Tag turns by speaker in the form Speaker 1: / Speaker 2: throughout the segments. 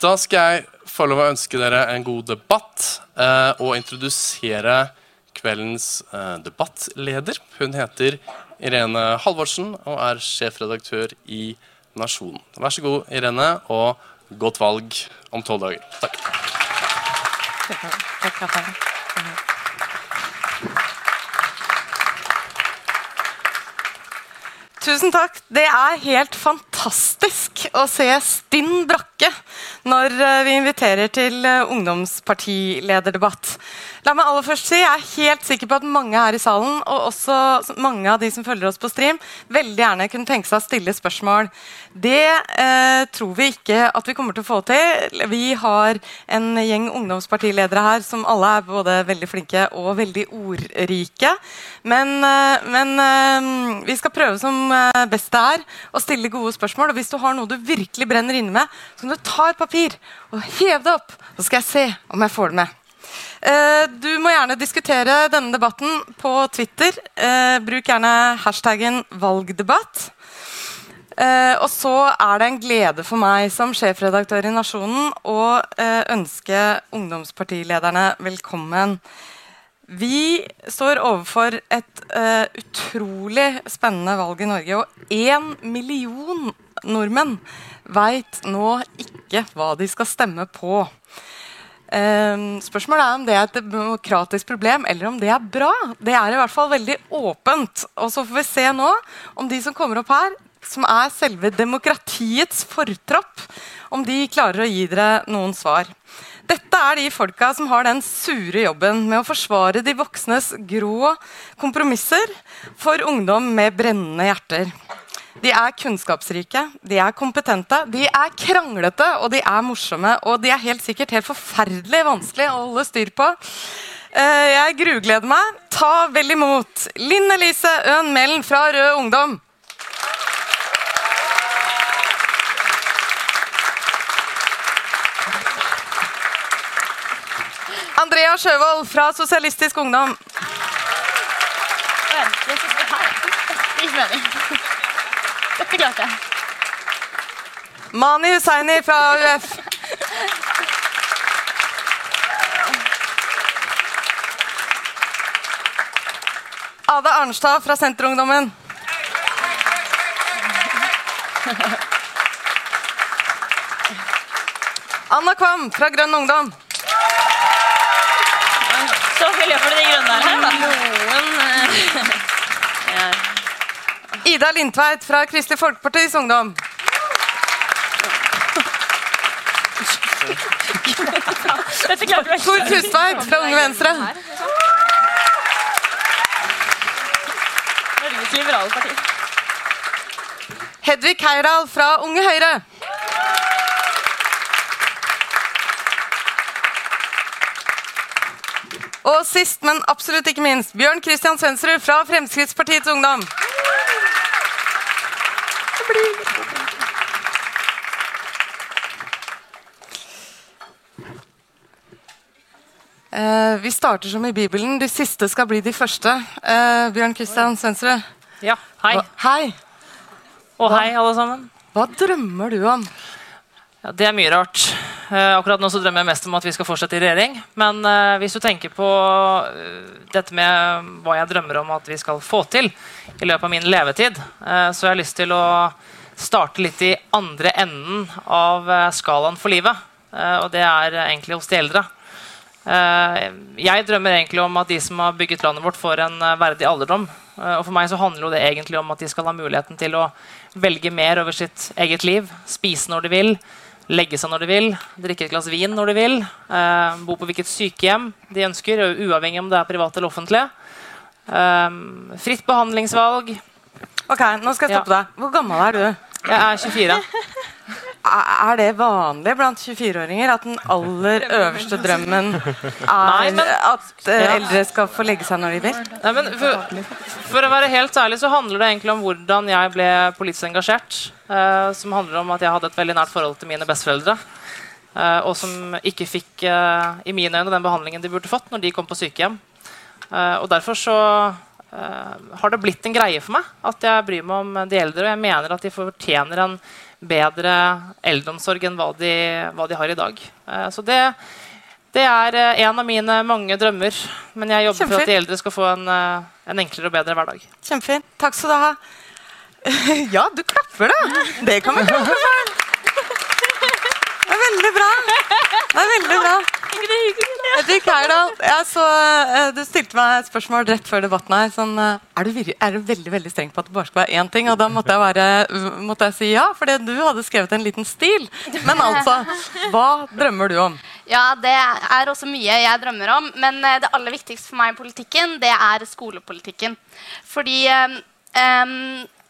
Speaker 1: Da skal jeg få lov å ønske dere en god debatt eh, og introdusere kveldens eh, debattleder. Hun heter Irene Halvorsen og er sjefredaktør i Nasjonen. Vær så god, Irene, og godt valg om tolv dager. Takk.
Speaker 2: Tusen takk. Det er helt fantastisk å se stinn brakke når eh, vi inviterer til eh, ungdomspartilederdebatt. La meg aller først si, Jeg er helt sikker på at mange her i salen og også mange av de som følger oss på stream, veldig gjerne kunne tenke seg å stille spørsmål. Det eh, tror vi ikke at vi kommer til å få til. Vi har en gjeng ungdomspartiledere her som alle er både veldig flinke og veldig ordrike. Men, eh, men eh, vi skal prøve som best det er å stille gode spørsmål. Og hvis du har noe du virkelig brenner inne med, så kan du ta et papir og heve det opp. Så skal jeg se om jeg får det med. Eh, du må gjerne diskutere denne debatten på Twitter. Eh, bruk gjerne hashtaggen 'valgdebatt'. Uh, og så er det en glede for meg som sjefredaktør i Nasjonen å ønske ungdomspartilederne velkommen. Vi står overfor et uh, utrolig spennende valg i Norge. Og én million nordmenn veit nå ikke hva de skal stemme på. Uh, spørsmålet er om det er et demokratisk problem eller om det er bra. Det er i hvert fall veldig åpent. Og så får vi se nå om de som kommer opp her, som er selve demokratiets fortropp, om de klarer å gi dere noen svar. Dette er de folka som har den sure jobben med å forsvare de voksnes grå kompromisser for ungdom med brennende hjerter. De er kunnskapsrike, de er kompetente, de er kranglete og de er morsomme. Og de er helt sikkert helt forferdelig vanskelig å holde styr på. Eh, jeg grugleder meg. Ta vel imot Linn Elise Øhn Mellen fra Rød Ungdom. Andrea Sjøvold fra Sosialistisk Ungdom.
Speaker 3: Det. Dette klarte jeg.
Speaker 2: Mani Hussaini fra AUF. Ada Arnstad fra Senterungdommen. Anna Kvam fra Grønn Ungdom.
Speaker 3: Så Miljøpartiet De Grønne er her, da. Noen
Speaker 2: eh, Ida Lindtveit fra Kristelig Folkepartis Ungdom. Tor Tustveit fra Unge Venstre.
Speaker 3: Norges liberale parti.
Speaker 2: Hedvig Heiral fra Unge Høyre. Og sist, men absolutt ikke minst, Bjørn Kristian Svendsrud fra Fremskrittspartiets Ungdom. Uh, vi starter som i Bibelen. De siste skal bli de første. Uh, Bjørn Kristian Svendsrud.
Speaker 4: Ja, hei.
Speaker 2: Hva, hei.
Speaker 4: Og hei, alle sammen.
Speaker 2: Hva drømmer du om?
Speaker 4: Ja, det er mye rart. Uh, akkurat nå så drømmer jeg mest om at vi skal fortsette i regjering. Men hvis du tenker på dette med hva jeg drømmer om at vi skal få til i løpet av min levetid, så har jeg lyst til å starte litt i andre enden av skalaen for livet. og det er egentlig hos de eldre. Eh, jeg drømmer egentlig om at de som har bygget landet vårt, får en eh, verdig alderdom. Eh, og for meg så handler det egentlig om at de skal ha muligheten til å velge mer over sitt eget liv. Spise når de vil, legge seg når de vil, drikke et glass vin når de vil. bo på hvilket sykehjem de ønsker, uavhengig om det er privat eller offentlig. fritt behandlingsvalg.
Speaker 2: Ok, nå skal jeg stoppe deg. Hvor gammel er du?
Speaker 4: Jeg er 24.
Speaker 2: Er det vanlig blant 24-åringer at den aller øverste drømmen er at uh, eldre skal få legge seg når de vil?
Speaker 4: Nei, for, for, å være helt ærlig så handler det egentlig om hvordan jeg ble politisk engasjert. Uh, som handler om at jeg hadde et veldig nært forhold til mine besteforeldre. Uh, og som ikke fikk i mine øyne den behandlingen de burde fått når de kom på sykehjem. og derfor så har det blitt en greie for meg at jeg bryr meg om de eldre. Og jeg mener at de fortjener en bedre eldreomsorg enn hva de, hva de har i dag. Eh, så det, det er eh, en av mine mange drømmer. Men jeg jobber for at de eldre skal få en, eh, en enklere og bedre hverdag.
Speaker 2: Kjempefint. Takk skal du ha. Ja, du klapper, da. Det kan vi klappe for. Det er veldig bra. Det er veldig bra. Hedvig Heyerdahl, eh, du stilte meg et spørsmål rett før debatten her. Sånn, eh, er, du, er du veldig veldig streng på at det bare skal være én ting? Og da måtte jeg, være, måtte jeg si ja, fordi du hadde skrevet en liten stil. Men altså, hva drømmer du om?
Speaker 3: Ja, det er også mye jeg drømmer om. Men eh, det aller viktigste for meg i politikken, det er skolepolitikken. Fordi em,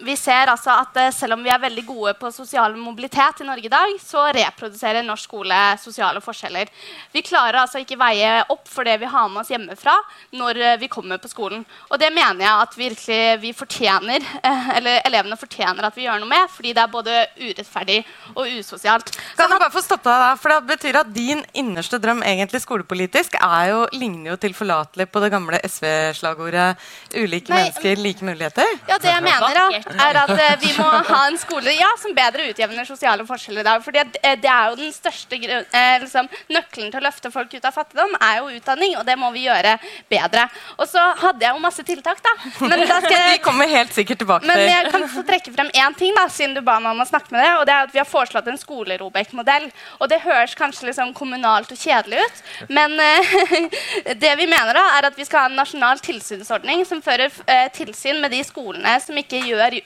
Speaker 3: vi ser altså at eh, selv om vi er veldig gode på sosial mobilitet i Norge i dag, så reproduserer norsk skole sosiale forskjeller. Vi klarer altså ikke veie opp for det vi har med oss hjemmefra når eh, vi kommer på skolen. Og det mener jeg at virkelig vi fortjener, eh, eller elevene fortjener at vi gjør noe med, fordi det er både urettferdig og usosialt.
Speaker 2: Kan jeg bare få stoppe deg der, for Det betyr at din innerste drøm egentlig skolepolitisk er jo, ligner jo tilforlatelig på det gamle SV-slagordet 'ulike
Speaker 3: Nei,
Speaker 2: mennesker, like muligheter'.
Speaker 3: Ja, det jeg mener da, er at eh, vi må ha en skole ja, som bedre utjevner sosiale forskjeller i dag. For det, er jo den største eh, liksom, nøkkelen til å løfte folk ut av fattigdom, er jo utdanning, og det må vi gjøre bedre. Og så hadde jeg jo masse tiltak, da. Men, da skal
Speaker 2: Vi kommer helt sikkert tilbake
Speaker 3: men jeg kan få trekke frem én ting, da, siden du ba meg om å snakke med det. Og det er at vi har foreslått en skole-Robek-modell. Og det høres kanskje liksom kommunalt og kjedelig ut, men eh, det vi mener da, er at vi skal ha en nasjonal tilsynsordning som fører tilsyn med de skolene som ikke gjør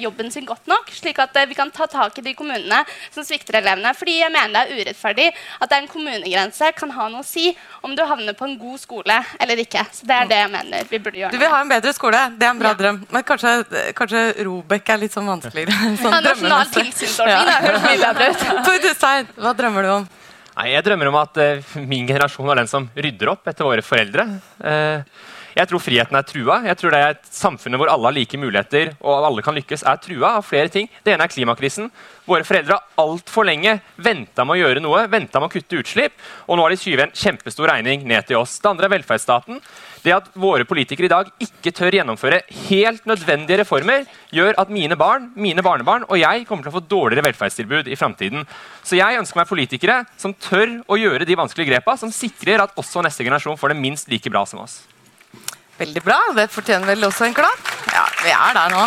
Speaker 3: jobben sin godt nok, slik at eh, vi kan ta tak i de kommunene som svikter elevene. Fordi jeg mener det er urettferdig at en kommunegrense kan ha noe å si om du havner på en god skole eller ikke. Så det er det jeg mener vi burde gjøre.
Speaker 2: Du vil ha en bedre skole. Det er en bra
Speaker 3: Ja.
Speaker 2: drøm. Men kanskje, kanskje Robek er litt sånn vanskeligere. Sånn
Speaker 3: Ja, nasjonal tilsynsordning, ja. Høres mye bedre ut.
Speaker 2: Tor Tustein, hva drømmer du om?
Speaker 5: Nei, Jeg drømmer om at eh, min generasjon er den som rydder opp etter våre foreldre. Eh, jeg tror friheten er trua. Jeg tror det er et samfunnet hvor alle har like muligheter og alle kan lykkes, er trua av flere ting. Det ene er klimakrisen. Våre foreldre har altfor lenge venta med å gjøre noe, venta med å kutte utslipp, og nå har de skyvet en kjempestor regning ned til oss. Det andre er velferdsstaten. Det at våre politikere i dag ikke tør gjennomføre helt nødvendige reformer, gjør at mine barn, mine barnebarn og jeg kommer til å få dårligere velferdstilbud i framtiden. Så jeg ønsker meg politikere som tør å gjøre de vanskelige grepa, som sikrer at også neste generasjon får det minst like bra som oss.
Speaker 2: Veldig bra. Det fortjener vel også en klapp? Ja, vi er der nå.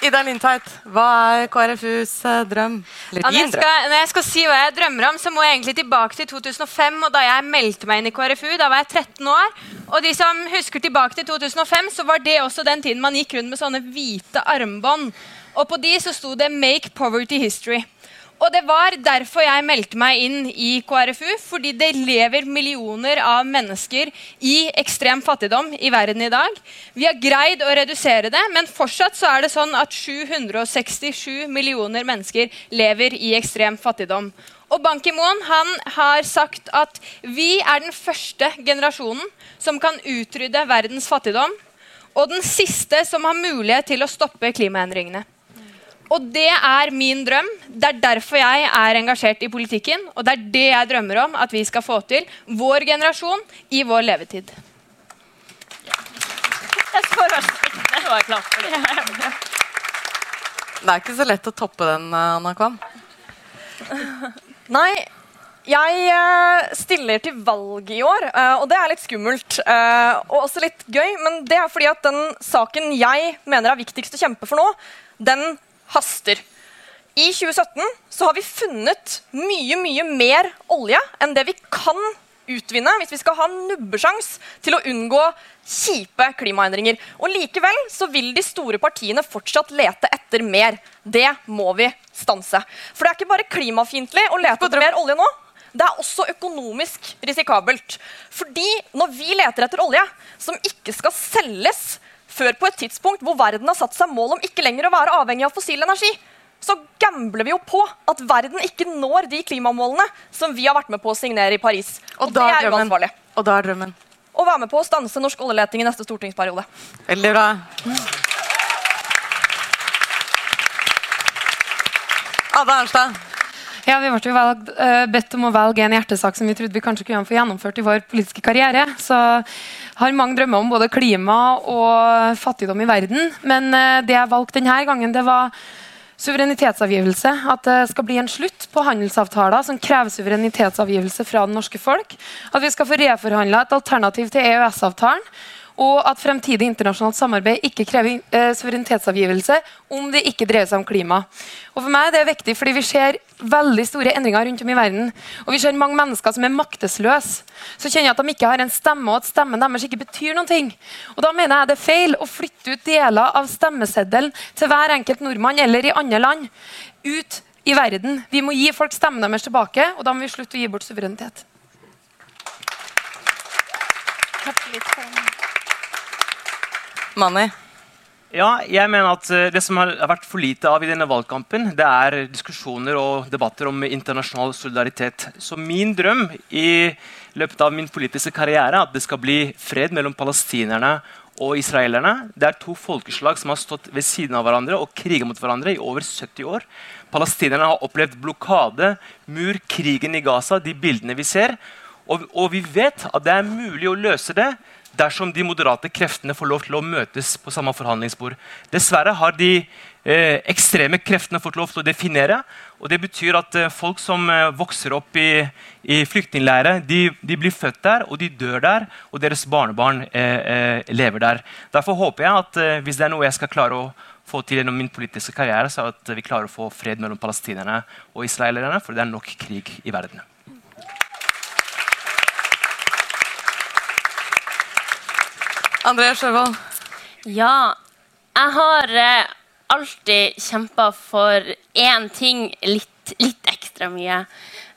Speaker 2: Ida Lindtveit, hva er KrFUs eh, drøm? Eller
Speaker 6: Ja, når, jeg skal, når jeg skal si hva jeg drømmer om, så må jeg egentlig tilbake til 2005. og Da jeg meldte meg inn i KrFU, da var jeg 13 år. Og de som husker tilbake til 2005, så var det også den tiden man gikk rundt med sånne hvite armbånd. Og på de så sto det 'Make poverty history'. Og det var derfor jeg meldte meg inn i KrFU. Fordi det lever millioner av mennesker i ekstrem fattigdom i verden i dag. Vi har greid å redusere det, men fortsatt så er det sånn at 767 millioner mennesker lever i ekstrem fattigdom. Og Ban Ki-moon har sagt at vi er den første generasjonen som kan utrydde verdens fattigdom, og den siste som har mulighet til å stoppe klimaendringene. Og det er min drøm. Det er derfor jeg er engasjert i politikken. Og det er det jeg drømmer om at vi skal få til. Vår generasjon i vår levetid.
Speaker 3: Jeg får Det var klart for det.
Speaker 2: Det er ikke så lett å toppe den, eh, Anna Kvam.
Speaker 7: Nei, jeg eh, stiller til valg i år, eh, og det er litt skummelt. eh, og også litt gøy, men det er fordi at den saken jeg mener er viktigst å kjempe for nå, den haster. I 2017 så har vi funnet mye, mye mer olje enn det vi kan utvinne hvis vi skal ha nubbesjans til å unngå kjipe klimaendringer. Og Likevel så vil de store partiene fortsatt lete etter mer. Det må vi stanse. For det er ikke bare klimafiendtlig å lete etter mer olje nå. Det er også økonomisk risikabelt. Fordi når vi leter etter olje som ikke skal selges før på et tidspunkt hvor verden har satt seg mål om ikke lenger å være avhengig av fossil energi, så gambler vi jo på at verden ikke når de klimamålene som vi har vært med på å signere i Paris. Og,
Speaker 2: da
Speaker 7: det
Speaker 2: er drømmen.
Speaker 7: uansvarlig.
Speaker 2: Og da er drømmen.
Speaker 7: Å være med på å stanse norsk oljeleting i neste stortingsperiode.
Speaker 2: Veldig bra. Ada Arnstad.
Speaker 8: Ja, Vi ble valgt, eh, bedt om å velge en hjertesak som vi trodde vi kanskje kunne få gjennomført i vår politiske karriere. Så har mange drømmer om både klima og fattigdom i verden. Men eh, det jeg valgte denne gangen, det var suverenitetsavgivelse. At det skal bli en slutt på handelsavtaler som krever suverenitetsavgivelse fra det norske folk. At vi skal få reforhandla et alternativ til EØS-avtalen. Og at fremtidig internasjonalt samarbeid ikke krever eh, suverenitetsavgivelse om det ikke dreier seg om klima. Og for meg er det viktig fordi Vi ser veldig store endringer rundt om i verden. Og vi ser mange mennesker som er maktesløse. Så kjenner jeg at de ikke har en stemme, og at stemmen deres ikke betyr noen ting. Og Da mener jeg det er feil å flytte ut deler av stemmeseddelen til hver enkelt nordmann eller i andre land. Ut i verden. Vi må gi folk stemmen deres tilbake, og da må vi slutte å gi bort suverenitet.
Speaker 2: Mani.
Speaker 9: Ja, jeg mener at eh, Det som har vært for lite av i denne valgkampen, det er diskusjoner og debatter om internasjonal solidaritet. Så min drøm i løpet av min politiske karriere er at det skal bli fred mellom palestinerne og israelerne. Det er to folkeslag som har stått ved siden av hverandre og kriget mot hverandre i over 70 år. Palestinerne har opplevd blokade, mur, krigen i Gaza, de bildene vi ser. Og, og vi vet at det er mulig å løse det dersom de moderate kreftene får lov til å møtes på samme forhandlingsbord. Dessverre har de eh, ekstreme kreftene fått lov til å definere. og Det betyr at eh, folk som eh, vokser opp i, i flyktningleirer, de, de, blir født der, og de dør der, og deres barnebarn eh, eh, lever der. Derfor håper jeg at eh, hvis det er noe jeg skal klare å få til gjennom min politiske karriere, så er at vi klarer å få fred mellom palestinerne og israelerne, for det er nok krig i verden.
Speaker 2: André Sjøvold.
Speaker 10: Ja, jeg har eh, alltid kjempa for én ting litt, litt, ekstra mye.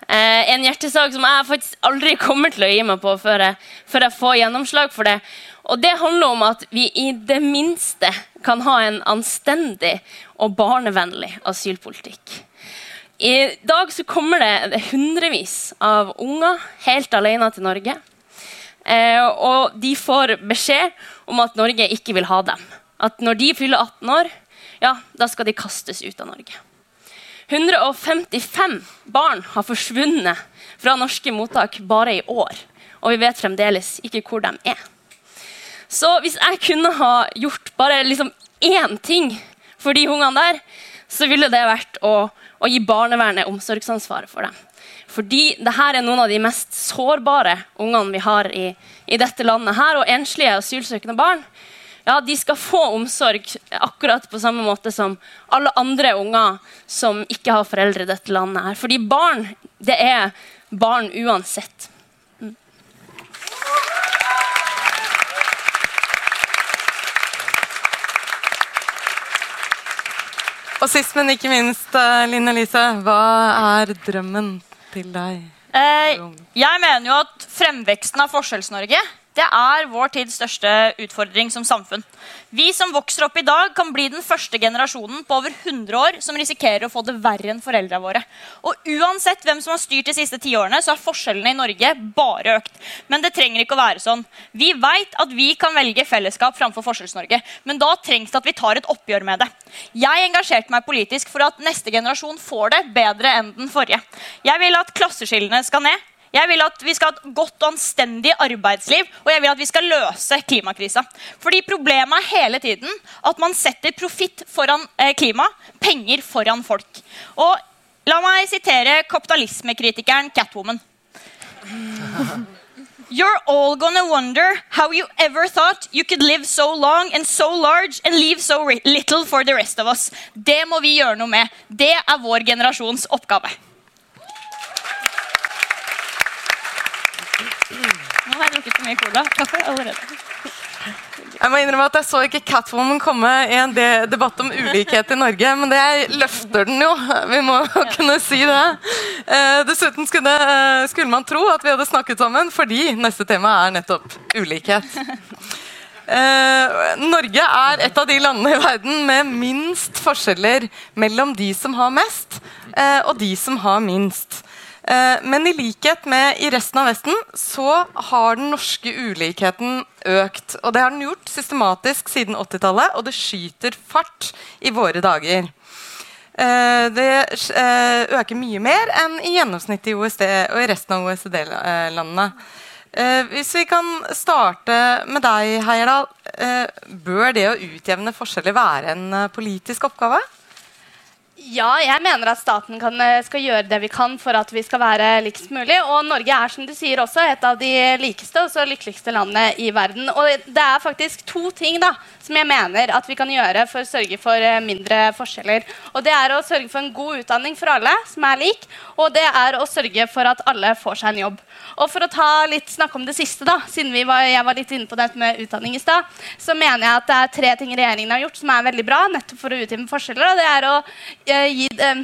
Speaker 10: Eh, en hjertesak som jeg faktisk aldri kommer til å gi meg på før jeg, før jeg får gjennomslag for det. Og det handler om at vi i det minste kan ha en anstendig og barnevennlig asylpolitikk. I dag så kommer det hundrevis av unger helt alene til Norge. Eh, og de får beskjed om at Norge ikke vil ha dem. At når de fyller 18 år, ja, da skal de kastes ut av Norge. 155 barn har forsvunnet fra norske mottak bare i år. Og vi vet fremdeles ikke hvor de er. Så hvis jeg kunne ha gjort bare liksom én ting for de ungene der, så ville det vært å, å gi barnevernet omsorgsansvaret for dem. Fordi dette er noen av de mest sårbare ungene vi har i, i dette landet. her, Og enslige asylsøkende barn ja, de skal få omsorg akkurat på samme måte som alle andre unger som ikke har foreldre i dette landet. her. Fordi barn, det er barn uansett.
Speaker 2: Og sist, men ikke minst, Linn Elise, hva er drømmen til deg?
Speaker 11: Eh, jeg mener jo at fremveksten av Forskjells-Norge det er vår tids største utfordring som samfunn. Vi som vokser opp i dag, kan bli den første generasjonen på over 100 år som risikerer å få det verre enn foreldra våre. Og uansett hvem som har styrt de siste ti årene, så har forskjellene i Norge bare økt. Men det trenger ikke å være sånn. Vi veit at vi kan velge fellesskap framfor Forskjells-Norge. Men da trengs det at vi tar et oppgjør med det. Jeg engasjerte meg politisk for at neste generasjon får det bedre enn den forrige. Jeg vil at klasseskillene skal ned. Jeg vil at vi skal ha et godt og anstendig arbeidsliv, og jeg vil at vi skal løse klimakrisa. Fordi Problemet er hele tiden at man setter profitt foran eh, klima, penger foran folk. Og La meg sitere kapitalismekritikeren Catwoman. You're all gonna wonder how you ever thought you could live so long and so large and leave so little for the rest of us. Det må vi gjøre noe med. Det er vår generasjons oppgave. Nå har jeg drukket for mye cola. Kaffe allerede.
Speaker 2: Jeg må innrømme at jeg så ikke Catwoman komme i en debatt om ulikhet i Norge, men det løfter den jo. Vi må kunne si det. Eh, dessuten skulle, eh, skulle, man tro at vi hadde snakket sammen, fordi neste tema er nettopp ulikhet. Eh, Norge er et av de landene i verden med minst forskjeller mellom de som har mest, og de som har minst. Eh, men i likhet med i resten av Vesten så har den norske ulikheten økt. Og det har den gjort systematisk siden 80-tallet, og det skyter fart i våre dager. Eh, det eh, øker mye mer enn i gjennomsnittet i OECD og i resten av OECD-landene. Hvis vi kan starte med deg, Heierdal. Bør det å utjevne forskjeller være en politisk oppgave?
Speaker 3: Ja, jeg mener at staten kan, eh, skal gjøre det vi kan for at vi skal være likest mulig. Og Norge er som du sier også et av de likeste og lykkeligste landene i verden. Og det er faktisk to ting da, som jeg mener at vi kan gjøre for å sørge for eh, mindre forskjeller. Og det er å sørge for en god utdanning for alle som er lik, og det er å sørge for at alle får seg en jobb. Og for å ta litt snakke om det siste, da, siden var, jeg var litt inne på dette med utdanning i stad, så mener jeg at det er tre ting regjeringen har gjort som er veldig bra nettopp for å utjevne forskjeller. og det er å eh, gi eh,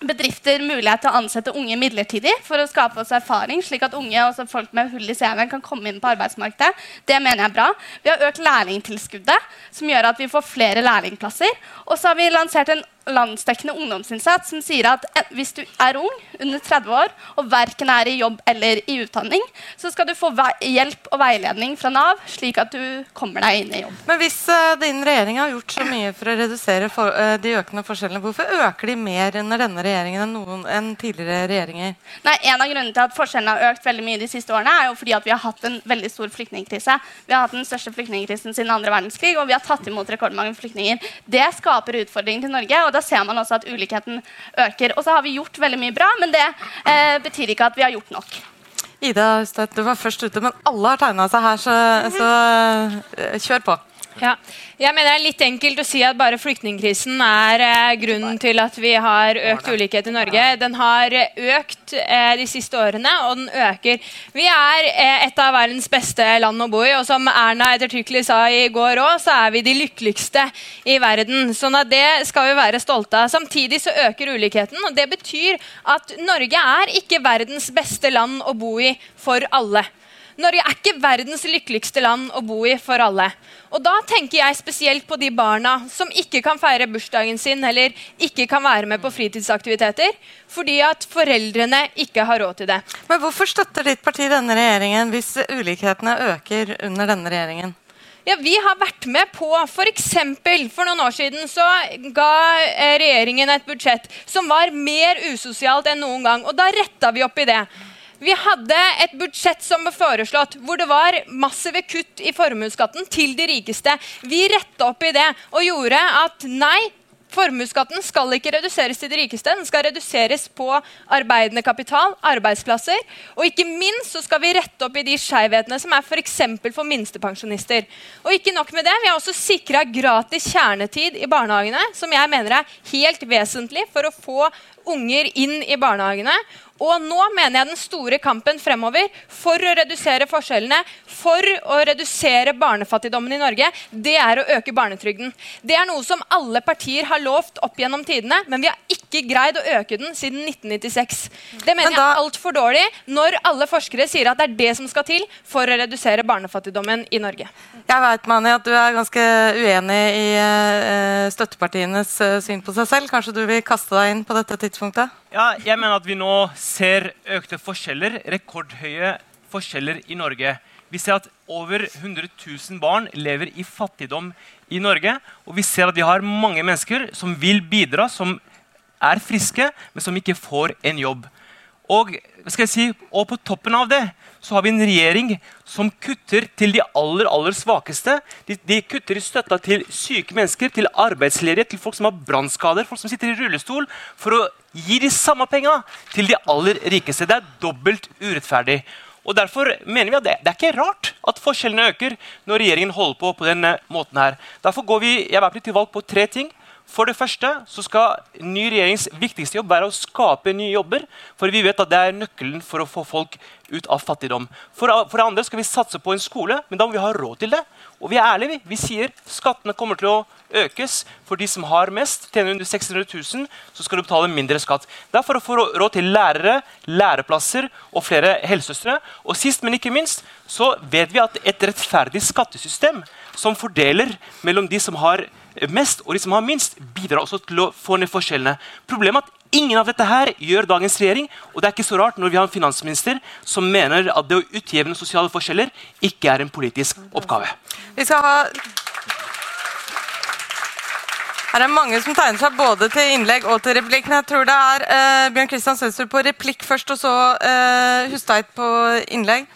Speaker 3: bedrifter mulighet til å ansette unge midlertidig for å skape oss erfaring, slik at unge og folk med hull i CV-en kan komme inn på arbeidsmarkedet. Det mener jeg er bra. Vi har økt lærlingtilskuddet, som gjør at vi får flere lærlingplasser. Og så har vi lansert en landsdekkende ungdomsinnsats som sier at eh, hvis du er ung, under 30 år, og verken er i jobb eller i utdanning, så skal du få hjelp og veiledning fra Nav, slik at du kommer deg inn i jobb.
Speaker 2: Men hvis uh, din regjering har gjort så mye for å redusere for, uh, de økende forskjellene, hvorfor øker de mer under denne regjeringen enn, noen, enn tidligere regjeringer?
Speaker 3: Nei, En av grunnene til at forskjellene har økt veldig mye de siste årene, er jo fordi at vi har hatt en veldig stor flyktningkrise. Vi har hatt den største flyktningkrisen siden andre verdenskrig, og vi har tatt imot rekordmange flyktninger. Det skaper utfordringer til Norge. og da ser man også at ulikheten øker. Og så har vi gjort veldig mye bra, men det eh, betyr ikke at vi har gjort nok.
Speaker 2: Ida Østøt, du var først ute, men alle har tegna seg her, så, så eh, kjør på.
Speaker 6: Ja. Jeg mener Det er litt enkelt å si at bare flyktningkrisen er eh, grunnen til at vi har økt ulikhet i Norge. Den har økt eh, de siste årene, og den øker. Vi er eh, et av verdens beste land å bo i, og som Erna ettertrykkelig sa i går òg, så er vi de lykkeligste i verden. Sånn at det skal vi være stolte av. Samtidig så øker ulikheten, og det betyr at Norge er ikke verdens beste land å bo i for alle. Norge er ikke verdens lykkeligste land å bo i for alle. Og da tenker jeg spesielt på de barna som ikke kan feire bursdagen sin eller ikke kan være med på fritidsaktiviteter fordi at foreldrene ikke har råd til det.
Speaker 2: Men Hvorfor støtter ditt parti denne regjeringen hvis ulikhetene øker under denne regjeringen?
Speaker 6: Ja, Vi har vært med på f.eks. For, for noen år siden så ga eh, regjeringen et budsjett som var mer usosialt enn noen gang. Og da retta vi opp i det. Vi hadde et budsjett som ble foreslått, hvor det var massive kutt i formuesskatten til de rikeste. Vi retta opp i det og gjorde at nei, Formuesskatten skal ikke reduseres til de rikeste, den skal reduseres på arbeidende kapital, arbeidsplasser. Og ikke minst så skal vi rette opp i de skjevhetene som er f.eks. For, for minstepensjonister. Og ikke nok med det, vi har også sikra gratis kjernetid i barnehagene, som jeg mener er helt vesentlig for å få unger inn i barnehagene. Og nå mener jeg den store kampen fremover for å redusere forskjellene, for å redusere barnefattigdommen i Norge, det er å øke barnetrygden. Det er noe som alle partier har lovt opp gjennom tidene, men vi har ikke greid å øke den siden 1996. Det mener da, jeg er altfor dårlig når alle forskere sier at det er det som skal til for å redusere barnefattigdommen i Norge.
Speaker 2: Jeg vet, Mani, at du er ganske uenig i uh, støttepartienes uh, syn på seg selv. Kanskje du vil kaste deg inn på dette tidspunktet?
Speaker 9: Ja, jeg mener at vi nå ser økte forskjeller, rekordhøye forskjeller i Norge. Vi ser at over 100 000 barn lever i fattigdom i Norge. Og vi ser at vi har mange mennesker som vil bidra, som er friske, men som ikke får en jobb. Og, si, og på toppen av det så har vi en regjering som kutter til de aller aller svakeste. De, de kutter i støtta til syke mennesker, til arbeidsledige, til folk som har brannskader, folk som sitter i rullestol, for å gi de samme penga til de aller rikeste. Det er dobbelt urettferdig. Og Derfor mener vi at det, det, er ikke rart at forskjellene øker når regjeringen holder på på denne måten. her. Derfor går vi jeg til valg på tre ting. For det første så skal ny regjerings viktigste jobb være å skape nye jobber. For vi vet at det er nøkkelen for å få folk ut av fattigdom. For, for det andre skal vi satse på en skole, men da må vi ha råd til det. Og vi er ærlige. Vi, vi sier skattene kommer til å økes for de som har mest. Tjener under 600 000, så skal du betale mindre skatt. Det er for å få råd til lærere, læreplasser og flere helsesøstre. Og sist, men ikke minst, så vet vi at et rettferdig skattesystem som fordeler mellom de som har mest og de som har minst, bidrar også til å få ned forskjellene. Problemet er at Ingen av dette her gjør dagens regjering, og det er ikke så rart når vi har en finansminister som mener at det å utjevne sosiale forskjeller ikke er en politisk oppgave.
Speaker 2: Vi skal ha her er mange som tegner seg både til innlegg og til replikk. Jeg tror det er eh, Bjørn Kristian Sønsterud på replikk først, og så eh, Husteit på innlegg.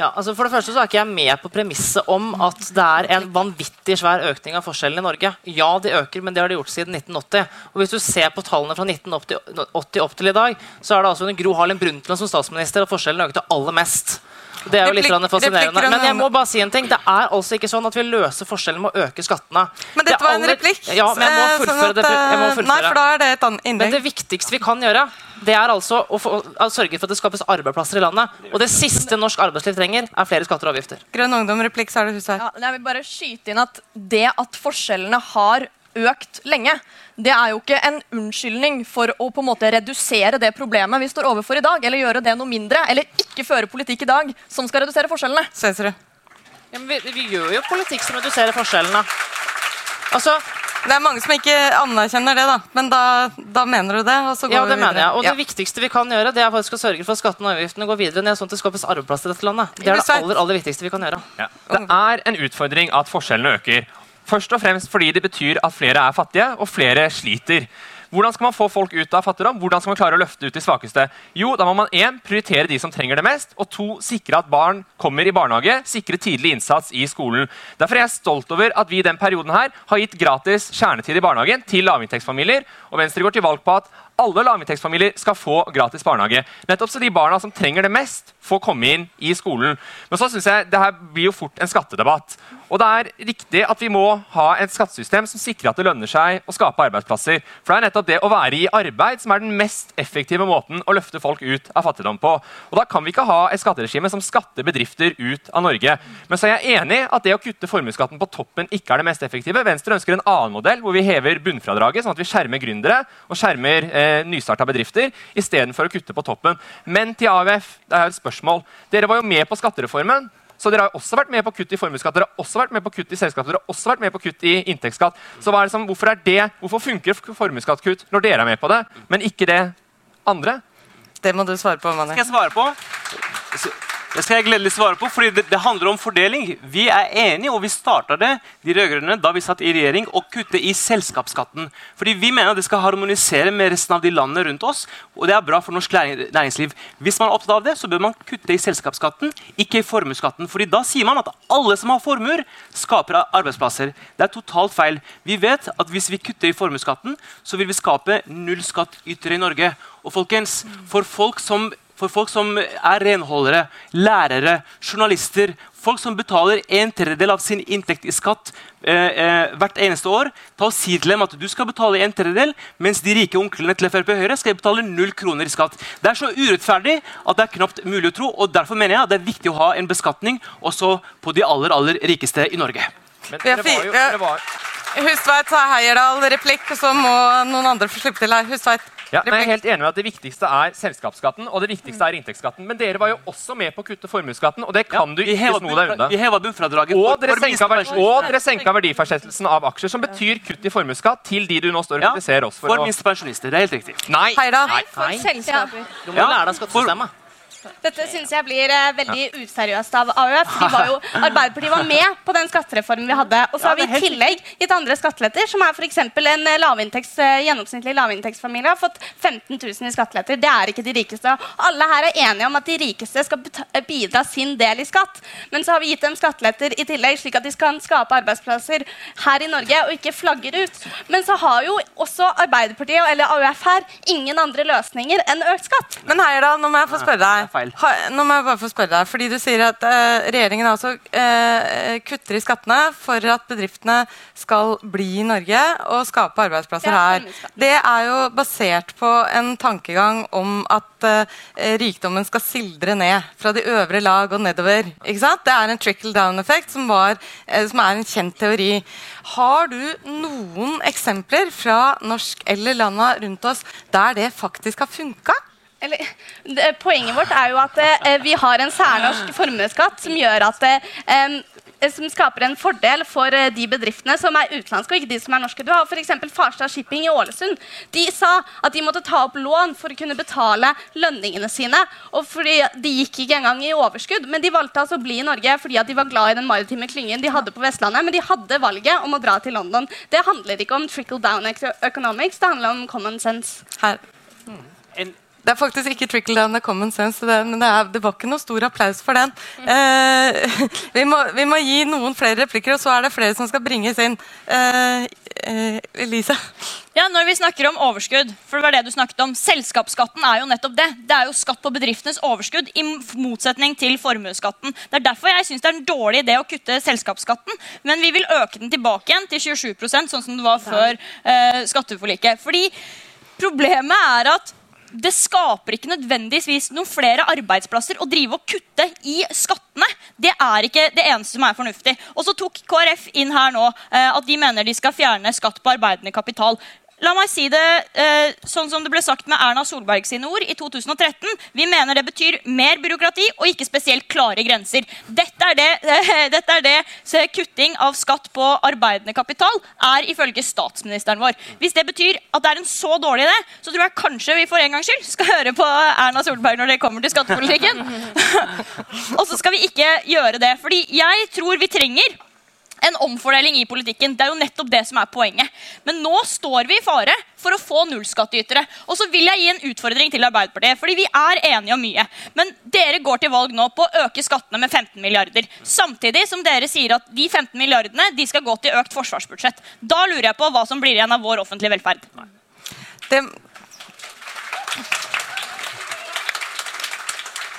Speaker 4: Ja, altså for det første så er ikke jeg med på premisset om at det er en vanvittig svær økning av forskjellene i Norge. Ja, de øker, men det har de gjort siden 1980. Og hvis du ser på tallene fra 1980 opp til i dag, så er det altså under Gro Harlem Brundtland som statsminister at forskjellene økte aller mest. Det er jo litt fascinerende. Men jeg må bare si en ting. Det er altså ikke sånn at vi løser forskjellen med å øke skattene.
Speaker 2: Men dette
Speaker 4: Det
Speaker 2: var en replikk.
Speaker 4: Ja, men jeg må
Speaker 2: eh, sånn
Speaker 4: fullføre
Speaker 2: at,
Speaker 4: det. Jeg må
Speaker 2: eh,
Speaker 4: fullføre.
Speaker 2: Nei, for da er det et annet
Speaker 4: Men det viktigste vi kan gjøre, det er altså å, få, å sørge for at det skapes arbeidsplasser i landet. Og det siste norsk arbeidsliv trenger, er flere skatter og avgifter.
Speaker 2: Grønn ungdom, replikk, så er det huset her.
Speaker 7: Ja, jeg vil bare skyte inn at Det at forskjellene har økt lenge, det er jo ikke en unnskyldning for å på en måte redusere det problemet vi står overfor i dag, eller gjøre det noe mindre, eller ikke føre politikk i dag som skal redusere forskjellene.
Speaker 2: Cæsarud.
Speaker 4: Ja, men vi, vi gjør jo politikk som reduserer forskjellene. Altså,
Speaker 2: Det er mange som ikke anerkjenner det, da. Men da, da mener du det, og så går
Speaker 4: ja, det
Speaker 2: vi
Speaker 4: mener jeg. Og
Speaker 2: Ja.
Speaker 4: det viktigste vi kan gjøre, det er faktisk å sørge for at skattene og avgiftene går videre ned, sånn at det skapes arbeidsplasser i dette landet. Det er det aller, aller viktigste vi kan gjøre.
Speaker 5: Ja. Det er en utfordring at forskjellene øker. Først og fremst fordi det betyr at flere er fattige, og flere sliter. Hvordan skal man få folk ut av fattigdom? Hvordan skal man klare å løfte ut de svakeste? Jo, da må man en, prioritere de som trenger det mest, og to, sikre at barn kommer i barnehage, sikre tidlig innsats i skolen. Derfor er jeg stolt over at vi i den perioden her har gitt gratis kjernetid i barnehagen til lavinntektsfamilier, og Venstre går til valg på at alle lavinntektsfamilier skal få gratis barnehage. Nettopp så de barna som trenger det mest, får komme inn i skolen. Men så synes jeg det her blir jo fort en skattedebatt. Og det er riktig at vi må ha et skattesystem som sikrer at det lønner seg å skape arbeidsplasser. For det er nettopp det å være i arbeid som er den mest effektive måten å løfte folk ut av fattigdom på. Og da kan vi ikke ha et skatteregime som skatter bedrifter ut av Norge. Men så er jeg enig at det å kutte formuesskatten på toppen ikke er det mest effektive. Venstre ønsker en annen modell hvor vi hever bunnfradraget, sånn at vi skjermer gründere og skjermer eh, nystarta bedrifter istedenfor å kutte på toppen. Men til AUF, det er et spørsmål. Dere var jo med på skattereformen. Så dere har også vært med på kutt i formuesskatt, dere har også vært med på kutt i selskap, dere har også vært med på kutt i inntektsskatt. Så hva er det som, hvorfor, er det, hvorfor funker formuesskattkutt når dere er med på det, men ikke det andre?
Speaker 2: Det må du svare på, Mani.
Speaker 9: skal jeg svare på? Det skal jeg gledelig svare på, fordi det, det handler om fordeling. Vi er enige, og vi starta det de rød-grønne, da vi satt i regjering, å kutte i selskapsskatten. Fordi Vi mener det skal harmonisere med resten av de landene rundt oss. og det er bra for norsk næringsliv. Hvis man er opptatt av det, så bør man kutte i selskapsskatten, ikke i formuesskatten. Fordi da sier man at alle som har formuer, skaper arbeidsplasser. Det er totalt feil. Vi vet at hvis vi kutter i formuesskatten, så vil vi skape null skattytere i Norge. Og folkens, for folk som for folk som er renholdere, lærere, journalister, folk som betaler en tredjedel av sin inntekt i skatt eh, eh, hvert eneste år, ta og si til dem at du skal betale en tredjedel, mens de rike onklene til Frp Høyre skal betale null kroner i skatt. Det er så urettferdig at det er knapt mulig å tro. og Derfor mener jeg at det er viktig å ha en beskatning også på de aller aller rikeste i Norge.
Speaker 5: Men det var jo, det var,
Speaker 2: Hustveit sa Heierdal, replikk, og så må noen andre få slippe til her. Hustveit.
Speaker 5: Ja, men jeg er helt enig med at Det viktigste er selskapsskatten og det viktigste er inntektsskatten. Men dere var jo også med på å kutte formuesskatten, og det kan du ikke sno deg unna. Og dere, senka, og dere senka verdifastsettelsen av aksjer, som betyr kutt i formuesskatt til de du nå står og
Speaker 9: Ja,
Speaker 5: kritiserer oss for.
Speaker 9: for minstepensjonister. Det er helt riktig.
Speaker 5: Nei!
Speaker 2: Heierdal.
Speaker 6: For selskaper.
Speaker 4: Du må lære deg skattesystemet.
Speaker 3: Dette syns jeg blir eh, veldig useriøst av AUF. De var jo, Arbeiderpartiet var med på den skattereformen vi hadde. Og så har vi i tillegg gitt andre skatteletter, som er f.eks. en eh, lavinntekts, eh, gjennomsnittlig lavinntektsfamilie har fått 15 000 i skatteletter. Det er ikke de rikeste. Alle her er enige om at de rikeste skal eh, bidra sin del i skatt. Men så har vi gitt dem skatteletter i tillegg, slik at de kan skape arbeidsplasser her i Norge og ikke flagger ut. Men så har jo også Arbeiderpartiet eller AUF her ingen andre løsninger enn økt skatt.
Speaker 2: Men Heierdal, nå må jeg få spørre
Speaker 9: det er feil.
Speaker 2: Ha, nå må jeg bare få spørre deg, fordi Du sier at eh, regjeringen altså eh, kutter i skattene for at bedriftene skal bli i Norge og skape arbeidsplasser her. Det er jo basert på en tankegang om at eh, rikdommen skal sildre ned fra de øvre lag og nedover. Ikke sant? Det er en trickle down-effekt som, var, eh, som er en kjent teori. Har du noen eksempler fra norsk eller landa rundt oss der det faktisk har funka?
Speaker 3: Eller, det, poenget vårt er jo at eh, vi har en særnorsk formuesskatt som gjør at eh, som skaper en fordel for eh, de bedriftene som er utenlandske, og ikke de som er norske. Du har f.eks. Farstad Shipping i Ålesund. De sa at de måtte ta opp lån for å kunne betale lønningene sine. og fordi De gikk ikke engang i overskudd, men de valgte altså å bli i Norge fordi at de var glad i den maritime klyngen de hadde på Vestlandet. Men de hadde valget om å dra til London. Det handler ikke om trickle down economics, det handler om common sense.
Speaker 2: Her.
Speaker 9: En,
Speaker 2: Det er faktisk ikke trickle down, er common sense. Det, men det, er, det var ikke noe stor applaus for den. Eh, vi, må, vi, må, gi noen flere replikker, og så er det flere som skal bringes inn. Eh, eh, Elise?
Speaker 11: Ja, når vi snakker om overskudd, for det var det du snakket om, Selskapsskatten er jo nettopp det. Det er jo skatt på bedriftenes overskudd, i motsetning til formuesskatten. Det er derfor jeg syns det er en dårlig idé å kutte selskapsskatten, men vi vil øke den tilbake igjen til 27% sånn som det var før eh, skatteforliket. Fordi problemet er at det skaper ikke nødvendigvis noen flere arbeidsplasser å drive og kutte i skattene. Det er ikke det eneste som er fornuftig. Og så tok KrF inn her nå eh, at de mener de skal fjerne skatt på arbeidende kapital. La meg si det eh, sånn som det ble sagt med Erna Solberg sine ord i 2013. Vi mener det betyr mer byråkrati og ikke spesielt klare grenser. Dette er det, eh, dette er det kutting av skatt på arbeidende kapital er ifølge statsministeren vår. Hvis det betyr at det er en så dårlig idé, så tror jeg kanskje vi for en gangs skyld skal høre på Erna Solberg når det kommer til skattepolitikken. og så skal vi ikke gjøre det. Fordi jeg tror vi trenger en omfordeling i politikken. Det er jo nettopp det som er poenget. Men nå står vi i fare for å få nullskattytere. Og så vil jeg gi en utfordring til Arbeiderpartiet, fordi vi er enige om mye. Men dere går til valg nå på å øke skattene med 15 milliarder. Samtidig som dere sier at de 15 milliardene de skal gå til økt forsvarsbudsjett. Da lurer jeg på hva som blir igjen av vår offentlige velferd.
Speaker 2: Det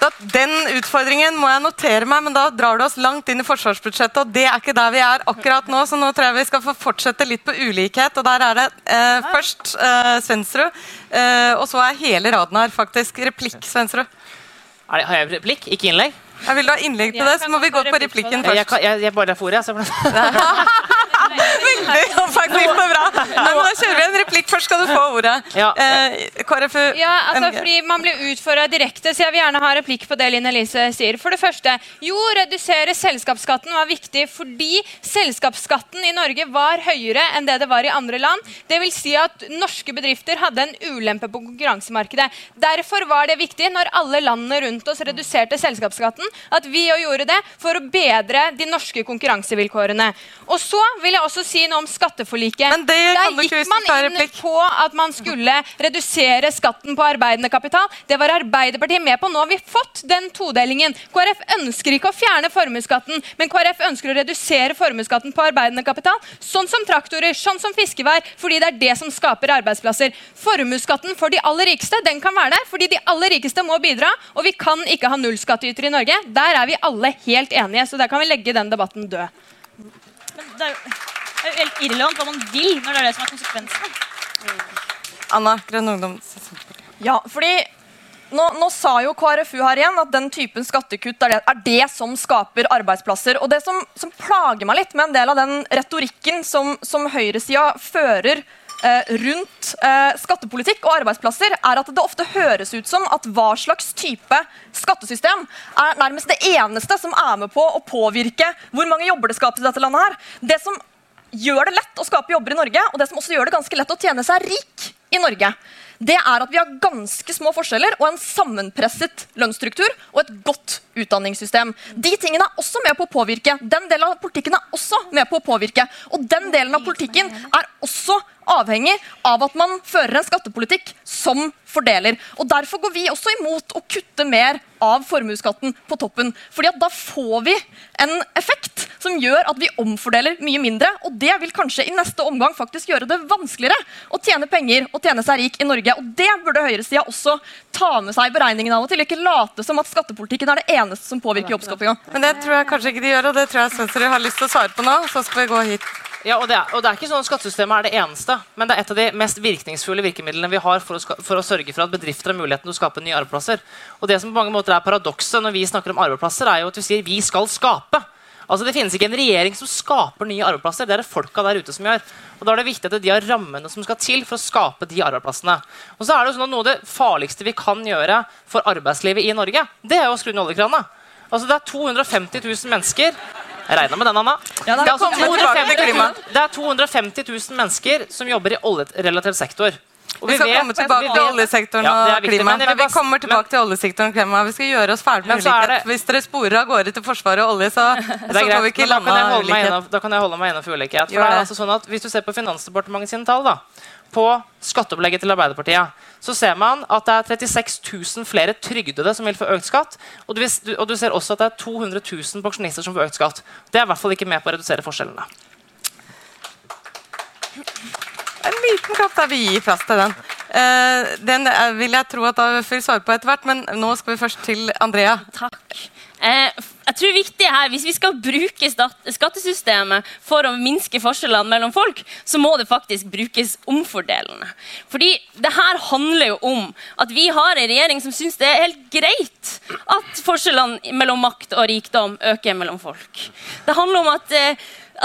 Speaker 2: Da, den utfordringen må jeg notere meg, men da drar du oss langt inn i forsvarsbudsjettet. og Det er ikke der vi er akkurat nå, så nå tror jeg vi skal få fortsette litt på ulikhet. og Der er det eh, først eh, Svensrud, eh, og så er hele raden her faktisk. Replikk, Svensrud.
Speaker 4: Det, har jeg replikk, ikke innlegg?
Speaker 2: Jeg vil du ha innlegg til det, så må vi gå på replikken først.
Speaker 4: Jeg, jeg, jeg bare får, jeg.
Speaker 2: Veldig faktisk bra. Nei, men da kjører vi en replikk. Først skal du få ordet.
Speaker 4: Ja.
Speaker 2: Eh, KrFU
Speaker 6: ja, altså, fordi Man blir utfordra direkte, så jeg vil gjerne ha replikk på det Linn Elise sier. For det første, jo, redusere selskapsskatten var viktig fordi selskapsskatten i Norge var høyere enn det det var i andre land. Det vil si at norske bedrifter hadde en ulempe på konkurransemarkedet. Derfor var det viktig, når alle landene rundt oss reduserte selskapsskatten, at vi òg gjorde det for å bedre de norske konkurransevilkårene. Og så vil jeg også si noe om skatteforliket.
Speaker 2: Men det
Speaker 6: Der gikk man inn på at man skulle redusere skatten på arbeidende kapital. Det var Arbeiderpartiet med på. Nå har vi fått den todelingen. KrF ønsker ikke å fjerne formuesskatten, men KrF ønsker å redusere formuesskatten på arbeidende kapital. Sånn som traktorer, sånn som fiskevær, fordi det er det som skaper arbeidsplasser. Formuesskatten for de aller rikeste den kan være der, fordi de aller rikeste må bidra. Og vi kan ikke ha nullskattytere i Norge. Der er vi alle helt enige, så der kan vi legge den debatten død.
Speaker 11: Men det er, jo, det er jo helt irrelevant hva man vil, når det er det som er konsekvensene.
Speaker 2: Anna, Grønn Ungdom.
Speaker 7: Ja, fordi nå, nå, sa jo KrFU her igjen at den typen skattekutt er det, er det som skaper arbeidsplasser. Og Det som, som, plager meg litt med en del av den retorikken som, som høyresida fører eh, rundt eh, skattepolitikk og arbeidsplasser, er at det ofte høres ut som at hva slags type skattesystem er nærmest det eneste som er med på å påvirke hvor mange jobber det skapes i dette landet. her. Det som gjør det lett å skape jobber i Norge, og det som også gjør det ganske lett å tjene seg rik i Norge, det er at vi har ganske små forskjeller og en sammenpresset lønnsstruktur og et godt utdanningssystem. De tingene er også med på å påvirke. Den delen av politikken er også med på å påvirke. Og den delen av politikken er også avhengig av at man fører en skattepolitikk som fordeler. Og Derfor går vi også imot å kutte mer av formuesskatten på toppen. Fordi at da får vi en effekt som gjør at vi omfordeler mye mindre. Og det vil kanskje i neste omgang faktisk gjøre det vanskeligere å tjene penger og tjene seg rik i Norge. Og det burde høyresida også ta med seg i beregningen av og til. Ikke late som at skattepolitikken er det eneste som påvirker jobbskapinga.
Speaker 2: Men det tror jeg kanskje ikke de gjør, og det tror jeg Svensrud har lyst til å svare på nå. Så skal vi gå hit.
Speaker 4: Ja, og det, er, og det, er, ikke sånn at Skattesystemet er det eneste, men det er et av de mest virkningsfulle virkemidlene vi har for å, for å sørge for at bedrifter har muligheten til å skape nye arbeidsplasser. Og det som på mange måter er Paradokset når vi snakker om arbeidsplasser, er jo at vi sier vi skal skape. Altså Det finnes ikke en regjering som skaper nye arbeidsplasser. Det er det folka der ute som gjør. Og Da er det viktig at de har rammene som skal til for å skape de arbeidsplassene. Og så er det jo sånn at Noe av det farligste vi kan gjøre for arbeidslivet i Norge, det er jo å skru ned oljekrana. Altså Det er 250 000 mennesker jeg regna med den, Anna.
Speaker 2: Ja, det, er altså 250,
Speaker 4: det er 250 000 mennesker som jobber i oljerelatert sektor.
Speaker 2: Og vi, vi skal vet, komme tilbake til oljesektoren ja, og klima. Men vi kommer tilbake men, til oljesektoren og klima. Vi skal gjøre oss ferdig med ulikhet. Hvis dere sporer av gårde til Forsvaret og olje, så, så får vi ikke landa ulikhet.
Speaker 4: Da kan jeg holde meg innenfor ulikhet. For det er altså sånn at Hvis du ser på Finansdepartementet sine tall, da, på skatteopplegget til Arbeiderpartiet, så ser man at det er 36 000 flere trygdede som vil få økt skatt. Og du, og du ser også at det er 200 000 pensjonister som får økt skatt. Det er i hvert fall ikke med på å redusere forskjellene.
Speaker 2: En liten klapp der vi gir plass til den. Uh, den vil jeg tro at da vil svare på etter hvert, men nå skal vi først til Andrea.
Speaker 10: Takk. Eh, jeg tror viktig her, Hvis vi skal bruke skattesystemet for å minske forskjellene mellom folk, så må det faktisk brukes omfordelende. Fordi det her handler jo om at vi har en regjering som syns det er helt greit at forskjellene mellom makt og rikdom øker mellom folk. Det handler om at, eh,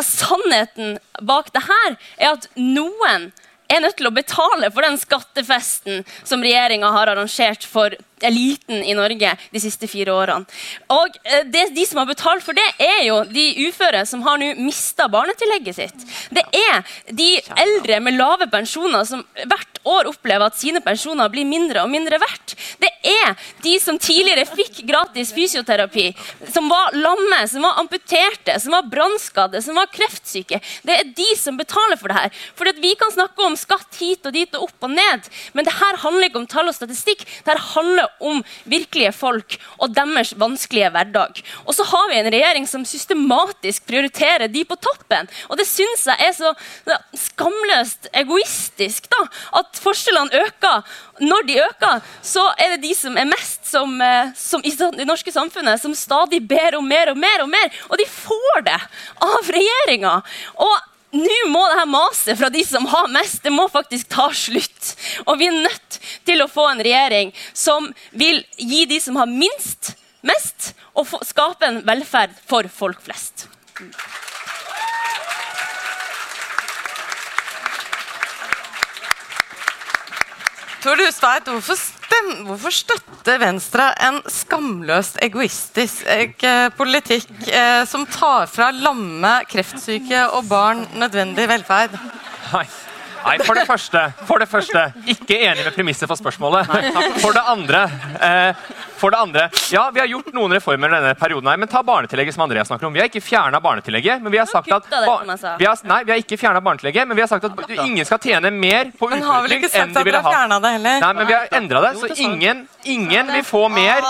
Speaker 10: sannheten bak det her er at noen er nødt til å betale for den skattefesten som regjeringa har arrangert for eliten i Norge de siste fire årene. Og eh, det, De som har betalt for det, er jo de uføre som har nå mista barnetillegget sitt. Det er de eldre med lave pensjoner som hvert år opplever at sine pensjoner blir mindre og mindre verdt. Det er de som tidligere fikk gratis fysioterapi, som var lamme, som var amputerte, som var brannskadde, som var kreftsyke. Det er de som betaler for det her. For Vi kan snakke om skatt hit og dit og opp og ned, men det her handler ikke om tall og statistikk. Det her handler om virkelige folk og deres vanskelige hverdag. Og så har vi en regjering som systematisk prioriterer de på toppen. Og det syns jeg er så skamløst egoistisk. da, At forskjellene øker. Når de øker, så er det de som er mest som, eh, som i det norske samfunnet, som stadig ber om mer og mer og mer. Og de får det av regjeringa. Og nå må det her maset fra de som har mest, det må faktisk ta slutt. Og vi er nødt til å få en regjering som vil gi de som har minst, mest, og skape en velferd for folk flest.
Speaker 2: Tor Hustveit, hvorfor, hvorfor støtter Venstre en skamløst egoistisk eh, politikk eh, som tar fra lamme, kreftsyke og barn nødvendig velferd?
Speaker 5: Nei. Nei, for det første, for det første ikke enig med premisset for spørsmålet. For det andre eh, for det andre, ja, vi har gjort noen reformer denne perioden, her, men ta barnetillegget. som Andrea snakker om. Vi har ikke fjerna barnetillegget, men vi har sagt at vi har, nei, vi har ikke barnetillegget, men vi har sagt at ingen skal tjene mer på uføretrygd enn de ville ha. Nei, men vi har endra det, så ingen, ingen vil få mer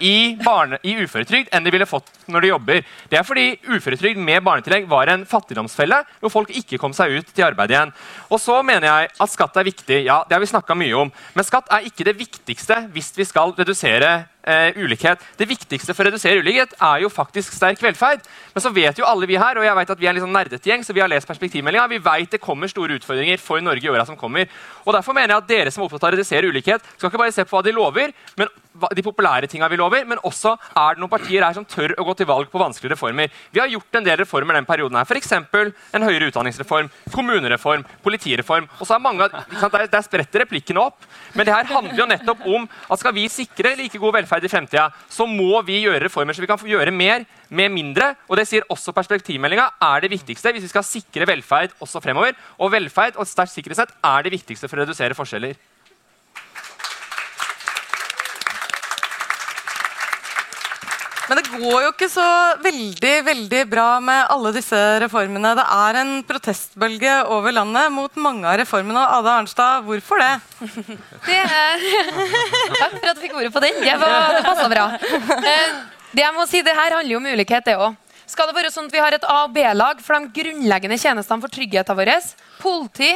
Speaker 5: i, barne, i uføretrygd enn de ville fått når de jobber. Det er fordi uføretrygd med barnetillegg var en fattigdomsfelle hvor folk ikke kom seg ut til arbeid igjen. Og så mener jeg at skatt er viktig. Ja, det har vi snakka mye om. Men skatt er ikke det viktigste hvis vi skal redusere eh, ulikhet. Det viktigste for å redusere ulikhet er jo faktisk sterk velferd. Men så vet jo alle vi her, og jeg vet at vi er en litt sånn nerdete gjeng, så vi har lest perspektivmeldinga. Vi vet det kommer store utfordringer for Norge i åra som kommer. Og Derfor mener jeg at dere som er opptatt av å redusere ulikhet, skal ikke bare se på hva de lover, men de populære tinga vi lover, men også er det noen partier her som tør å gå til valg på vanskelige reformer. Vi har gjort en del reformer den perioden. her, F.eks. en høyere utdanningsreform, kommunereform, politireform. og så er mange, Der, spretter replikkene opp. Men det her handler jo nettopp om at skal vi sikre like god velferd i fremtida, så må vi gjøre reformer så vi kan få gjøre mer med mindre. Og det sier også perspektivmeldinga er det viktigste hvis vi skal sikre velferd også fremover. Og velferd og et sterkt sikkerhetsnett er det viktigste for å redusere forskjeller.
Speaker 2: Men det går jo ikke så veldig veldig bra med alle disse reformene. Det er en protestbølge over landet mot mange av reformene. Ada Arnstad, hvorfor det?
Speaker 8: det er... Takk for at du fikk ordet på den. Det, var, det passa bra. Eh, det jeg må si, det her handler jo om ulikhet, det òg. Skal det være sånn at vi har et A- og B-lag for de grunnleggende tjenestene for tryggheten vår? Politi,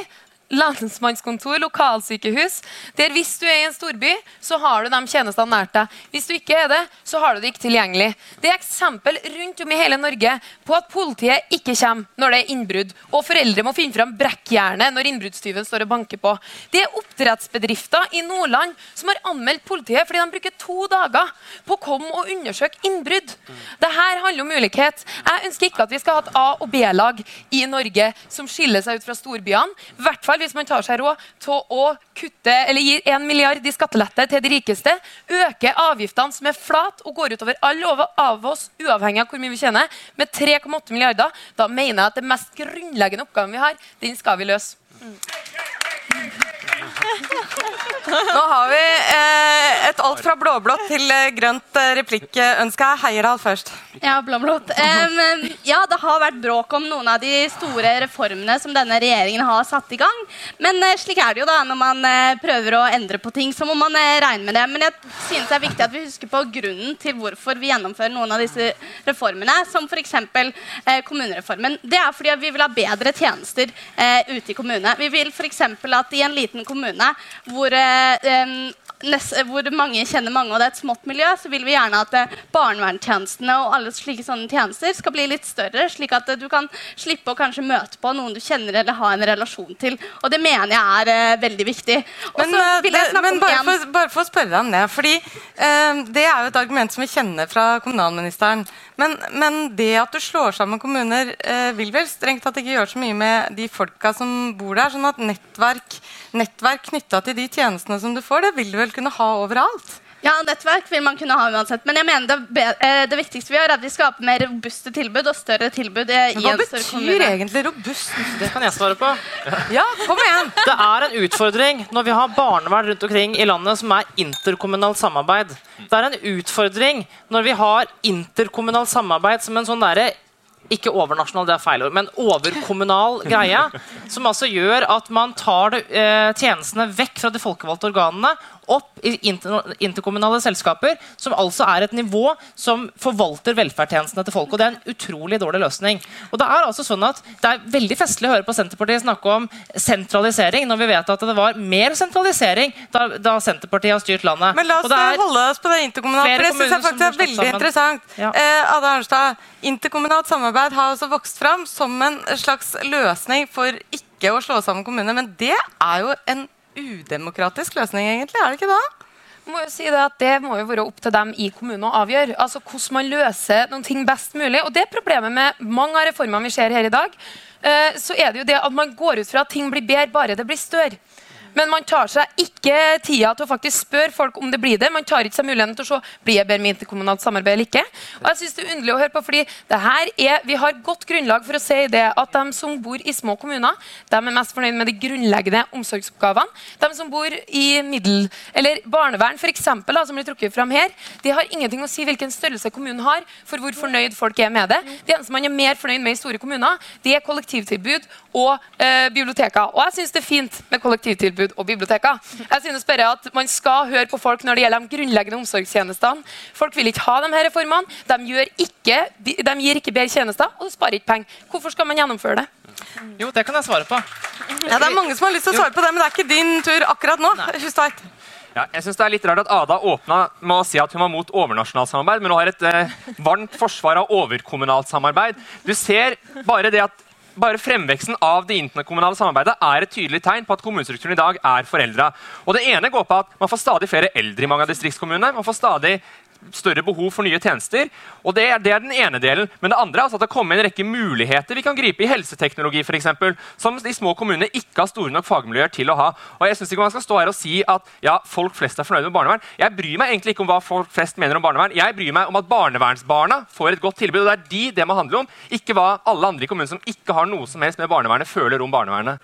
Speaker 8: lensmannskontor, lokalsykehus. Der Hvis du er i en storby, så har du de tjenestene nært deg. Hvis du ikke er det, så har du det ikke tilgjengelig. Det er eksempel rundt om i hele Norge på at politiet ikke kommer når det er innbrudd, og foreldre må finne fram brekkjernet når innbruddstyven står og banker på. Det er oppdrettsbedrifter i Nordland som har anmeldt politiet fordi de bruker to dager på å komme og undersøke innbrudd. Dette handler om ulikhet. Jeg ønsker ikke at vi skal ha et A- og B-lag i Norge som skiller seg ut fra storbyene. I hvert fall hvis man tar seg råd til å kutte, eller gir 1 milliard i skattelette til de rikeste, øker avgiftene som er flat og går utover alle av oss, uavhengig av hvor mye vi tjener, med 3,8 milliarder, da mener jeg at den mest grunnleggende oppgaven vi har, den skal vi løse. Mm.
Speaker 2: Nå har vi eh, et alt fra blåblått til eh, grønt eh, replikkønske. Heierdal først.
Speaker 3: Ja, blåblått. Um, ja, det har vært bråk om noen av de store reformene som denne regjeringen har satt i gang. Men slik er det jo da når man prøver å endre på ting, så må man regne med det. Men jeg synes det er viktig at vi husker på grunnen til hvorfor vi gjennomfører noen av disse reformene, som f.eks. Eh, kommunereformen. Det er fordi vi vil ha bedre tjenester eh, ute i kommunene. Vi vil f.eks. at i en liten kommune hvor eh, hvor mange kjenner mange, og det er et smått miljø, så vil vi gjerne at eh, barnevernstjenestene og alle slike sånne tjenester skal bli litt større, slik at eh, du kan slippe å kanskje møte på noen du kjenner eller har en relasjon til. Og det mener jeg er eh, veldig viktig.
Speaker 2: Men, eh,
Speaker 3: vil jeg
Speaker 2: men bare, for, bare for å spørre deg om det. fordi eh, Det er jo et argument som vi kjenner fra kommunalministeren. Men, men det at du slår sammen kommuner, eh, vil vel strengt tatt ikke gjøre så mye med de folka som bor der? sånn at nettverk, nettverk knytta til de tjenestene som du får, det vil du vel kunne ha overalt?
Speaker 3: Ja, nettverk vil man kunne ha uansett. Men jeg mener det, eh, det viktigste vi gjør, er at vi skaper mer robuste tilbud og større tilbud Men i
Speaker 2: Hva
Speaker 3: en større
Speaker 2: betyr egentlig robust?
Speaker 4: Det kan jeg svare på.
Speaker 2: Ja, kom igjen!
Speaker 4: Det er en utfordring når vi har barnevern rundt omkring i landet som er interkommunalt samarbeid. Det er en utfordring når vi har interkommunalt samarbeid som en sånn derre ikke overnasjonal, det er feil ord, men overkommunal greie. Som altså gjør at man tar det, eh, tjenestene vekk fra de folkevalgte organene opp i inter interkommunale selskaper, som altså er et nivå som forvalter velferdstjenestene til folk. og Det er en utrolig dårlig løsning. Og Det er altså sånn at det er veldig festlig å høre på Senterpartiet snakke om sentralisering, når vi vet at det var mer sentralisering da, da Senterpartiet har styrt landet.
Speaker 2: Men la oss holde oss på det interkommunale. For det synes jeg faktisk er veldig
Speaker 4: sammen.
Speaker 2: interessant.
Speaker 4: Ja.
Speaker 2: Eh, Ada Arnstad, interkommunalt samarbeid har altså vokst fram som en slags løsning for ikke å slå sammen kommuner. Men det er jo en udemokratisk løsning, egentlig. Er det ikke det?
Speaker 8: må jo si det at det må jo være opp til dem i kommunen å avgjøre. Altså Hvordan man løser noen ting best mulig. Og det er problemet med mange av reformene vi ser her i dag. eh, så er det jo det at man går ut fra at ting blir bedre bare det blir større. Men man tar seg ikke tida til å faktisk spørre folk om det blir det. Man tar ikke seg muligheten til å se blir jeg bedre med interkommunalt samarbeid eller ikke. Og jeg synes det er underlig å høre på, fordi er, Vi har godt grunnlag for å si det at de som bor i små kommuner, de er mest fornøyd med de grunnleggende omsorgsoppgavene. De som bor i middel, eller barnevern, da, som blir trukket fram her, de har ingenting å si hvilken størrelse kommunen har, for hvor fornøyd folk er med det. Det eneste man er mer fornøyd med i store kommuner, det er kollektivtilbud og eh, biblioteker. Og jeg syns det er fint med kollektivtilbud og biblioteker. Jeg synes bare at Man skal høre på folk når det gjelder de grunnleggende omsorgstjenestene. Folk vil ikke ha de her reformene. De, gjør ikke, de gir ikke bedre tjenester, og de sparer ikke penger. Hvorfor skal man gjennomføre det?
Speaker 4: Jo, det kan jeg svare på.
Speaker 2: Ja, det er mange som har lyst til å svare på det, men det er ikke din tur akkurat nå. Hustveit.
Speaker 5: Ja, jeg synes Det er litt rart at Ada åpna med å si at hun var mot overnasjonalt samarbeid, men hun har et eh, varmt forsvar av overkommunalt samarbeid. Du ser bare det at bare Fremveksten av det interkommunale samarbeidet er et tydelig tegn på at kommunestrukturen i dag er foreldra. Og det ene går på at man får stadig flere eldre i mange av distriktskommunene. Man får stadig større behov for nye tjenester. og Det, er- det er den ene delen. Men det andre er altså at det kommer en rekke muligheter vi kan gripe i helseteknologi, for eksempel, som de små kommunene ikke har store nok fagmiljøer til å ha. Og jeg synes ikke man skal stå her og si at ja, folk flest er fornøyd med barnevern. Jeg bryr meg egentlig ikke om hva folk flest mener om barnevern. Jeg bryr meg om at barnevernsbarna får et godt tilbud. og Det er de det må handle om, ikke hva alle andre i kommunen som ikke har noe som helst med barnevernet, føler om barnevernet.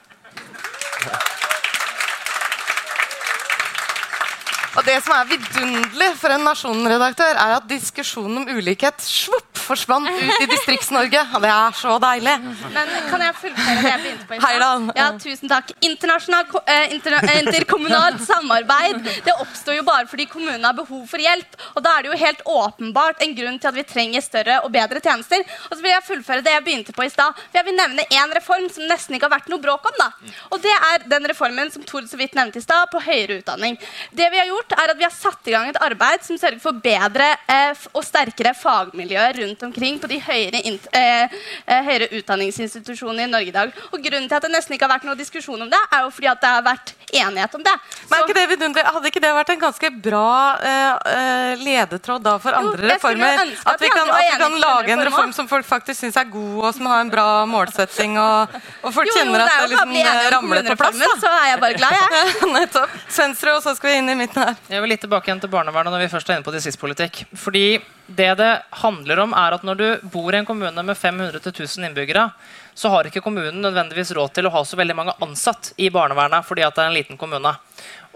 Speaker 2: Og det som er vidunderlig for en Nasjonen-redaktør, er at diskusjonen om ulikhet svopp, forsvant ut i Distrikts-Norge. Og det er så deilig.
Speaker 3: Men kan jeg fullføre det jeg begynte på?
Speaker 2: Heiland.
Speaker 3: Ja, tusen takk. Eh, eh, interkommunalt samarbeid det oppstår jo bare fordi kommunene har behov for hjelp. Og da er det jo helt åpenbart en grunn til at vi trenger større og bedre tjenester. Og så vil jeg fullføre det jeg begynte på i stad. For jeg vil nevne én reform som nesten ikke har vært noe bråk om. da. Og det er den reformen som Tord så vidt nevnte i stad, på høyere utdanning. Det vi har gjort, er at vi har satt i gang et arbeid som sørger for bedre eh, og sterkere fagmiljøer rundt omkring på de høyere, eh, eh, høyere utdanningsinstitusjonene i Norge i dag. Og grunnen til at det nesten ikke har vært noen diskusjon om det, er jo fordi at det har vært enighet om det.
Speaker 2: Men ikke det vidunderlig? Hadde ikke det vært en ganske bra eh, eh, ledetråd da for andre
Speaker 3: jo,
Speaker 2: reformer?
Speaker 3: at
Speaker 2: At vi kan, at vi kan lage en reform som folk faktisk syns er god, og som har en bra målsetting, og, og folk
Speaker 3: Jo, jo,
Speaker 2: kjenner
Speaker 3: det
Speaker 2: at det
Speaker 3: jo
Speaker 2: liksom eh, ramler på plass.
Speaker 3: Da. så er jeg bare glad,
Speaker 2: jeg. Nettopp. Svensrud, og så skal vi inn i midten her.
Speaker 4: Jeg vil litt tilbake igjen til barnevernet når vi først er inne på distriktspolitikk. Fordi det det handler om, er at når du bor i en kommune med 500 til 1000 innbyggere, så har ikke kommunen nødvendigvis råd til å ha så veldig mange ansatt i barnevernet fordi at det er en liten kommune.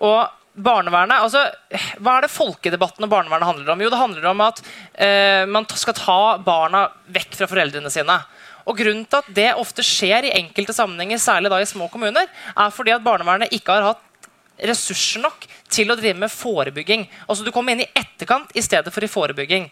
Speaker 4: Og barnevernet, altså, Hva er det folkedebatten om barnevernet handler om? Jo, det handler om at eh, man skal ta barna vekk fra foreldrene sine. Og grunnen til at det ofte skjer i enkelte sammenhenger, særlig da i små kommuner, er fordi at barnevernet ikke har hatt ressurser nok til å drive med forebygging. Altså Du kommer inn i etterkant i stedet for i forebygging.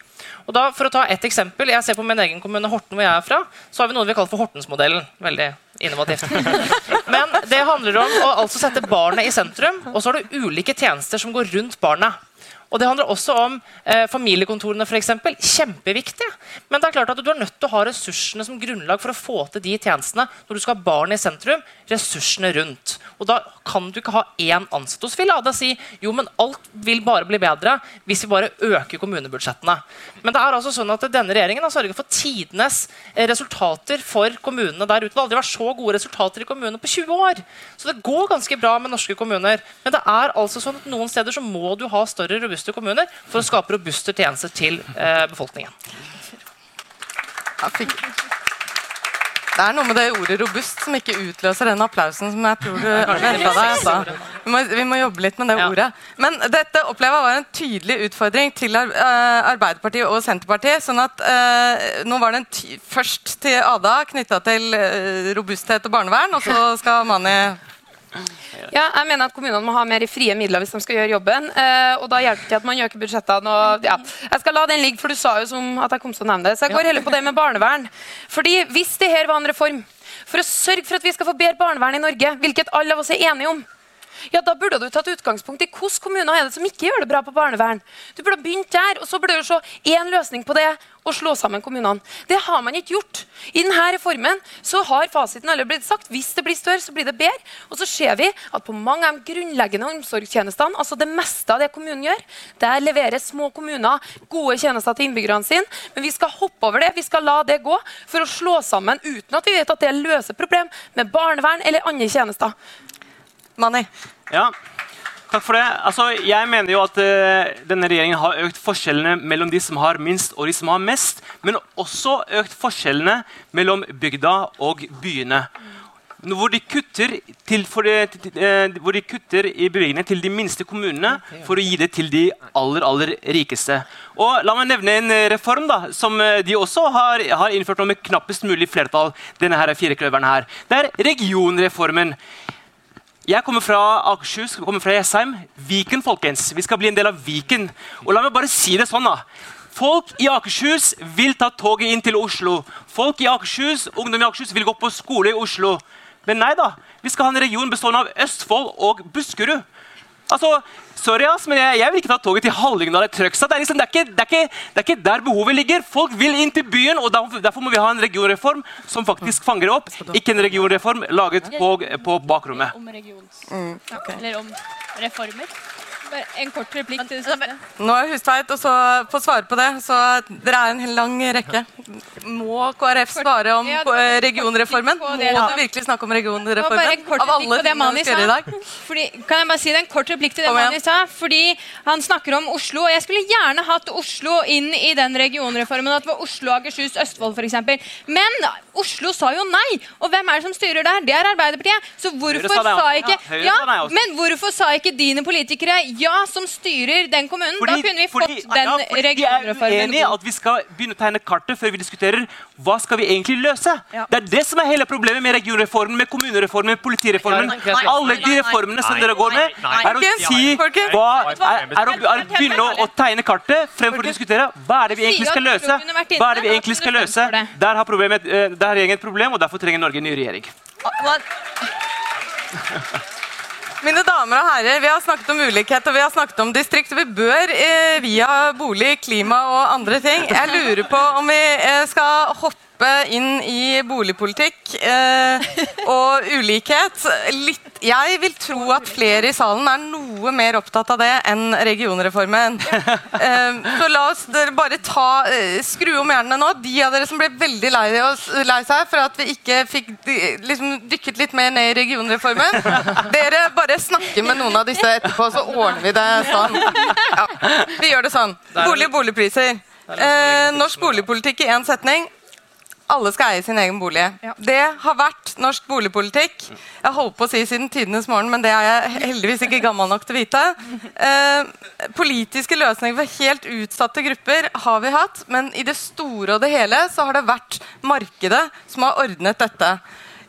Speaker 4: Og da, for å ta et eksempel, Jeg ser på min egen kommune, Horten, hvor jeg er fra. Så har vi noe vi kaller for Hortensmodellen. Veldig innovativt. Men det handler om å altså sette barnet i sentrum, og så har du ulike tjenester som går rundt barnet. Og Det handler også om eh, familiekontorene, for eksempel. Kjempeviktige. Men det er klart at du er nødt til å ha ressursene som grunnlag for å få til de tjenestene når du skal ha barn i sentrum. ressursene rundt. Og Da kan du ikke ha én ansatt hos Filada si jo, men alt vil bare bli bedre hvis vi bare øker kommunebudsjettene. Men det er altså sånn at denne regjeringen har sørget for tidenes eh, resultater for kommunene der ute. Det har aldri vært så gode resultater i kommunene på 20 år. Så det går ganske bra med norske kommuner. Men det er altså sånn at noen steder så må du ha større, robuste kommuner for å skape robuste tjenester til eh, befolkningen.
Speaker 2: Det er noe med det ordet 'robust' som ikke utløser den applausen som jeg tror du av deg. Vi, må, vi må jobbe litt med det ordet. Men dette opplever jeg var en tydelig utfordring til eh, Arbeiderpartiet og Senterpartiet. sånn at eh, Nå var ty først til Ada knytta til eh, robusthet og barnevern, og så skal Mani
Speaker 8: Ja, jeg mener at Kommunene må ha mer frie midler hvis de skal gjøre jobben. Eh, og da hjelper det ikke at man øker budsjettene. Og, ja. Jeg skal la den ligge, for du sa jo som at jeg kom til å nevne det. Så jeg går heller på det med barnevern. Fordi Hvis det her var en reform for å sørge for at vi skal få bedre barnevern i Norge, hvilket alle av oss er enige om, ja, da burde du tatt utgangspunkt i hvilke kommuner er det som ikke gjør det bra på barnevern. Du burde begynt der, og så burde du se én løsning på det og slå sammen kommunene. Det har man ikke gjort. I denne reformen så har fasiten allerede blitt sagt. Hvis det blir større, så blir det bedre. Og så ser vi at på mange av de grunnleggende omsorgstjenestene, altså det meste av det kommunen gjør, der leverer små kommuner gode tjenester til innbyggerne sine. Men vi skal hoppe over det, vi skal la det gå for å slå sammen uten at vi vet at det løser problem med barnevern eller andre tjenester.
Speaker 2: Mani.
Speaker 9: Ja, takk for det. Altså, jeg mener jo at uh, denne regjeringen har økt forskjellene mellom de som har minst og de som har mest, men også økt forskjellene mellom bygda og byene. Hvor de kutter, til, det, til- uh, hvor de kutter i bevilgningene til de minste kommunene for å gi det til de aller aller rikeste. Og La meg nevne en eh, reform da, som eh, de også har, har innført med knappest mulig flertall. denne her firekløveren her. Det er regionreformen. Jeg kommer fra Akershus, jeg kommer fra Jessheim. Viken, folkens. Vi skal bli en del av Viken. Og la meg bare si det sånn, da. Folk i Akershus vil ta toget inn til Oslo. Folk i Akershus, Ungdom i Akershus vil gå på skole i Oslo. Men nei da. Vi skal ha en region bestående av Østfold og Buskerud. Altså, sorry ass, men jeg, jeg vil ikke ta toget til Hallingdal eller Trøgstad. Det, liksom, det, er det, er ikke, det er ikke der behovet ligger. Folk vil inn til byen, og derfor, derfor må vi ha en regionreform som faktisk fanger opp. Ikke en regionreform laget på, på bakrommet.
Speaker 11: Om regions... Eller om reformer.
Speaker 6: Bare en kort replikk til det siste.
Speaker 2: Nå er Hustveit, og så få svare på det. Så dere er en hel lang rekke. Må KrF svare om regionreformen? Må
Speaker 6: de
Speaker 2: du virkelig snakke om regionreformen? Av alle tingene vi skal gjøre i dag?
Speaker 6: Fordi, kan jeg bare si det, en kort replikk til det. Mani sa? Fordi Han snakker om Oslo. og Jeg skulle gjerne hatt Oslo inn i den regionreformen. At det var Oslo, Akershus, Østfold f.eks. Men Oslo sa jo nei. Og hvem er det som styrer der? Det er Arbeiderpartiet. Så hvorfor
Speaker 9: sa
Speaker 6: sa, ikke
Speaker 9: Ja.
Speaker 6: Men hvorfor sa ikke dine politikere ja, som styrer den kommunen? da kunne vi fått den
Speaker 9: ja, fordi vi er
Speaker 6: regionreformen.
Speaker 9: i at vi skal begynne å tegne kartet før vi diskuterer hva skal vi egentlig løse. Det er det som er hele problemet med regionreformen, med kommunereformen, med politireformen.
Speaker 4: Nei,
Speaker 9: Alle de reformene som dere går med, er å si hva er, er, å, begynne å, tegne kartet fremfor å diskutere hva er det vi egentlig skal løse. Hva er det vi egentlig skal løse? Der har, problemet, eh, der har regjeringen et problem, og derfor trenger Norge en ny regjering.
Speaker 2: Mine damer og herrer, vi har snakket om ulikhet og vi har snakket om distrikt. Vi bør eh, via bolig, klima og andre ting Jeg lurer på om vi eh, skal hoppe inn i boligpolitikk eh, og ulikhet. Litt, jeg vil tro at flere i salen er noe mer opptatt av det enn regionreformen. Eh, så la oss dere bare ta eh, skru om hjernene nå. De av dere som ble veldig lei, oss, lei seg for at vi ikke fikk liksom, dykket litt mer ned i regionreformen. Dere bare snakker med noen av disse etterpå, så ordner vi det sånn. Ja, vi gjør det sånn. Bolig, boligpriser. Eh, norsk boligpolitikk i én setning. Alle skal eie sin egen bolig. Det har vært norsk boligpolitikk. Jeg holdt på å si siden tidenes morgen, men det er jeg heldigvis ikke gammel nok til å vite. Eh, politiske løsninger for helt utsatte grupper har vi hatt, men i det store og det hele så har det vært markedet som har ordnet dette.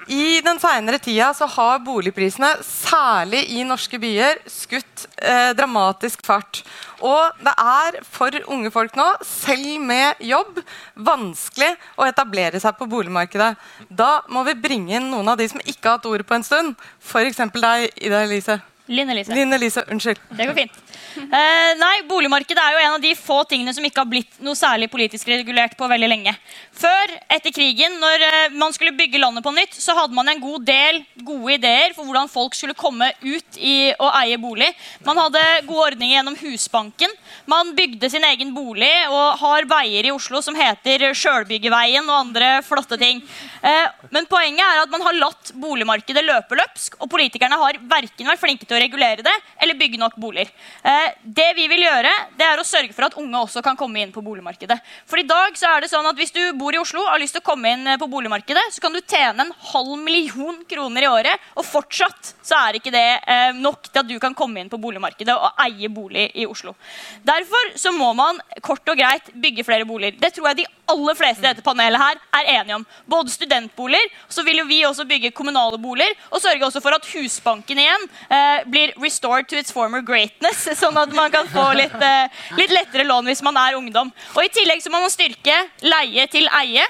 Speaker 2: I den senere tida så har boligprisene, særlig i norske byer, skutt eh, dramatisk fart. Og det er for unge folk nå, selv med jobb, vanskelig å etablere seg på boligmarkedet. Da må vi bringe inn noen av de som ikke har hatt ordet på en stund. F.eks. deg, Ida Elise.
Speaker 11: Linn Elise.
Speaker 2: Linn Elise, unnskyld.
Speaker 11: Det går fint. Eh, nei, Boligmarkedet er jo en av de få tingene som ikke har blitt noe særlig politisk regulert på veldig lenge. Før, etter krigen, når eh, man skulle bygge landet på nytt, så hadde man en god del gode ideer for hvordan folk skulle komme ut i å eie bolig. Man hadde gode ordninger gjennom Husbanken. Man bygde sin egen bolig og har veier i Oslo som heter Sjølbyggeveien og andre flotte ting. Eh, men poenget er at man har latt boligmarkedet løpe løpsk, og politikerne har verken vært flinke til å regulere det eller bygge nok boliger. Eh, det vi vil gjøre, det er å sørge for at unge også kan komme inn på boligmarkedet. For i dag så er det sånn at Hvis du bor i Oslo og har lyst til å komme inn eh, på boligmarkedet, så kan du tjene en halv million kroner i året, og fortsatt så er ikke det eh, nok til at du kan komme inn på boligmarkedet og eie bolig i Oslo. Derfor så må man kort og greit bygge flere boliger. Det tror jeg de aller fleste i dette panelet her er enige om. Både studentboliger, så vil jo vi også bygge kommunale boliger, og sørge også for at Husbanken igjen eh, blir restored to its former greatness, sånn at man kan få litt, eh, litt lettere lån hvis man er ungdom. Og I tillegg så må man styrke leie til eie.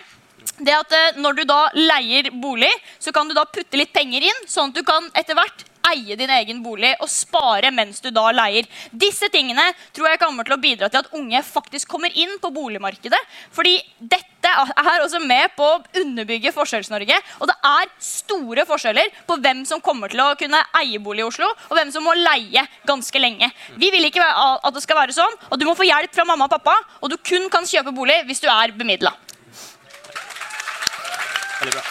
Speaker 11: Det at eh, Når du da leier bolig, så kan du da putte litt penger inn, sånn at du kan etter hvert eie din egen bolig og spare mens du da leier. Disse tingene tror jeg kommer til å bidra til at unge faktisk kommer inn på boligmarkedet. Fordi dette er også med på å underbygge Forskjells-Norge. Og det er store forskjeller på hvem som kommer til å kunne eie bolig i Oslo, og hvem som må leie ganske lenge. Vi vil ikke at det skal være sånn, og du må få hjelp fra mamma og pappa, og du kun kan kjøpe bolig hvis du er bemidla.
Speaker 1: Veldig bra.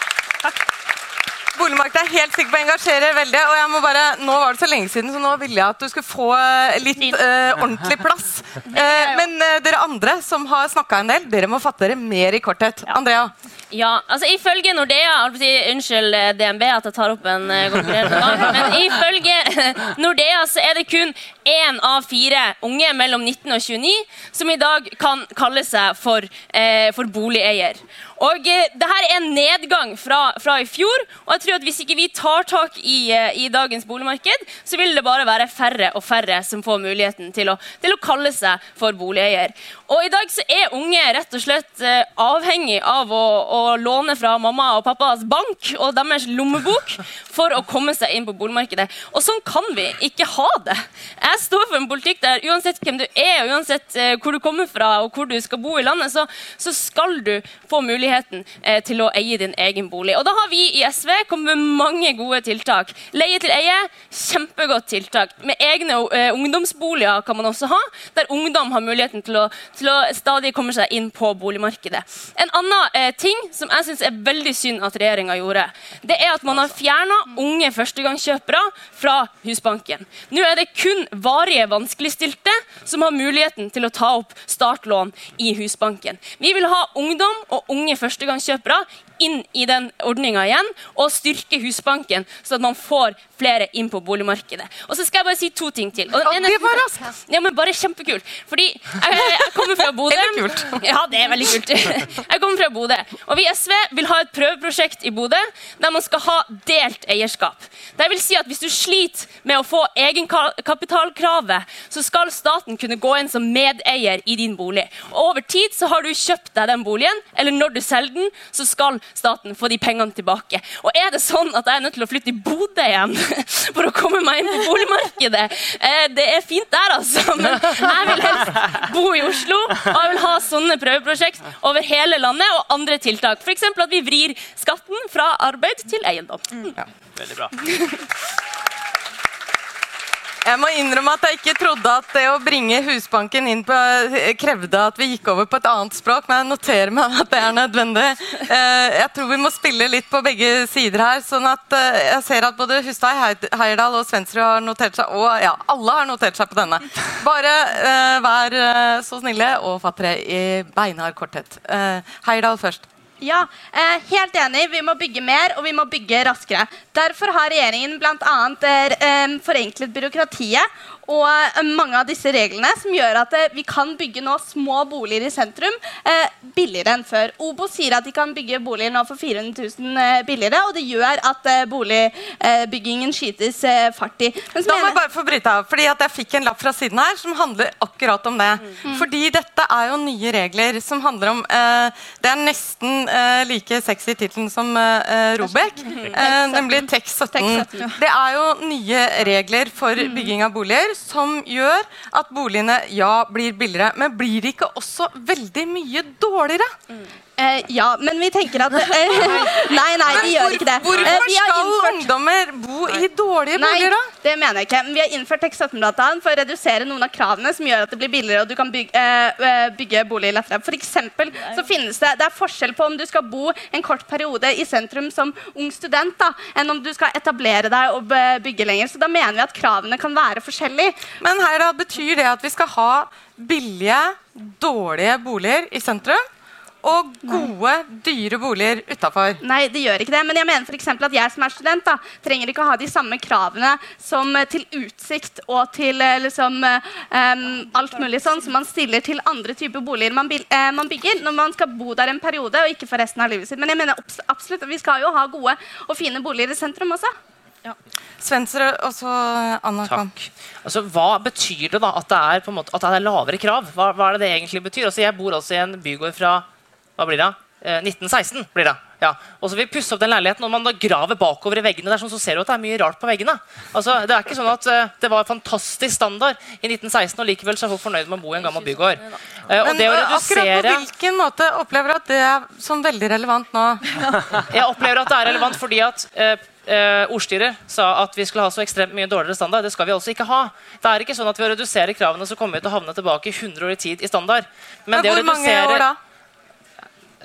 Speaker 2: Boligmarkedet er helt sikker på engasjerer veldig. og jeg må bare, Nå var det så lenge siden, så nå ville jeg at du skulle få eh, litt uh, ordentlig plass. Uh, men uh, dere andre som har snakka en del, dere må fatte dere mer i korthet. Andrea?
Speaker 10: Ja, altså Ifølge Nordea Unnskyld DNB at jeg tar opp en uh, konkurrerende gang. Men ifølge Nordea så er det kun én av fire unge mellom 19 og 29 som i dag kan kalle seg for, eh, for boligeier. Og eh, det her er en nedgang fra, fra, i fjor. Og jeg tror at hvis ikke vi tar tak i, eh, i, dagens boligmarked, så vil det bare være færre og færre som får muligheten til å, til å kalle seg for boligeier. Og i dag så er unge rett og slett eh, avhengig av å, å, låne fra mamma og pappas bank og deres lommebok for å komme seg inn på boligmarkedet. Og sånn kan vi ikke ha det. Jeg står for en politikk der uansett hvem du er, og uansett eh, hvor du kommer fra og hvor du skal bo i landet, så, så skal du få muligheten eh, til å eie din egen bolig. Og da har vi i SV kommet med mange gode tiltak. Leie til eie, kjempegodt tiltak. Med egne eh, ungdomsboliger kan man også ha, der ungdom har muligheten til å, til å stadig komme seg inn på boligmarkedet. En annen eh, ting som jeg syns er veldig synd at regjeringa gjorde, det er at man har fjerna unge førstegangskjøpere fra Husbanken. Nå er det kun varige vanskeligstilte som har muligheten til å ta opp startlån i Husbanken. Vi vil ha ungdom og unge førstegangskjøpere inn i den ordninga igjen og styrke Husbanken, så at man får flere inn på boligmarkedet. Og så skal jeg bare si to ting til. Og
Speaker 2: det var raskt!
Speaker 10: Ja, men bare kjempekult. Fordi jeg, jeg kommer fra Bodø.
Speaker 2: Eller kult.
Speaker 10: Ja, det er veldig kult. Jeg kommer fra Bodø. Og vi i SV vil ha et prøveprosjekt i Bodø der man skal ha delt eierskap. Det vil si at hvis du sliter med å få egenkapitalkravet, så skal staten kunne gå inn som medeier i din bolig. Og over tid så har du kjøpt deg den boligen, eller når du selger den, så skal staten få de pengene tilbake. Og er det sånn at jeg er nødt til å flytte i Bodø igjen for å komme meg inn på boligmarkedet? Eh, det er fint der, altså, men jeg vil helst bo i Oslo. Og jeg vil ha sånne prøveprosjekt over hele landet og andre tiltak. F.eks. at vi vrir skatten fra arbeid til eiendom.
Speaker 1: Ja, veldig bra.
Speaker 2: Jeg må innrømme at jeg ikke trodde at det å bringe Husbanken inn på krevde at vi gikk over på et annet språk, men jeg noterer meg at det er nødvendig. Eh, jeg tror vi må spille litt på begge sider her. sånn at eh, Jeg ser at både Hustad, Heierdal og Svendsrud har notert seg, og ja, alle har notert seg på denne. Bare vær så snille og fatt dere i beinhard korthet. Heyerdahl først.
Speaker 3: Ja, eh, helt enig. Vi må bygge mer, og vi må bygge raskere. Derfor har regjeringen bl.a. Eh, forenklet byråkratiet og eh, mange av disse reglene som gjør at eh, vi kan bygge nå små boliger i sentrum eh, billigere enn før. Obo sier at de kan bygge boliger nå for 400 000 eh, billigere, og det gjør at boligbyggingen skytes fart i. Men
Speaker 2: Da må jeg bare få bryte av, fordi jeg fikk en lapp fra siden her som handler akkurat om det.
Speaker 3: Mm.
Speaker 2: Fordi dette er jo nye regler som handler om eh, Det er nesten eh, like sexy tittel som Robek, nemlig TEK 17. Det er jo nye regler for bygging av boliger som gjør at boligene ja, blir billigere, men blir de ikke også veldig mye dårligere?
Speaker 3: Eh, ja, men vi tenker at eh, Nei, nei, vi gjør ikke det. Eh,
Speaker 2: Hvorfor
Speaker 3: vi
Speaker 2: skal ungdommer bo i dårlige
Speaker 3: Nei,
Speaker 2: boliger, da?
Speaker 3: det mener jeg ikke. Men Vi har innført TEK 17-dataen for å redusere noen av kravene som gjør at det blir billigere og du kan bygge, eh, bygge bolig lettere. For eksempel så finnes det, det er forskjell på om du skal bo en kort periode i sentrum som ung student, da, enn om du skal etablere deg og bygge lenger. Så da mener vi at kravene kan være forskjellige.
Speaker 2: Men her da, betyr det at vi skal ha billige, dårlige boliger i sentrum? Og gode, dyre boliger utafor?
Speaker 3: Nei, det gjør ikke det. Men jeg mener for at jeg som er student, da, trenger ikke å ha de samme kravene som eh, til utsikt og til eh, liksom, um, alt mulig sånn som man stiller til andre typer boliger man, eh, man bygger når man skal bo der en periode og ikke for resten av livet sitt. Men jeg mener absolutt vi skal jo ha gode og fine boliger i sentrum også.
Speaker 2: Svenser og så Anna Takk.
Speaker 4: Altså, hva betyr det da at det er, på en måte, at det er lavere krav? Hva, hva er det det egentlig betyr? Altså, jeg bor altså i en bygård fra hva blir det? Eh, 1916. blir det. Ja. Og så vil vi pusse opp den leiligheten, og man da graver bakover i veggene, der, sånn, så ser du at det er mye rart på veggene. Altså, det er ikke sånn at eh, det var fantastisk standard i 1916, og likevel så er folk fornøyd med å bo i en gammel bygård. Eh, og
Speaker 2: Men
Speaker 4: det å
Speaker 2: redusere... akkurat på hvilken måte opplever du at det er sånn veldig relevant nå?
Speaker 4: Jeg opplever at det er relevant fordi at eh, eh, ordstyret sa at vi skulle ha så ekstremt mye dårligere standard. Det skal vi altså ikke ha. Det er ikke sånn at Ved å redusere kravene så kommer vi til å havne tilbake 100 år i tid i standard. Men,
Speaker 2: Men
Speaker 4: det å
Speaker 2: hvor mange år da?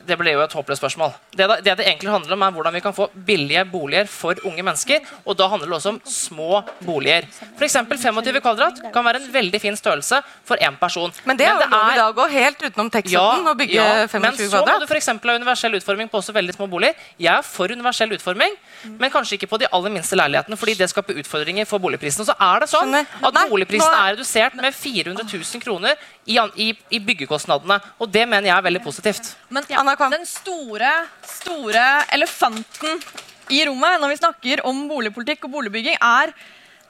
Speaker 4: Det ble jo et håpløst spørsmål. Det det, det egentlig handler om, er hvordan vi kan få billige boliger for unge mennesker. Og da handler det også om små boliger. F.eks. 25 kvadrat kan være en veldig fin størrelse for én person.
Speaker 2: Men det er jo lov i dag òg, helt utenom tekstsonen å bygge 25 kvadrat.
Speaker 4: men så må du eksempel ha universell utforming på også veldig små boliger. Jeg er for universell utforming, men kanskje ikke på de aller minste leilighetene, fordi det skaper utfordringer for boligprisene. Så er det sånn at boligprisen er redusert med 400 000 kroner i, i, i byggekostnadene. Og det mener jeg er veldig positivt.
Speaker 7: Men den store, store elefanten i rommet når vi snakker om boligpolitikk og boligbygging, er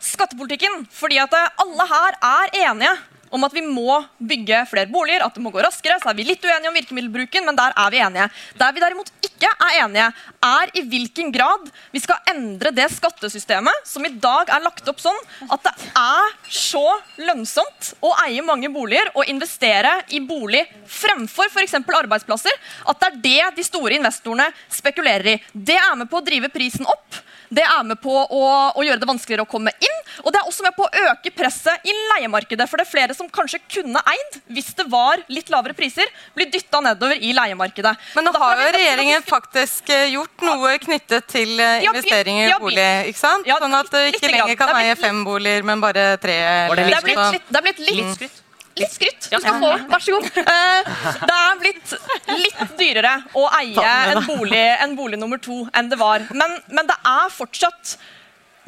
Speaker 7: skattepolitikken. Fordi at alle her er enige om at vi må bygge flere boliger, at det må gå raskere. Så er vi litt uenige om virkemiddelbruken, men der er vi enige. Der vi derimot ikke er enige, er i hvilken grad vi skal endre det skattesystemet som i dag er lagt opp sånn at det er så lønnsomt å eie mange boliger og investere i bolig fremfor f.eks. arbeidsplasser, at det er det de store investorene spekulerer i. Det er med på å drive prisen opp. Det er med på å, å gjøre det vanskeligere å komme inn, og det er også med på å øke presset i leiemarkedet. For det er flere som kanskje kunne eid hvis det var litt lavere priser, blir dytta nedover i leiemarkedet.
Speaker 2: Men nå har jo regjeringen faktisk eh, gjort noe knyttet til eh, investeringer i bolig. ikke sant? Sånn at du ikke lenger kan eie fem boliger, men bare tre.
Speaker 7: Det er blitt
Speaker 2: sånn.
Speaker 7: litt, det er blitt litt,
Speaker 2: Mm.
Speaker 7: skryt. Litt skryt. Du skal få. Vær så god. Eh, det er blitt litt dyrere å eie en bolig, en bolig nummer to enn det var. Men, men det er fortsatt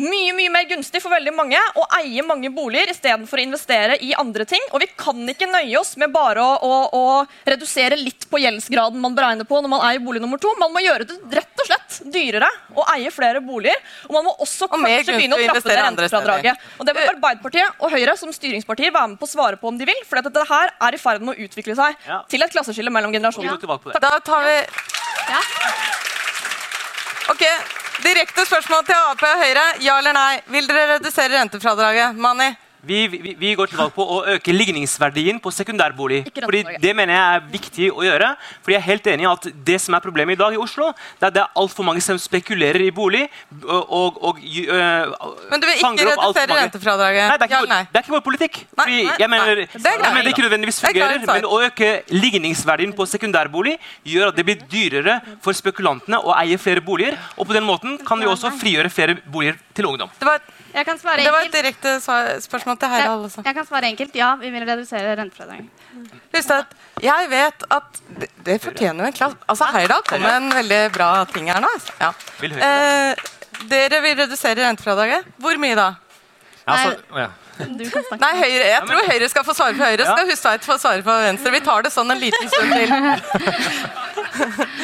Speaker 7: mye mye mer gunstig for veldig mange å eie mange boliger istedenfor å investere i andre ting. Og vi kan ikke nøye oss med bare å, å, å redusere litt på gjeldsgraden man beregner på når man eier bolig nummer to. Man må gjøre det rett og slett dyrere å eie flere boliger. Og man må også
Speaker 2: og
Speaker 7: kanskje begynne å trappe
Speaker 2: steder.
Speaker 7: rentefradraget. Og det vil Arbeiderpartiet og Høyre som styringspartier være med på å svare på om de vil. For dette her er i ferd med å utvikle seg til et klasseskille mellom generasjoner.
Speaker 2: Da tar vi Ok, Direkte spørsmål til Ap og Høyre. Ja eller nei? Vil dere redusere rentefradraget? Mani?
Speaker 12: Vi, vi, vi går til valg på å øke ligningsverdien på sekundærbolig. Fordi. Det mener jeg er viktig å gjøre. Fordi jeg er helt enig i at Det som er problemet i dag i Oslo, det er det er altfor mange som spekulerer i bolig. Og, og, øh,
Speaker 2: Men du vil ikke redusere rentefradraget?
Speaker 12: Nei, det er ikke,
Speaker 2: Ja nei?
Speaker 12: det er ikke vår politikk. Fordi
Speaker 2: nei,
Speaker 12: jeg mener,
Speaker 2: nei. Det
Speaker 12: jeg mener det ikke nødvendigvis
Speaker 2: er greit
Speaker 12: fungerer, men å øke ligningsverdien på sekundærbolig gjør at det blir dyrere for spekulantene å eie flere boliger. Og på den måten kan vi også frigjøre flere boliger til ungdom.
Speaker 2: Det var,
Speaker 3: Jeg kan svare
Speaker 2: det var et direkte spørsmål til Heidal også.
Speaker 3: Jeg kan svare enkelt. Ja, vi vil redusere rentefradraget.
Speaker 2: Husk at jeg vet at Det, det fortjener jo en klapp. Altså, Heidal kom med en veldig bra ting her nå. altså. Ja. Eh, dere vil redusere rentefradraget. Hvor mye da?
Speaker 5: Ja, ja.
Speaker 3: Du kan snakke.
Speaker 2: Nei, Høyre, Jeg tror Høyre skal få svare for Høyre. Skal Hustveit få svare for Venstre. Vi tar det sånn en liten stund til.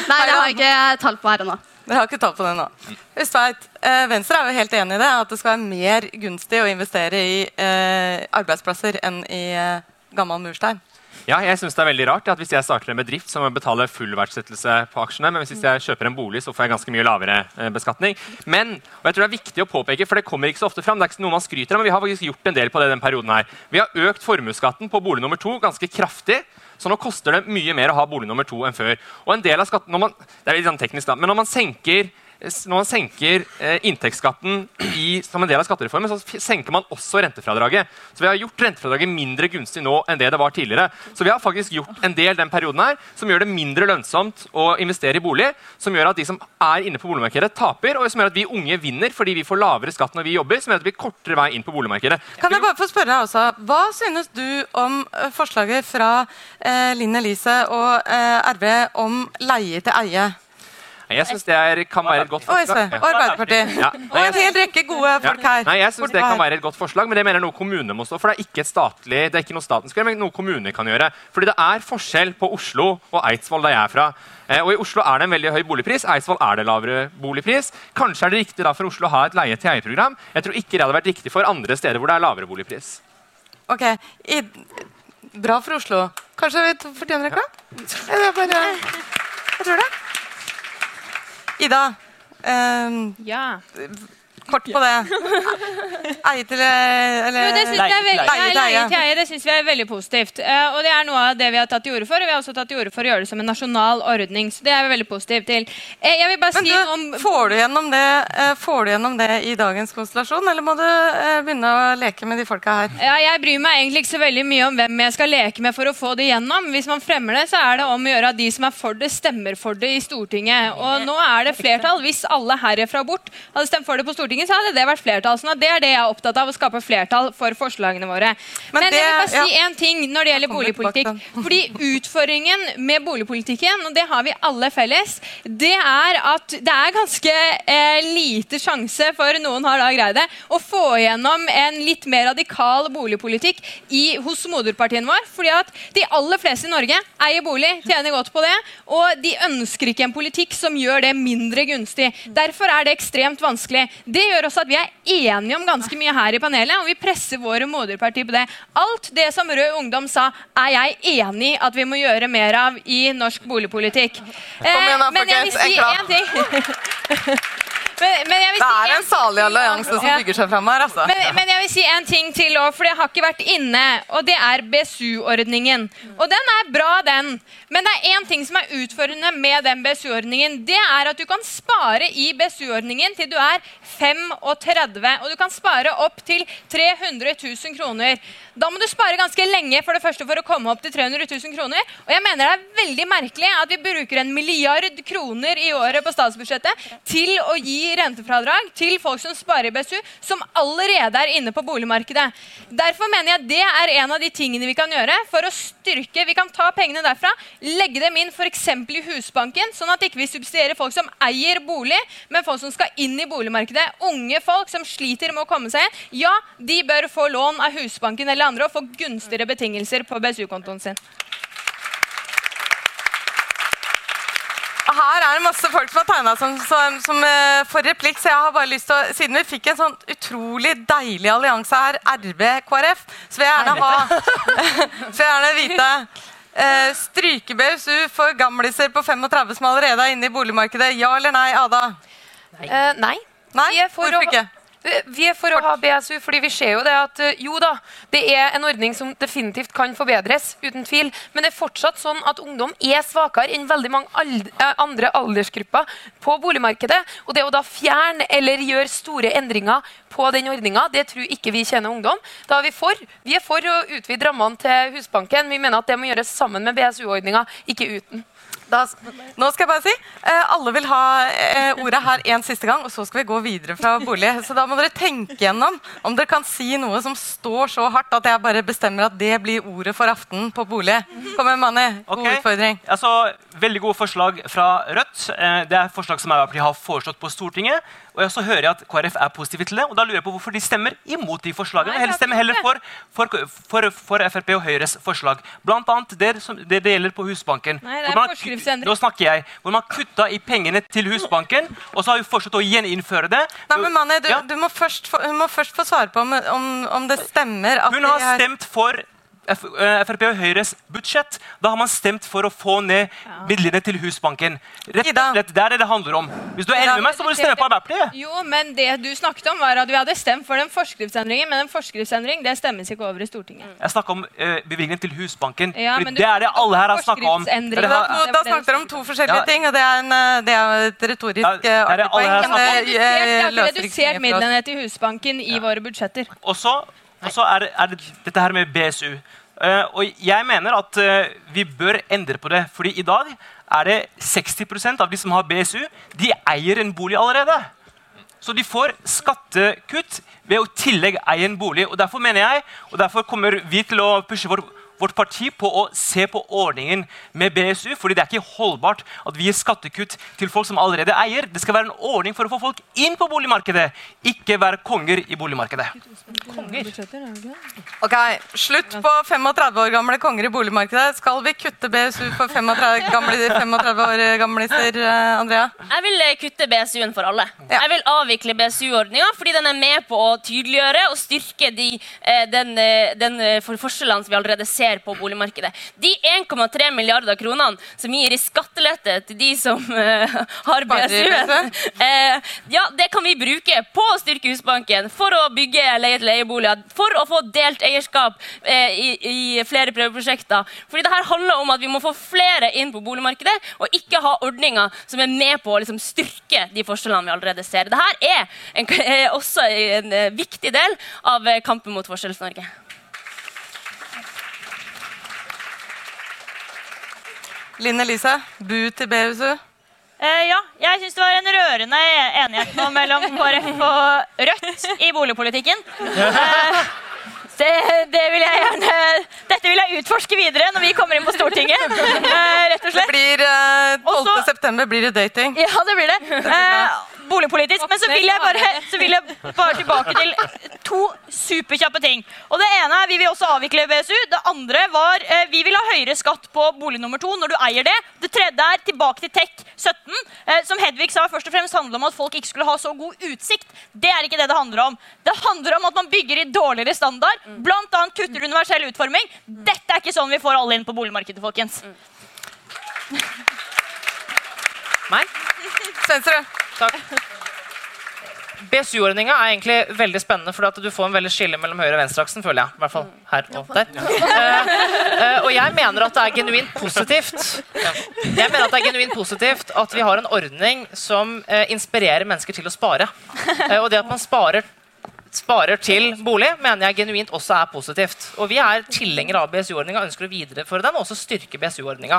Speaker 3: Nei, det har jeg ikke tall på her ennå.
Speaker 2: Dere har ikke tall på det nå. Hustveit, eh, Venstre er jo helt enig i det, at det skal være mer gunstig å investere i eh, arbeidsplasser enn i eh, gammel murstein.
Speaker 5: Ja, jeg synes det er veldig rart at Hvis jeg starter en bedrift, så må jeg betale full verdsettelse på aksjene. Men hvis jeg kjøper en bolig, så får jeg ganske mye lavere eh, beskatning. Men og jeg tror det er viktig å påpeke, for det kommer ikke så ofte fram, det er ikke noe man skryter av, men vi har faktisk gjort en del på det den perioden her. Vi har økt formuesskatten på bolig nummer to ganske kraftig. Så nå koster det mye mer å ha bolig nummer to enn før. Og en del av skatten, man, det er litt sånn teknisk da, men når man senker når man senker eh, inntektsskatten i, som en del av skattereformen, så senker man også rentefradraget. Så vi har gjort rentefradraget mindre gunstig nå enn det det var tidligere. Så vi har faktisk gjort en del den perioden her som gjør det mindre lønnsomt å investere i bolig, som gjør at de som er inne på boligmarkedet, taper, og som gjør at vi unge vinner fordi vi får lavere skatt når vi jobber, som gjør at det blir kortere vei inn på boligmarkedet.
Speaker 2: Kan jeg bare få spørre deg også, Hva synes du om eh, forslaget fra eh, Linn Elise og eh, RV om leie til eie?
Speaker 5: Jeg syns det er, kan være et godt forslag.
Speaker 2: og Arbeiderpartiet.
Speaker 5: Ja.
Speaker 2: Og en hel rekke gode folk her.
Speaker 5: Nei, jeg synes det kan være et godt forslag, men det mener noe kommunene må stå for. Det er ikke et statlig, det er ikke noe staten skal gjøre, men noe kommunene kan gjøre. Fordi det er forskjell på Oslo og Eidsvoll, der jeg er fra. Eh, og I Oslo er det en veldig høy boligpris, Eidsvoll er det lavere boligpris. Kanskje er det riktig da for Oslo å ha et leie-til-eie-program. Jeg tror ikke det hadde vært riktig for andre steder hvor det er lavere boligpris.
Speaker 2: Ok, I, Bra for Oslo. Kanskje vi fortjener en klapp? Jeg, jeg, bare, jeg tror det. Ida, Um,
Speaker 6: Ja.
Speaker 2: Kort på det. Eie til eller,
Speaker 6: Jo, det syns jeg er veldig,
Speaker 2: Leie til
Speaker 6: leie
Speaker 2: eie.
Speaker 6: til eie det synes vi er veldig positivt. Eh, og det er noe av det vi har tatt til orde for. Og vi har også tatt til orde for å gjøre det som en nasjonal ordning. Så det er vi veldig positive til. Eh, jeg vil bare
Speaker 2: Men
Speaker 6: si
Speaker 2: du,
Speaker 6: om
Speaker 2: får, du gjennom det, eh, får du gjennom det i dagens konstellasjon, eller må du eh, begynne å leke med de folka her?
Speaker 6: ja, Jeg bryr meg egentlig ikke så veldig mye om hvem jeg skal leke med for å få det gjennom. Hvis man fremmer det, så er det om å gjøre at de som er for det, stemmer for det i Stortinget. Og nå er det flertall. Hvis alle herfra bort hadde stemt for det på Stortinget, så hadde det vært flertall. Så det er det jeg er opptatt av, å skape flertall for forslagene våre. Men,
Speaker 2: det-
Speaker 6: jeg vil bare si
Speaker 2: ja.
Speaker 6: en ting når det gjelder boligpolitikk. Fordi utfordringen med boligpolitikken, og det har vi alle felles, det er at det er ganske eh, lite sjanse for noen har da greid det, å få igjennom en litt mer radikal boligpolitikk i, hos moderpartiene vår. Fordi at de aller fleste i Norge eier bolig, tjener godt på det, og de ønsker ikke en politikk som gjør det mindre gunstig. Derfor er det ekstremt vanskelig. Det gjør også at vi er enige om ganske mye her i panelet, og vi presser våre moderpartier på det. Alt det som Rød Ungdom sa, er jeg enig i at vi må gjøre mer av i norsk boligpolitikk. Eh, men jeg vil si én ting. men, men vil
Speaker 2: Det
Speaker 6: si
Speaker 2: er
Speaker 6: en
Speaker 2: en salig allianse som bygger seg fram her, altså.
Speaker 6: men, men jeg vil si en ting til òg, for jeg har ikke vært inne. Og det er BSU-ordningen. Og den er bra, den. Men det er én ting som er utfordrende med den BSU-ordningen. Det er at du kan spare i BSU-ordningen til du er 35, og du kan spare opp til 300 000 kroner. Da må du spare ganske lenge for det første for å komme opp til 300 000 kroner. Og jeg mener det er veldig merkelig at vi bruker en milliard kroner i året på statsbudsjettet til å gi rentefradrag til folk som sparer i BSU, som allerede er inne på boligmarkedet. Derfor mener jeg det er en av de tingene vi kan gjøre for å styrke Vi kan ta pengene derfra, legge dem inn f.eks. i Husbanken, sånn at ikke vi subsidierer folk som eier bolig, men folk som skal inn i boligmarkedet. Unge folk som sliter med å komme seg inn. Ja, de bør få lån av Husbanken eller andre og få gunstigere betingelser på BSU-kontoen sin.
Speaker 2: Her er det masse folk som har tegna som, som, som uh, får replikk, så jeg har bare lyst til å Siden vi fikk en sånn utrolig deilig allianse her, RB-KrF, så vil jeg gjerne ha Så vil jeg gjerne vite uh, Stryke BSU for gamliser på 35 som allerede er inne i boligmarkedet. Ja eller nei, Ada?
Speaker 8: Eh, nei.
Speaker 2: Nei,
Speaker 8: Vi er
Speaker 2: Hvorfor ikke?
Speaker 8: Eh, Vi er for å ha BSU, fordi vi ser jo det at eh, jo da, det er en ordning som definitivt kan forbedres, uten tvil. Men det er fortsatt sånn at ungdom er svakere enn veldig mange ald eh, andre aldersgrupper på boligmarkedet. Og det å da fjerne eller gjøre store endringer på den ordninga, det tror ikke vi tjener ungdom. Da er vi for. Vi er for å utvide rammene til Husbanken. Vi mener at det må gjøres sammen med BSU-ordninga, ikke uten.
Speaker 2: Da, nå skal jeg bare si eh, Alle vil ha eh, ordet her en siste gang, og så skal vi gå videre fra bolig. Så da må dere tenke gjennom om dere kan si noe som står så hardt at jeg bare bestemmer at det blir ordet for aften på bolig. Kom igjen, Mani. God
Speaker 9: okay.
Speaker 2: utfordring.
Speaker 9: Altså, veldig gode forslag fra Rødt. Eh, Det er forslag som Arbeiderpartiet har foreslått på Stortinget. Og så hører jeg at KrF er positive til det, og da lurer jeg på hvorfor de stemmer imot de forslagene. Heller stemmer heller for, for, for, for Frp og Høyres forslag. Blant annet det, som, det, det gjelder på Husbanken.
Speaker 6: Nei, det er
Speaker 9: man- Nå snakker jeg. Hvor man kutta i pengene til Husbanken, og så har vi fortsatt å gjeninnføre det.
Speaker 2: Nei, men Mani, du,
Speaker 9: Ja.
Speaker 2: du må først få, må først få svare på om, om, om det stemmer at
Speaker 9: Hun har stemt for Frp og Høyres budsjett. Da har man stemt for å få ned midlene til Husbanken. Rett og slett, Det er det det handler om. Hvis du er enig med meg, så må du stemme på Arbeiderpartiet.
Speaker 6: Jo, men det du snakket om var at vi hadde stemt for den forskriftsendringen, men en forskriftsendring det stemmes ikke over i Stortinget.
Speaker 9: Jeg snakka om uh, bevilgningen til Husbanken.
Speaker 6: Ja, du
Speaker 9: det er det alle her har snakka om.
Speaker 2: Da, da snakket dere om to forskjellige
Speaker 9: Ja.
Speaker 2: ting, og det er, en, eh, det er et retorisk
Speaker 9: Ja,
Speaker 2: eh, artig poeng.
Speaker 6: Vi
Speaker 2: eh,
Speaker 6: har redusert midlene til Husbanken i våre budsjetter.
Speaker 9: Og så og så er, er det dette her med BSU. Uh, og jeg mener at uh, vi bør endre på det. fordi i dag er det 60% av de som har BSU, de eier en bolig allerede. Så de får skattekutt ved å tillegg eie en bolig. og Derfor mener jeg, og derfor kommer vi til å pushe vår, vårt parti på å se på ordningen med BSU. fordi det er ikke holdbart at vi gir skattekutt til folk som allerede eier. Det skal være en ordning for å få folk inn på boligmarkedet, ikke være konger i boligmarkedet.
Speaker 2: Ok, Slutt på 35 år gamle konger i boligmarkedet. Skal vi kutte BSU for 35, gamle, 35 år gamliser, eh, Andrea?
Speaker 10: Jeg vil eh, kutte BSU-en for alle. Jeg vil avvikle BSU-ordninga fordi den er med på å tydeliggjøre og styrke de, eh, den, den eh, forskjellene som vi allerede ser på boligmarkedet. De 1,3 milliarder kronene som gir i skattelette til de som uh, har BSU-en, eh, ja, det kan vi bruke på å styrke Husbanken, for å bygge leie-til-leie-boliger, for å få delt eierskap uh, i, i flere prøveprosjekter. Fordi det her handler om at vi må få flere inn på boligmarkedet, og ikke ha ordninger som er med på å liksom, styrke de forskjellene vi allerede ser. Dette er, en, er også en viktig del av kampen mot Forskjells-Norge.
Speaker 2: Linn Elise, bu til BSU.
Speaker 11: Eh, ja, jeg syns det var en rørende enighet nå mellom KrF og Rødt i boligpolitikken. Eh, det, det vil gjerne, dette vil jeg utforske videre når vi kommer inn på Stortinget. Eh, rett og slett.
Speaker 2: Det blir eh, 12.
Speaker 11: Også-
Speaker 2: september blir det dating.
Speaker 11: Ja, det blir det. Eh, boligpolitisk. Men så vil, jeg bare, så vil jeg bare tilbake til to superkjappe ting. Og Det ene er vi vil også avvikle BSU. Det andre var eh, vi vil ha høyere skatt på bolig nummer to når du eier det. Det tredje er tilbake til TEK 17, eh, som Hedvig sa først og fremst handler om at folk ikke skulle ha så god utsikt. Det er ikke det det handler om. Det handler om at man bygger i dårligere standard, blant annet kutter universell utforming. Dette er ikke sånn vi får alle inn på boligmarkedet, folkens.
Speaker 4: Meg?
Speaker 2: Sensor.
Speaker 4: Takk. BSU-ordninga er egentlig veldig spennende, for du får en veldig skille mellom høyre- og venstreaksen. føler jeg, i hvert fall her og der. Uh, uh, og jeg mener at det er genuint positivt Jeg mener at det er genuint positivt at vi har en ordning som uh, inspirerer mennesker til å spare. Og det at man sparer sparer til bolig, mener jeg genuint også er positivt. Og Vi er tilhengere av BSU-ordninga ønsker å videreføre den og også styrke BSU-ordninga.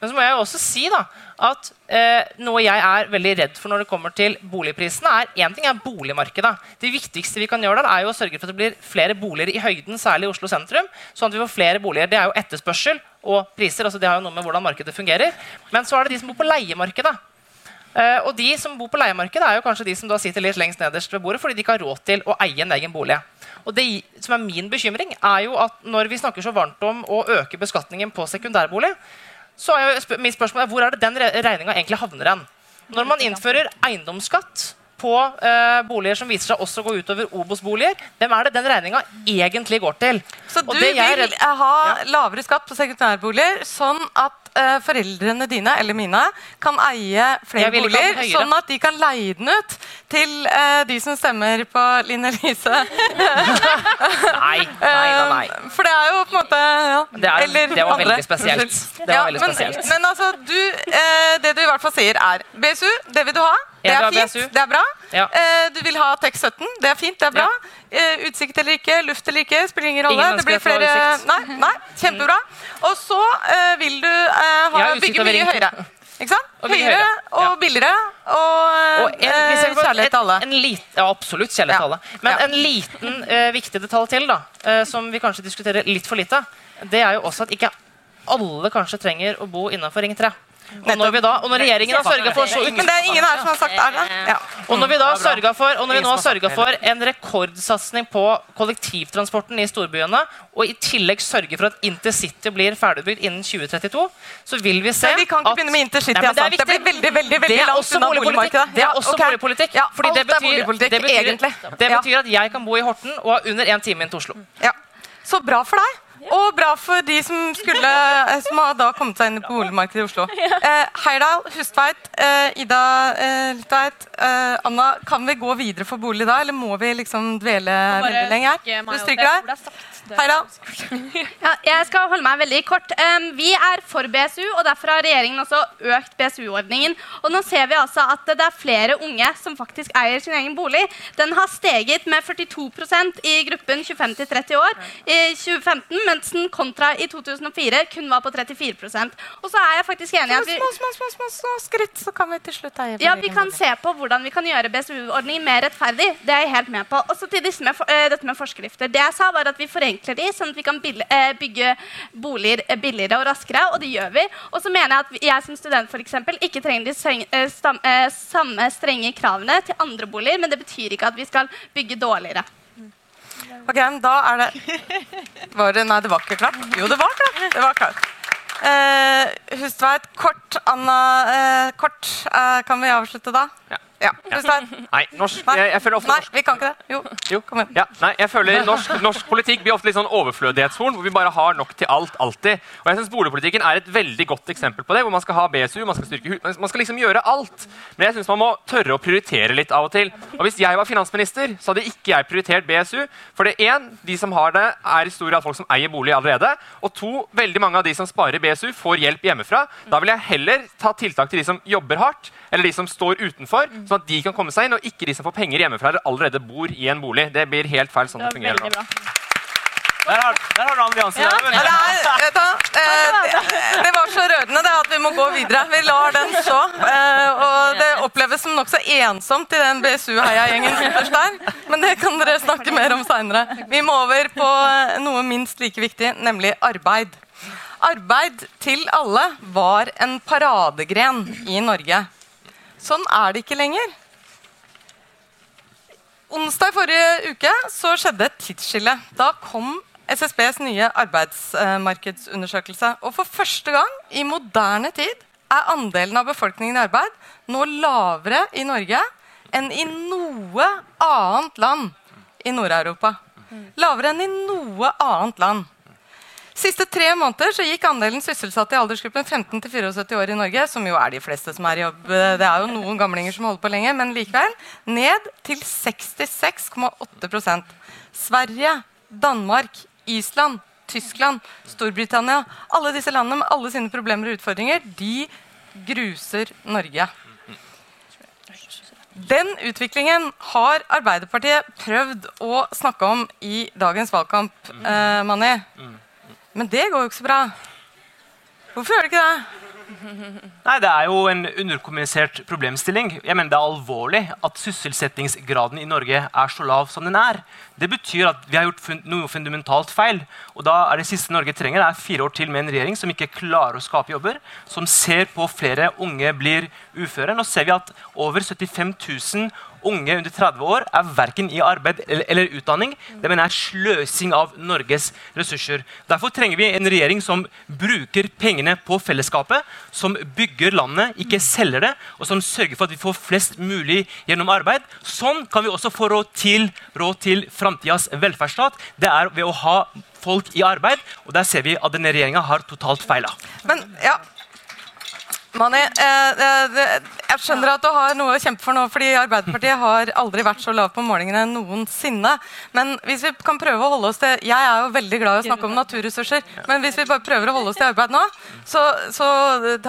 Speaker 4: Men så må jeg også si da, at eh, noe jeg er veldig redd for når det kommer til boligprisene, er én ting er boligmarkedet. Det viktigste vi kan gjøre der, er jo å sørge for at det blir flere boliger i høyden, særlig i Oslo sentrum. sånn at vi får flere boliger. Det er jo etterspørsel og priser. altså Det har jo noe med hvordan markedet fungerer. Men så er det de som bor på leiemarkedet. Eh, og de som bor på leiemarkedet, er jo kanskje de som sitter litt lengst nederst ved bordet fordi de ikke har råd til å eie en egen bolig. Og det som er min bekymring, er jo at når vi snakker så varmt om å øke beskatningen på sekundærbolig, så er jo sp mitt spørsmål er, hvor er det den re regninga egentlig havner hen? Når man innfører eiendomsskatt på uh, boliger som viser seg også å gå utover Obos-boliger, hvem er det den regninga egentlig går til?
Speaker 2: Så du vil ha lavere skatt på sekundærboliger, sånn at eh, foreldrene dine eller mine kan eie flere boliger, sånn at de kan leie den ut til uh, de som stemmer på Linn Elise.
Speaker 4: Nei, nei, nei, nei.
Speaker 2: Eh, For det er jo på en måte ja.
Speaker 4: Det er-
Speaker 2: Eller
Speaker 4: det var veldig spesielt. Det var veldig
Speaker 2: men,
Speaker 4: spesielt.
Speaker 2: Men altså, du, uh, det du i hvert fall sier, er BSU, det vil du ha. Det er fint, det er bra.
Speaker 4: Ja.
Speaker 2: Uh, du vil ha TEK 17, det er fint, det er bra. Eh, utsikt eller ikke, luft eller ikke, spiller ingen rolle.
Speaker 4: Ingen
Speaker 2: det blir flere. Nei, nei, kjempebra. Og så uh, vil du eh, ha,
Speaker 4: ja,
Speaker 2: bygge mye høyere. Ikke sant?
Speaker 4: Og
Speaker 2: Høyere
Speaker 4: høyere.
Speaker 2: og billigere og,
Speaker 4: Og en,
Speaker 2: eh, kjærlighet til alle.
Speaker 4: En, en lit, ja, absolutt kjærlighet til alle. Men en liten eh, viktig detalj til, da, eh, som vi kanskje diskuterer litt for lite, det er jo også at ikke alle kanskje trenger å bo innenfor Ring 3. Og når, vi da, og når regjeringen har sørga for så
Speaker 2: Men det er ingen her som har sagt det? Ja.
Speaker 4: og når vi da sørget for, og når vi nå har sørga for en rekordsatsing på kollektivtransporten i storbyene, og i tillegg sørger for at intercity blir ferdigutbygd innen 2032, så vil vi se
Speaker 2: Nei, vi kan ikke
Speaker 4: at
Speaker 2: begynne med intercity,
Speaker 4: Nei, det,
Speaker 2: altså. Det blir veldig, veldig, veldig
Speaker 4: Det er
Speaker 2: langt
Speaker 4: også
Speaker 2: unna
Speaker 4: boligpolitikk.
Speaker 2: boligmarkedet.
Speaker 4: Det er også boligpolitikk.
Speaker 2: Ja,
Speaker 4: fordi det betyr,
Speaker 2: boligpolitikk,
Speaker 4: det, betyr, det betyr at jeg kan bo i Horten og ha under én time inn til Oslo.
Speaker 2: Ja. Så bra for deg. Og bra for de som skulle eh, Som har da kommet seg inn på boligmarkedet i Oslo. Eh, Heyerdahl, Hustveit, eh, Ida eh, Litveit, eh, Anna. Kan vi gå videre for bolig da, eller må vi liksom dvele veldig lenge her? Du stryker deg? Heyerdahl?
Speaker 3: Ja, jeg skal holde meg veldig kort. Vi er for BSU, og derfor har regjeringen også økt BSU-ordningen. Og nå ser vi altså at det er flere unge som faktisk eier sin egen bolig. Den har steget med 42% i gruppen 25-30 år i 2015, mens den kontra i 2004 kun var på 34% Og så er jeg faktisk enig i at vi
Speaker 2: Små, små, små, små, små skritt, så kan vi til slutt eie
Speaker 3: ja, Vi kan se på hvordan vi kan gjøre BSU-ordningen mer rettferdig. Det er jeg helt med på. Og så til eh, dette med forskrifter. Det jeg sa var at Vi forenkler de, sånn at vi kan eh, bygge boliger eh, billigere og raskere. Og det gjør vi. Og så mener jeg at jeg som student for eksempel, ikke trenger de eh, samme strenge kravene til andre boliger, men det betyr ikke at vi skal bygge dårligere.
Speaker 2: Ok, men da er det Var det Nei, det var ikke klart. Jo, det var klart. Det var klart. Eh, Hustveit, kort. Anna, eh, kort. Eh, kan vi avslutte da?
Speaker 5: Ja.
Speaker 2: Ja.
Speaker 5: Nei, norsk, jeg, jeg føler ofte
Speaker 2: Nei,
Speaker 5: norsk
Speaker 2: vi kan ikke det. Jo.
Speaker 5: Jo. Ja, nei, jeg føler norsk, norsk politikk blir ofte litt sånn overflødighetshorn, hvor vi bare har nok til alt alltid. Og jeg synes Boligpolitikken er et veldig godt eksempel på det, hvor man skal ha BSU, man skal styrke hus, man- Man skal liksom gjøre alt. Men jeg synes man må tørre å prioritere litt av og til. Og hvis jeg var finansminister, så hadde ikke jeg prioritert BSU. For det én, de som har det, er i stor grad folk som eier bolig allerede. Og to, veldig mange av de som sparer BSU, får hjelp hjemmefra. Da vil jeg heller ta tiltak til de som jobber hardt, eller de som står utenfor, sånn at de kan komme seg inn, og ikke de som får penger hjemmefra eller allerede bor i en bolig. Det blir helt feil sånn det fungerer nå.
Speaker 12: Der har, der har du alliansen.
Speaker 2: Ja, det, er, vet du, eh, det var så rørende det at vi må gå videre. Vi lar den stå. Eh, og det oppleves som nokså ensomt i den BSU-heiagjengen ytterst der. Men det kan dere snakke mer om seinere. Vi må over på eh, noe minst like viktig, nemlig arbeid. Arbeid til alle var en paradegren i Norge. Sånn er det ikke lenger. Onsdag i forrige uke så skjedde et tidsskille. Da kom SSBs nye arbeidsmarkedsundersøkelse. Og for første gang i moderne tid er andelen av befolkningen i arbeid nå lavere i Norge enn i noe annet land i Nord-Europa. Lavere enn i noe annet land. Siste tre måneder så gikk andelen sysselsatte i aldersgruppen 15-74 år i Norge, som jo er de fleste som er i jobb, det er jo noen gamlinger som holder på lenge, men likevel, ned til 66,8% Sverige, Danmark, Island, Tyskland, Storbritannia Alle disse landene med alle sine problemer og utfordringer, de gruser Norge. Den utviklingen har Arbeiderpartiet prøvd å snakke om i dagens valgkamp. Eh, Mani. Men det går jo ikke så bra. Hvorfor gjør det ikke det?
Speaker 12: Nei, Det er jo en underkommunisert problemstilling. Jeg mener Det er alvorlig at sysselsettingsgraden i Norge er så lav som den er. Det betyr at vi har gjort noe fundamentalt feil. Og da er Det siste Norge trenger, er fire år til med en regjering som ikke klarer å skape jobber, som ser på flere unge blir uføre. Nå ser vi at over 75 000 unge under 30 år er verken i arbeid eller, eller utdanning. Det mener jeg er sløsing av Norges ressurser. Derfor trenger vi en regjering som bruker pengene på fellesskapet, som bygger landet, ikke selger det, og som sørger for at vi får flest mulig gjennom arbeid. Sånn kan vi også få råd til, råd til framtidas velferdsstat. Det er ved å ha folk i arbeid, og der ser vi at denne regjeringa har totalt feila.
Speaker 2: Men ja Mani, eh, eh, jeg skjønner at du har noe å kjempe for nå, fordi Arbeiderpartiet har aldri vært så lav på målingene noensinne. Men hvis vi kan prøve å holde oss til Jeg er jo veldig glad i å snakke om naturressurser, men hvis vi bare prøver å holde oss til arbeid nå, så, så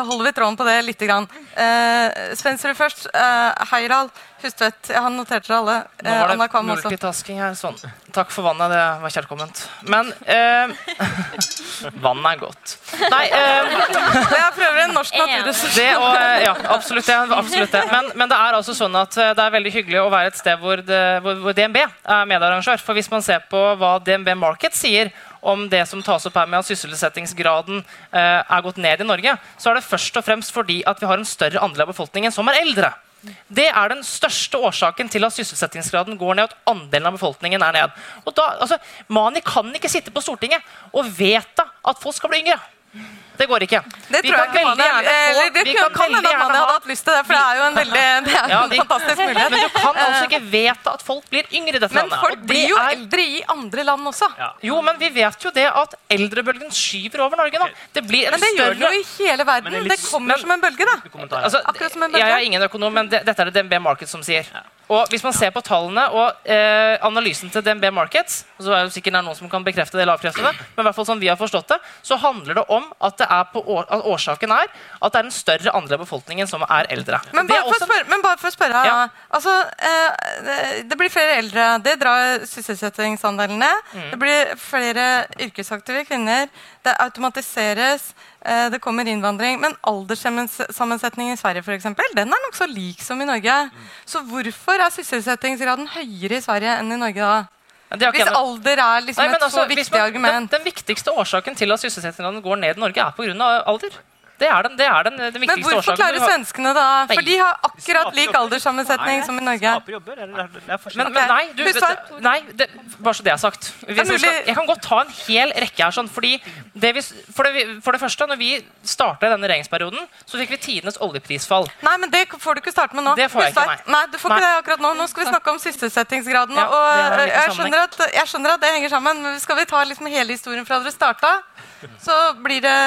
Speaker 2: holder vi tråden på det lite grann. Eh, Svensrud først. Eh, Heiral, Hustvedt. Han noterte notert alle.
Speaker 4: Nå
Speaker 2: Eh,
Speaker 4: var det
Speaker 2: Kvam
Speaker 4: multitasking her. Sånn. Takk for vannet. Det var kjærkomment. Men eh, Vannet er godt. Nei, eh,
Speaker 2: Jeg prøver en norsk naturressurs.
Speaker 4: Det eh, ja, absolutt det. Absolutt det. Men, men det er altså sånn at eh, det er veldig hyggelig å være et sted hvor, det, hvor, hvor DNB er medarrangør. For hvis man ser på hva DNB Market sier om det som tas opp her med at sysselsettingsgraden eh, er gått ned i Norge, så er det først og fremst fordi at vi har en større andel av befolkningen som er eldre. Det er den største årsaken til at sysselsettingsgraden går ned. og at andelen av befolkningen er ned. Og da, altså, Mani kan ikke sitte på Stortinget og vedta at folk skal bli yngre. Det går ikke.
Speaker 2: Det
Speaker 4: Vi
Speaker 2: tror jeg
Speaker 4: kan
Speaker 2: ikke man
Speaker 4: gjerne få-
Speaker 2: eller Det kan
Speaker 4: kan
Speaker 2: hende
Speaker 4: gjerne
Speaker 2: hadde hatt lyst til det, for det er jo en veldig det er
Speaker 4: Ja,
Speaker 2: en fantastisk mulighet.
Speaker 4: Men du kan altså
Speaker 2: Eh,
Speaker 4: ikke vedta at folk blir yngre i dette
Speaker 2: Men
Speaker 4: landet.
Speaker 2: folk blir jo
Speaker 4: er-
Speaker 2: eldre i andre land også.
Speaker 4: Jo, men vi vet jo det at eldrebølgen skyver over Norge. nå. Det blir en
Speaker 2: Men det gjør det jo i hele verden.
Speaker 4: Men
Speaker 2: Det kommer som en bølge, da.
Speaker 4: Altså,
Speaker 2: Akkurat som en bølge.
Speaker 4: jeg er ingen økonom, men det, dette er det DNB Markets som sier. Og hvis man ser på tallene og eh, analysen til DNB Markets, så er det sikkert noen som kan bekrefte det eller avkrefte det, men i hvert fall sånn vi har forstått det, så handler det om at, det er på, år- at årsaken er at det er en større andel av befolkningen som er eldre.
Speaker 2: Men
Speaker 4: bare,
Speaker 2: bare, for å spørre, men bare for å spørre
Speaker 4: Ja.
Speaker 2: altså, eh, Det blir flere eldre. Det drar sysselsettingsandelen ned.
Speaker 4: Mm.
Speaker 2: Det blir flere yrkesaktive kvinner. Det automatiseres. Eh, Det kommer innvandring. Men alderssammensetningen i Sverige for eksempel, den er nokså lik som i Norge. Så hvorfor er sysselsettingsgraden høyere i Sverige enn i Norge da? Hvis alder er liksom
Speaker 4: Nei,
Speaker 2: et
Speaker 4: altså,
Speaker 2: så viktig
Speaker 4: man-
Speaker 2: argument.
Speaker 4: Den, den viktigste årsaken til at sysselsettingsgraden går ned i Norge, er pga. alder. Det er den, det er den, den
Speaker 2: Men
Speaker 4: viktigste
Speaker 2: hvorfor
Speaker 4: årsaken.
Speaker 2: klarer
Speaker 4: Du har-
Speaker 2: svenskene da? For de har akkurat lik alderssammensetning som i Norge.
Speaker 4: Men, men nei, du,
Speaker 2: Husvær?
Speaker 4: nei det, bare så det er sagt. Hvis
Speaker 2: Det er
Speaker 4: jeg kan godt ta en hel rekke her. Sånn, fordi det vi, for, det, for det første, når vi starta denne regjeringsperioden, så fikk vi tidenes oljeprisfall.
Speaker 2: Nei, men det får du ikke starte med nå.
Speaker 4: Det får jeg ikke,
Speaker 2: nei. nei. du får ikke det akkurat nå. Nå skal vi snakke om sysselsettingsgraden.
Speaker 4: Ja,
Speaker 2: og
Speaker 4: det
Speaker 2: jeg, skjønner at, jeg skjønner at det henger sammen, men skal vi ta liksom hele historien fra dere starta, så blir det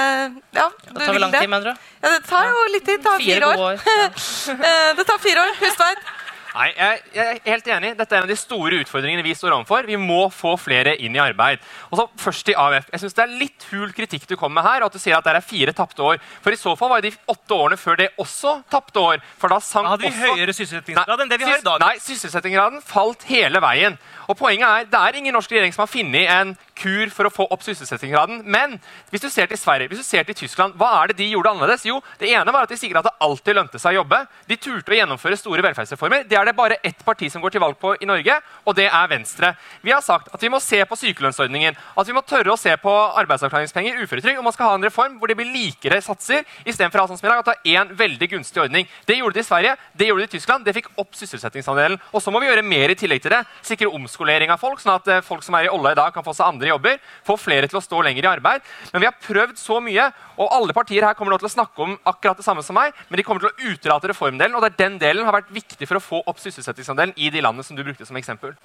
Speaker 2: Ja, du
Speaker 4: Det
Speaker 2: vil det.
Speaker 4: Tid, mener du?
Speaker 2: Ja, det tar jo litt tid. Det tar
Speaker 4: Fire
Speaker 2: fire år.
Speaker 4: år.
Speaker 2: Eh, det tar fire år. Hustveit.
Speaker 5: Nei, jeg, jeg er helt enig. Dette er en av de store utfordringene vi står overfor. Vi må få flere inn i arbeid. Og så først til AUF. Jeg synes Det er litt hul kritikk du kommer med her. og at du sier at det er fire tapte år. For i så fall var jo de åtte årene før det også tapte år. For da sank
Speaker 9: hadde vi
Speaker 5: også...
Speaker 9: høyere sysselsettingsgrad enn det vi har i dag.
Speaker 5: Nei, sysselsettingsgraden falt hele veien. Og poenget er, Det er ingen norsk regjering som har funnet en kur for å få opp sysselsettingsgraden. Men hvis du ser til Sverige, hvis du ser til Tyskland, hva er det de gjorde annerledes? Jo, Det ene var at de sikret at det alltid lønte seg å jobbe. De turte å gjennomføre store velferdsreformer. Det er det bare ett parti som går til valg på i Norge, og det er Venstre. Vi har sagt at vi må se på sykelønnsordningen, at vi må tørre å se på arbeidsavklaringspenger, uføretrygd, og man skal ha en reform hvor det blir likere satser, istedenfor sånn som i dag, at det én veldig gunstig ordning. Det gjorde de i Sverige, det gjorde de i Tyskland. Det fikk opp sysselsettingsandelen. Og så må vi gjøre mer i tillegg til det. Sikre omskolering av folk, sånn at eh, folk som er i Olla i dag, kan få seg andre jobber. Få flere til å stå lenger i arbeid. Men vi har prøvd så mye, og alle partier her kommer nå til å snakke om akkurat det samme som meg, men de kommer til å utrate reformdelen, og det er den delen har vært viktig for å få opp sysselsettingsandelen i de landene som du brukte som eksempel.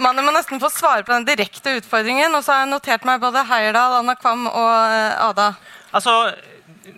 Speaker 2: Man må nesten få svare på den direkte utfordringen. Og så har jeg notert meg både Heierdal, Anna Kvam og eh, Ada.
Speaker 9: Altså,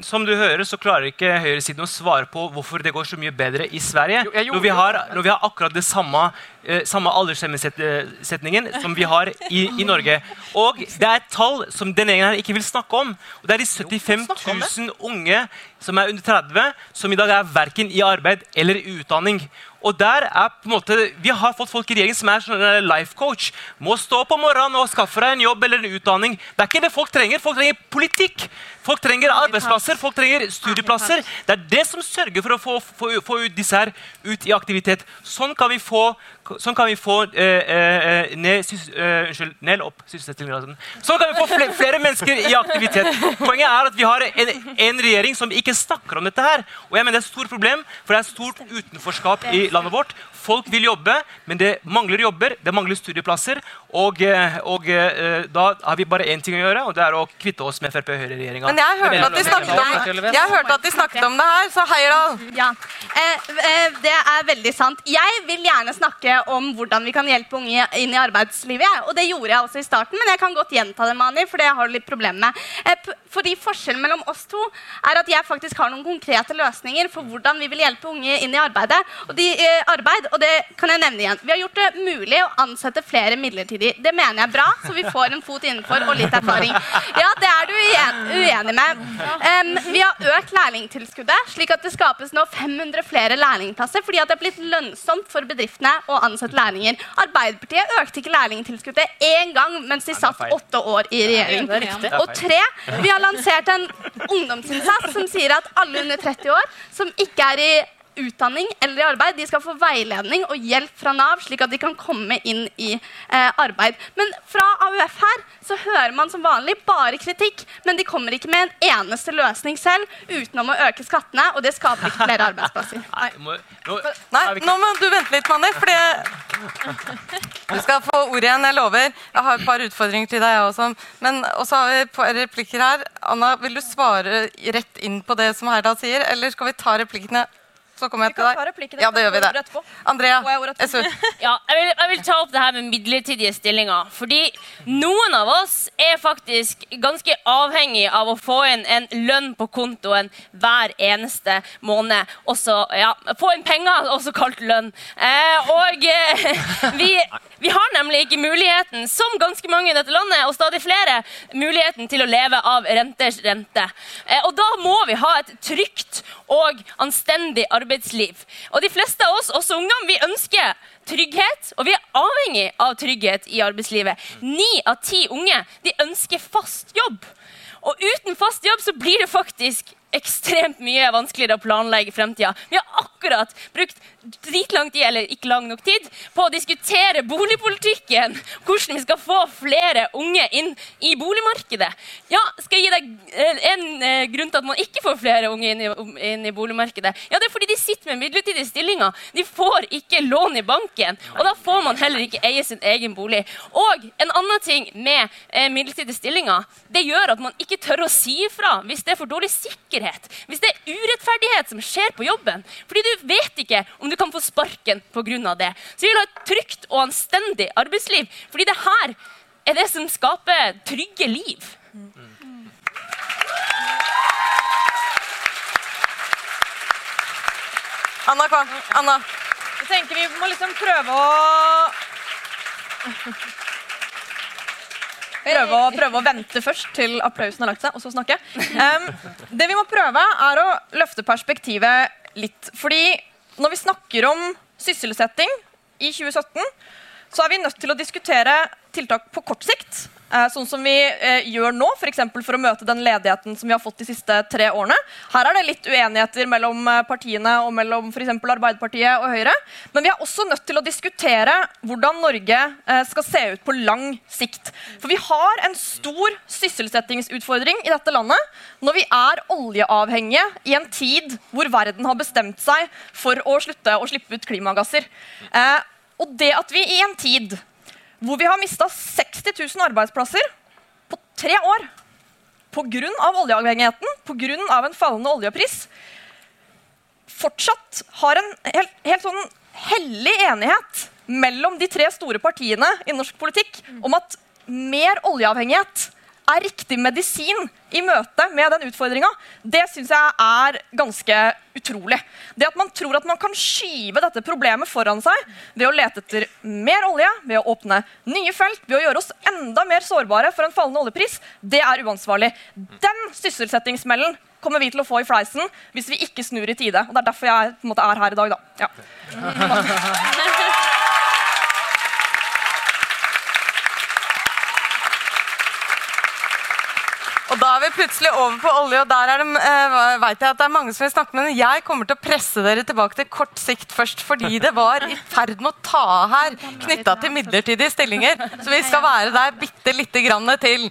Speaker 9: som du hører, så klarer ikke høyresiden å svare på hvorfor det går så mye bedre i Sverige. Når vi har, når vi har akkurat det samme, eh, samme alderssammensetningen som vi har i, i Norge. Og det er et tall som denne gjengen her ikke vil snakke om. Og det er de 75 000 unge som er under 30, som i dag er verken i arbeid eller i utdanning. Og der er på en måte, Vi har fått folk i regjeringen som er sånn life coach. Må stå på morgenen og skaffe deg en jobb eller en utdanning. Det er ikke det folk trenger. Folk trenger politikk. Folk trenger arbeidsplasser, folk trenger studieplasser. Det er det som sørger for å få, få, få disse her ut i aktivitet. Sånn kan vi få, sånn kan vi få eh, eh, ned, sys, eh, ned opp sysselsettingsgraden. Sånn kan vi få flere, flere mennesker i aktivitet. Poenget er at vi har en, en regjering som ikke snakker om dette her. Og jeg mener det er et stort problem, for det er et stort utenforskap i landet vårt. Folk vil jobbe, men det mangler jobber, det mangler studieplasser. Og, eh, og eh, da har vi bare én ting å gjøre, og det er å kvitte oss med Frp-Høyre-regjeringa.
Speaker 2: Men jeg hørte at de snakket om, jeg hørte at de snakket om det her, så Heierdal.
Speaker 3: Ja, eh, Det er veldig sant. Jeg vil gjerne snakke om hvordan vi kan hjelpe unge inn i arbeidslivet. Og det gjorde jeg også i starten, men jeg kan godt gjenta det, Mani, for det har du litt problemer med. Fordi Forskjellen mellom oss to er at jeg faktisk har noen konkrete løsninger for hvordan vi vil hjelpe unge inn i arbeidet. Og de, eh, arbeid. Og det kan jeg nevne igjen. Vi har gjort det mulig å ansette flere midlertidig. Det mener jeg er bra, så vi får en fot innenfor og litt erfaring. Ja, det er du uenig med. Um, vi har økt lærlingtilskuddet, slik at det skapes nå 500 flere lærlingplasser fordi at det er blitt lønnsomt for bedriftene å ansette lærlinger. Arbeiderpartiet økte ikke lærlingtilskuddet én gang mens de satt åtte år i regjering. Og tre, vi har lansert en ungdomsinnsats som sier at alle under 30 år som ikke er i utdanning eller i arbeid, de skal få veiledning og hjelp fra Nav, slik at de kan komme inn i eh, arbeid. Men fra AUF her så hører man som vanlig bare kritikk, men de kommer ikke med en eneste løsning selv utenom å øke skattene, og det skaper ikke flere arbeidsplasser.
Speaker 2: Nei, må, nå, Nei, nå må du vente litt, Manni, for du skal få ordet igjen, jeg lover. Jeg har et par utfordringer til deg, jeg også. Men også har vi et par replikker her. Anna, vil du svare rett inn på det som Herdal sier, eller skal vi ta replikkene så kommer jeg til deg. Ja, det gjør vi det. Andrea, SU.
Speaker 10: Ja, jeg vil, jeg vil ta opp det her med midlertidige stillinger. Fordi noen av oss er faktisk ganske avhengig av å få inn en lønn på kontoen hver eneste måned. Også, ja, få inn penger, også kalt lønn. Eh, og eh, vi, vi har nemlig ikke muligheten, som ganske mange i dette landet, og stadig flere, muligheten til å leve av renters rente. Eh, og da må vi ha et trygt og anstendig arbeidsliv. Og de fleste av oss, også ungdom, vi ønsker trygghet, og vi er avhengig av trygghet i arbeidslivet. Ni av ti unge de ønsker fast jobb. Og uten fast jobb så blir det faktisk ekstremt mye vanskeligere å planlegge fremtida. Vi har akkurat brukt dritlang tid, eller ikke lang nok tid, på å diskutere boligpolitikken. Hvordan vi skal få flere unge inn i boligmarkedet. Ja, skal jeg gi deg eh, en eh, grunn til at man ikke får flere unge inn i, inn i, boligmarkedet? Ja, det er fordi de sitter med midlertidige stillinger. De får ikke lån i banken. Og da får man heller ikke eie sin egen bolig. Og en annen ting med eh, midlertidige stillinger, det gjør at man ikke tør å si ifra hvis det er for dårlig sikkerhet. Hvis det er urettferdighet som skjer på jobben. Fordi du vet ikke om du kan få sparken pga. det. Så vi vil ha et trygt og anstendig arbeidsliv. Fordi det her er det som skaper trygge liv.
Speaker 2: Anna, kom. Anna.
Speaker 7: Jeg tenker Vi må liksom prøve å Prøve å, prøve å, vente først til applausen har lagt seg, og så snakke. Um, det vi må prøve, er å løfte perspektivet litt. Fordi når vi snakker om sysselsetting i 2017, så er vi nødt til å diskutere tiltak på kort sikt. Eh, sånn som vi eh, gjør nå, f.eks. For, for å møte den ledigheten som vi har fått de siste tre årene. Her er det litt uenigheter mellom eh, partiene og mellom f.eks. Arbeiderpartiet og Høyre. Men vi er også nødt til å diskutere hvordan Norge skal se ut på lang sikt. For vi har en stor sysselsettingsutfordring i dette landet når vi er oljeavhengige i en tid hvor verden har bestemt seg for å slutte å slippe ut klimagasser. Og det at vi i en tid hvor vi har mista 60 000 arbeidsplasser på tre år pga. oljeavhengigheten, pga. en fallende oljepris, fortsatt har en helt, helt sånn hellig enighet mellom de tre store partiene i norsk politikk om at mer oljeavhengighet er riktig medisin i møte med den utfordringa, det syns jeg er ganske utrolig. Det at man tror at man kan skyve dette problemet foran seg ved å lete etter mer olje, ved å åpne nye felt, ved å gjøre oss enda mer sårbare for en fallende oljepris, det er uansvarlig. Den sysselsettingsmellen kommer vi til å få i fleisen hvis vi ikke snur i tide. Og Det er derfor jeg på en måte, er her i dag. da. Ja.
Speaker 2: er vi plutselig over på olje, og der er det, uh, vet jeg at det er mange som vil snakke med, men jeg kommer til å presse dere tilbake til kort sikt først, fordi det var i ferd med å ta her knytta til midlertidige stillinger. Så vi skal være der bitte lite grann til.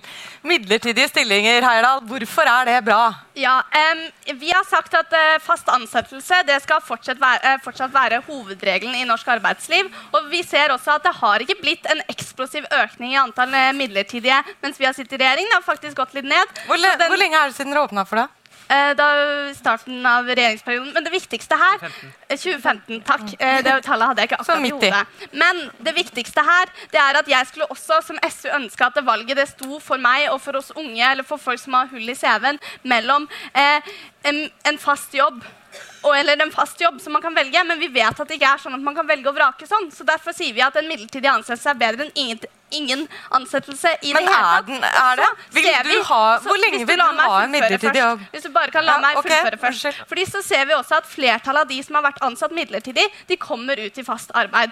Speaker 2: Midlertidige stillinger, Heyerdahl, hvorfor er det bra?
Speaker 3: Ja, um, Vi har sagt at uh, fast ansettelse det skal fortsatt være, uh, fortsatt være, hovedregelen i norsk arbeidsliv. Og vi ser også at det har ikke blitt en eksplosiv økning i antall midlertidige mens vi har sittet i regjering. Det har faktisk gått litt ned.
Speaker 2: Hvor, le den, hvor lenge er det siden dere åpna for det?
Speaker 3: Eh, da starten av regjeringsperioden. Men det viktigste her 2015. 2015 takk. Eh, det tallet hadde jeg ikke akkurat i hodet. Men det viktigste her det er at jeg skulle også som SU ønske at det valget det sto for meg og for oss unge eller for folk som har hull i CV-en, mellom eh, en, en, fast jobb og, eller en fast jobb som man kan velge, men vi vet at det ikke er sånn at man kan velge og vrake sånn. Så derfor sier vi at en midlertidig ansettelse er bedre enn ingen, ingen ansettelse i
Speaker 2: Men
Speaker 3: det hele tatt.
Speaker 2: Men er det? Vil du
Speaker 3: vi-
Speaker 2: ha- hvor lenge vil du ha en midlertidig jobb?
Speaker 3: Hvis du bare kan la
Speaker 2: Ja,
Speaker 3: meg fullføre først. Fordi så ser vi også at flertallet av de som har vært ansatt midlertidig, de kommer ut i fast arbeid.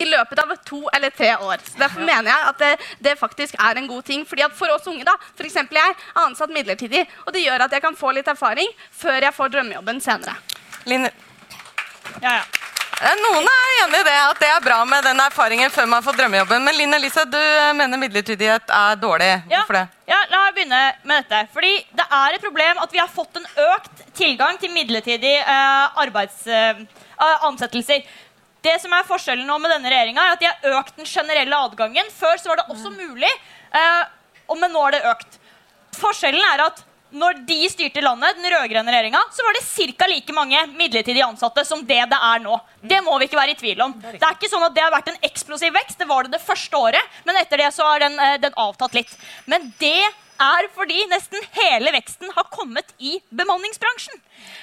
Speaker 3: I løpet av to eller tre år. Så Derfor mener jeg at det, det faktisk er en god ting. Fordi at For oss unge, da, for eksempel jeg, er ansatt midlertidig. Og det gjør at jeg kan få litt erfaring før jeg får drømmejobben senere.
Speaker 2: Line,
Speaker 11: Ja, ja.
Speaker 2: Eh, Noen er enig i det, at det er bra med den erfaringen før man får drømmejobben. Men Linn Elise, du mener midlertidighet er dårlig. Hvorfor det?
Speaker 11: Ja, la meg begynne med dette. Fordi Det er et problem at vi har fått en økt tilgang til midlertidige eh, arbeids, eh, ansettelser. Det som er Forskjellen nå med denne regjeringa er at de har økt den generelle adgangen. Før så var det også mulig, eh, og men nå er det økt. Forskjellen er at når de styrte landet, den rød-grønne regjeringa, så var det ca. like mange midlertidig ansatte som det det er nå. Det må vi ikke være i tvil om. Det er ikke sånn at det har vært en eksplosiv vekst. Det var det det første året, men etter det så har den, eh, den avtatt litt. Men det er fordi nesten hele veksten har kommet i bemanningsbransjen.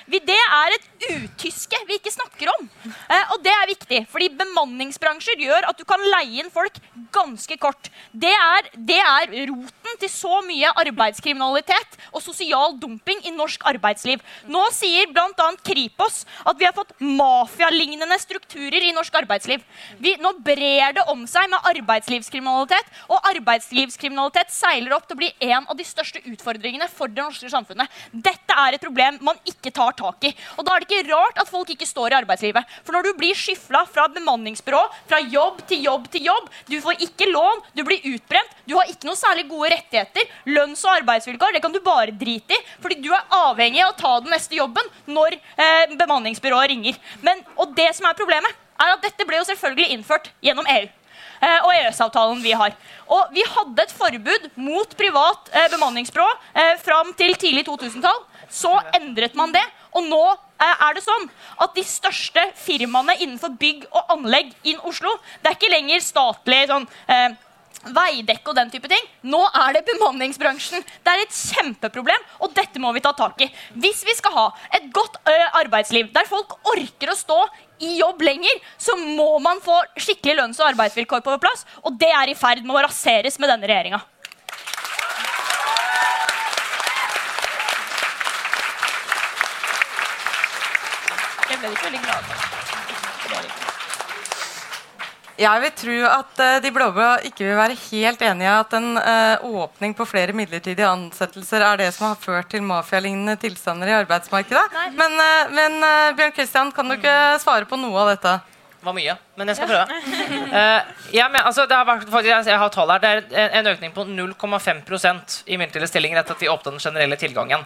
Speaker 11: Det er et utyske vi ikke snakker om. Eh, og det er viktig, fordi bemanningsbransjer gjør at du kan leie inn folk ganske kort. Det er, det er roten til så mye arbeidskriminalitet og sosial dumping i norsk arbeidsliv. Nå sier bl.a. Kripos at vi har fått mafialignende strukturer i norsk arbeidsliv. Vi, nå brer det om seg med arbeidslivskriminalitet, og arbeidslivskriminalitet seiler opp til å bli en av de største utfordringene for det norske samfunnet. Dette er et problem man ikke tar tak i. Og da er det ikke rart at folk ikke står i arbeidslivet. For når du blir skyfla fra bemanningsbyrå, fra jobb til jobb til jobb, du får ikke lån, du blir utbrent, du har ikke noe særlig gode rettigheter, lønns- og arbeidsvilkår, det kan du bare drite i, fordi du er avhengig av å ta den neste jobben når eh, bemanningsbyrået ringer. Men, og det som er problemet, er at dette ble jo selvfølgelig innført gjennom EU og EØS-avtalen vi har. Og vi hadde et forbud mot privat eh, bemanningsbyrå eh, fram til tidlig 2000-tall. Så endret man det, og nå eh, er det sånn at de største firmaene innenfor bygg og anlegg i Oslo, det er ikke lenger statlig sånn eh, Veidekke og den type ting. Nå er det bemanningsbransjen. Det er et kjempeproblem, og dette må vi ta tak i. Hvis vi skal ha et godt ø, arbeidsliv der folk orker å stå i jobb lenger, så må man få skikkelig lønns- og arbeidsvilkår på plass, og det er i ferd med å raseres med denne regjeringa. Jeg ble ikke veldig glad.
Speaker 2: Jeg vil tro at eh, de blå-blå ikke vil være helt enige i at en eh, åpning på flere midlertidige ansettelser er det som har ført til mafialignende tilstander i arbeidsmarkedet. Men, eh, men Bjørn Kristian, kan du ikke svare på noe av dette?
Speaker 4: Det var mye, men jeg skal prøve. Uh, ja, men, altså, det har vært, faktisk, jeg- har tall her. Det er en- en økning på 0,5% i midlertidige stillinger etter at vi åpnet den generelle tilgangen.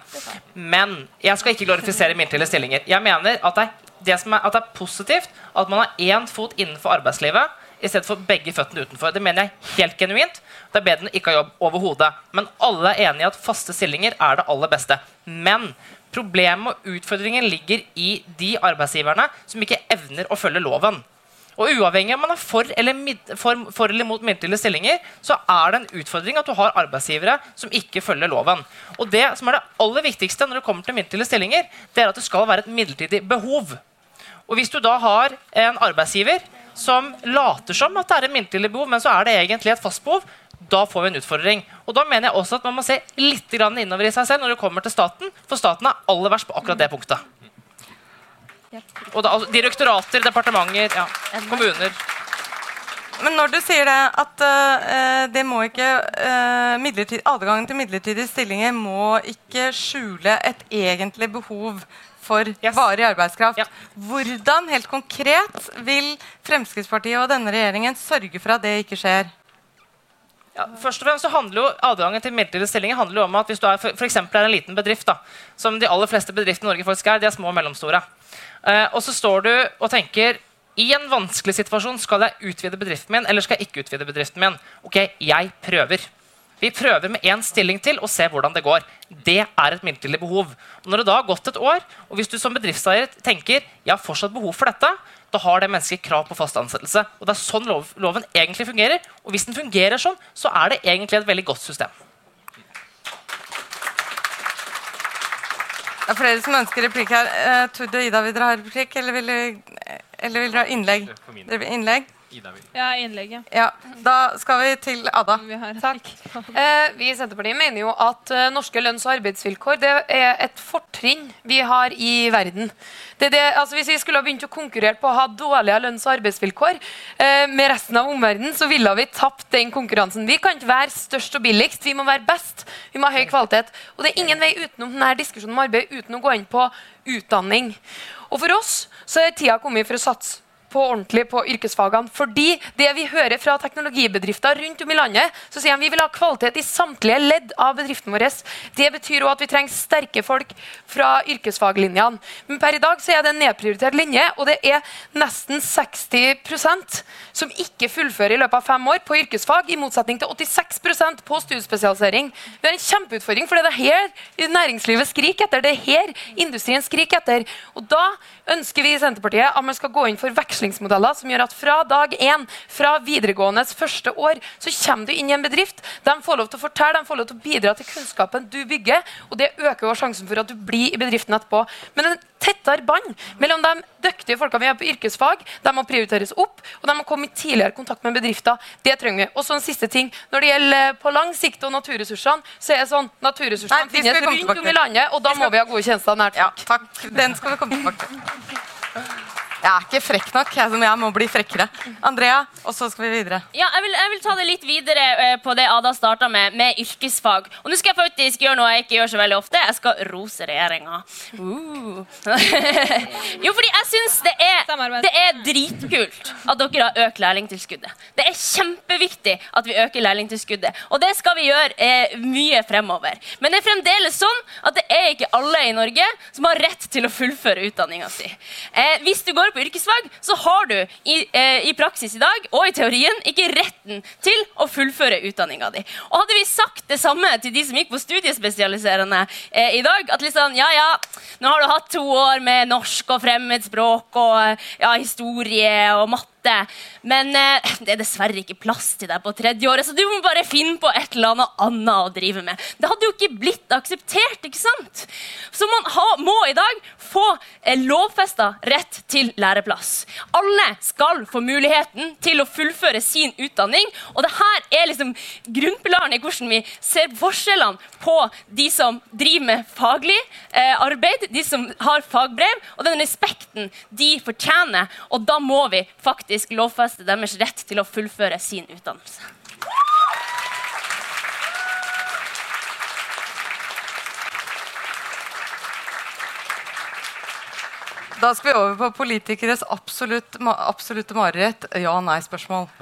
Speaker 4: Men jeg skal ikke glorifisere midlertidige stillinger. Jeg mener at det, er, det som er, at det er positivt at man har én fot innenfor arbeidslivet i stedet for begge føttene utenfor. Det mener jeg helt genuint. Det er bedre enn ikke ha jobb overhodet. Men alle er enige i at faste stillinger er det aller beste. Men problemet og utfordringen ligger i de arbeidsgiverne som ikke evner å følge loven. Og uavhengig om man er for eller, mid, for, for eller mot midlertidige stillinger, så er det en utfordring at du har arbeidsgivere som ikke følger loven. Og det som er det aller viktigste når det kommer til midlertidige stillinger, det er at det skal være et midlertidig behov. Og hvis du da har en arbeidsgiver som later som at det er et midlertidig behov, men så er det egentlig et fast behov, da får vi en utfordring. Og da mener jeg også at man må se litt grann innover i seg selv når det kommer til staten, for staten er aller verst på akkurat det punktet. Og da, altså, direktorater, departementer, ja, kommuner.
Speaker 2: Men når du sier det, at uh, det må ikke uh, adgangen til midlertidige stillinger må ikke skjule et egentlig behov for varig arbeidskraft. Hvordan helt konkret vil Fremskrittspartiet og denne regjeringen sørge for at det ikke skjer?
Speaker 4: Ja, først og fremst så handler jo Adgangen til midlertidige stillinger handler jo om at hvis du er, for, for er en liten bedrift, da, som de aller fleste bedriftene i Norge faktisk er, de er små og mellomstore, eh, og så står du og tenker i en vanskelig situasjon skal jeg utvide bedriften min eller skal jeg ikke utvide bedriften min. Ok, jeg prøver. Vi prøver med én stilling til og ser hvordan det går. Det er et midlertidig behov. Og når det da har gått et år, og hvis du som bedriftseier tenker jeg har fortsatt behov for dette, da har det mennesket krav på fast ansettelse. Og Det er sånn lov, loven egentlig fungerer. Og hvis den fungerer sånn, så er det egentlig et veldig godt system.
Speaker 2: Det er flere som ønsker replikk her. Uh, Tord og Ida, vil dere ha replikk, eller vil dere, eller vil dere ha innlegg? Dere vil innlegg?
Speaker 6: Ja, innlegget.
Speaker 2: Ja, Da skal vi til Ada.
Speaker 6: Vi
Speaker 8: Takk. Eh, vi i Senterpartiet mener jo at eh, norske lønns- og arbeidsvilkår det er et fortrinn vi har i verden. Det det, altså hvis vi skulle ha begynt å konkurrere på å ha dårlige lønns- og arbeidsvilkår eh, med resten av omverdenen, så ville vi tapt den konkurransen. Vi kan ikke være størst og billigst, vi må være best. Vi må ha høy kvalitet. Og det er ingen vei utenom denne diskusjonen om arbeid uten å gå inn på utdanning. Og for oss så er tida kommet for å satse på ordentlig på yrkesfagene. Fordi det vi hører fra teknologibedrifter rundt om i landet, så sier de vi vil ha kvalitet i samtlige ledd av bedriften vår. Det betyr også at vi trenger sterke folk fra yrkesfaglinjene. Men per i dag så er det en nedprioritert linje, og det er nesten 60% som ikke fullfører i løpet av fem år på yrkesfag, i motsetning til 86% på studiespesialisering. Vi har en kjempeutfordring, for det er her næringslivet skriker etter. Det er her industrien skriker etter. Og da ønsker vi i Senterpartiet at man skal gå inn for vekslingsmodeller som gjør at fra dag én, fra videregåendes første år, så kommer du inn i en bedrift. De får lov til å fortelle, de får lov til å bidra til kunnskapen du bygger, og det øker jo sjansen for at du blir i bedriften etterpå. Men en tettere bånd mellom de dyktige folka vi har på yrkesfag, de må prioriteres opp, og de må komme i tidligere kontakt med bedrifter. Det trenger vi. Og så en siste ting. Når det gjelder på lang sikt og naturressursene, så er det sånn naturressursene
Speaker 2: Nei,
Speaker 8: finnes rundt om i landet, og da må vi ha gode tjenester nært
Speaker 2: Ja, takk. Den skal vi komme tilbake til. Jeg er ikke frekk nok. Jeg, jeg må bli frekkere. Andrea, og så skal vi videre.
Speaker 10: Ja, jeg vil, jeg vil ta det litt videre eh, på det Ada starta med, med yrkesfag. Og nå skal jeg faktisk gjøre noe jeg ikke gjør så veldig ofte. Jeg skal rose regjeringa. Uh. jo, fordi jeg syns det, er- det er dritkult at dere har økt lærlingtilskuddet. Det er kjempeviktig at vi øker lærlingtilskuddet. Og det skal vi gjøre eh, mye fremover. Men det er fremdeles sånn at det er ikke alle i Norge som har rett til å fullføre utdanninga si. Eh, hvis du går på yrkesfag, så har du i, eh, i praksis i dag og i teorien ikke retten til å fullføre utdanninga di. Og hadde vi sagt det samme til de som gikk på studiespesialiserende eh, i dag, at liksom, ja, ja, nå har du hatt to år med norsk og fremmedspråk og eh, ja, historie og matte, men eh, det er dessverre ikke plass til deg på tredje året, så du må bare finne på et eller annet annet å drive med. Det hadde jo ikke blitt akseptert, ikke sant? Så man ha, må i dag få eh, lovfesta rett til læreplass. Alle skal få muligheten til å fullføre sin utdanning, og det her er liksom grunnpilaren i hvordan vi ser forskjellene på de som driver med faglig eh, arbeid, de som har fagbrev, og den respekten de fortjener. Og da må vi faktisk lovfeste deres rett til å fullføre sin utdannelse.
Speaker 2: Da skal vi over på politikeres absolutt, absolutte mareritt. Ja- og nei-spørsmål.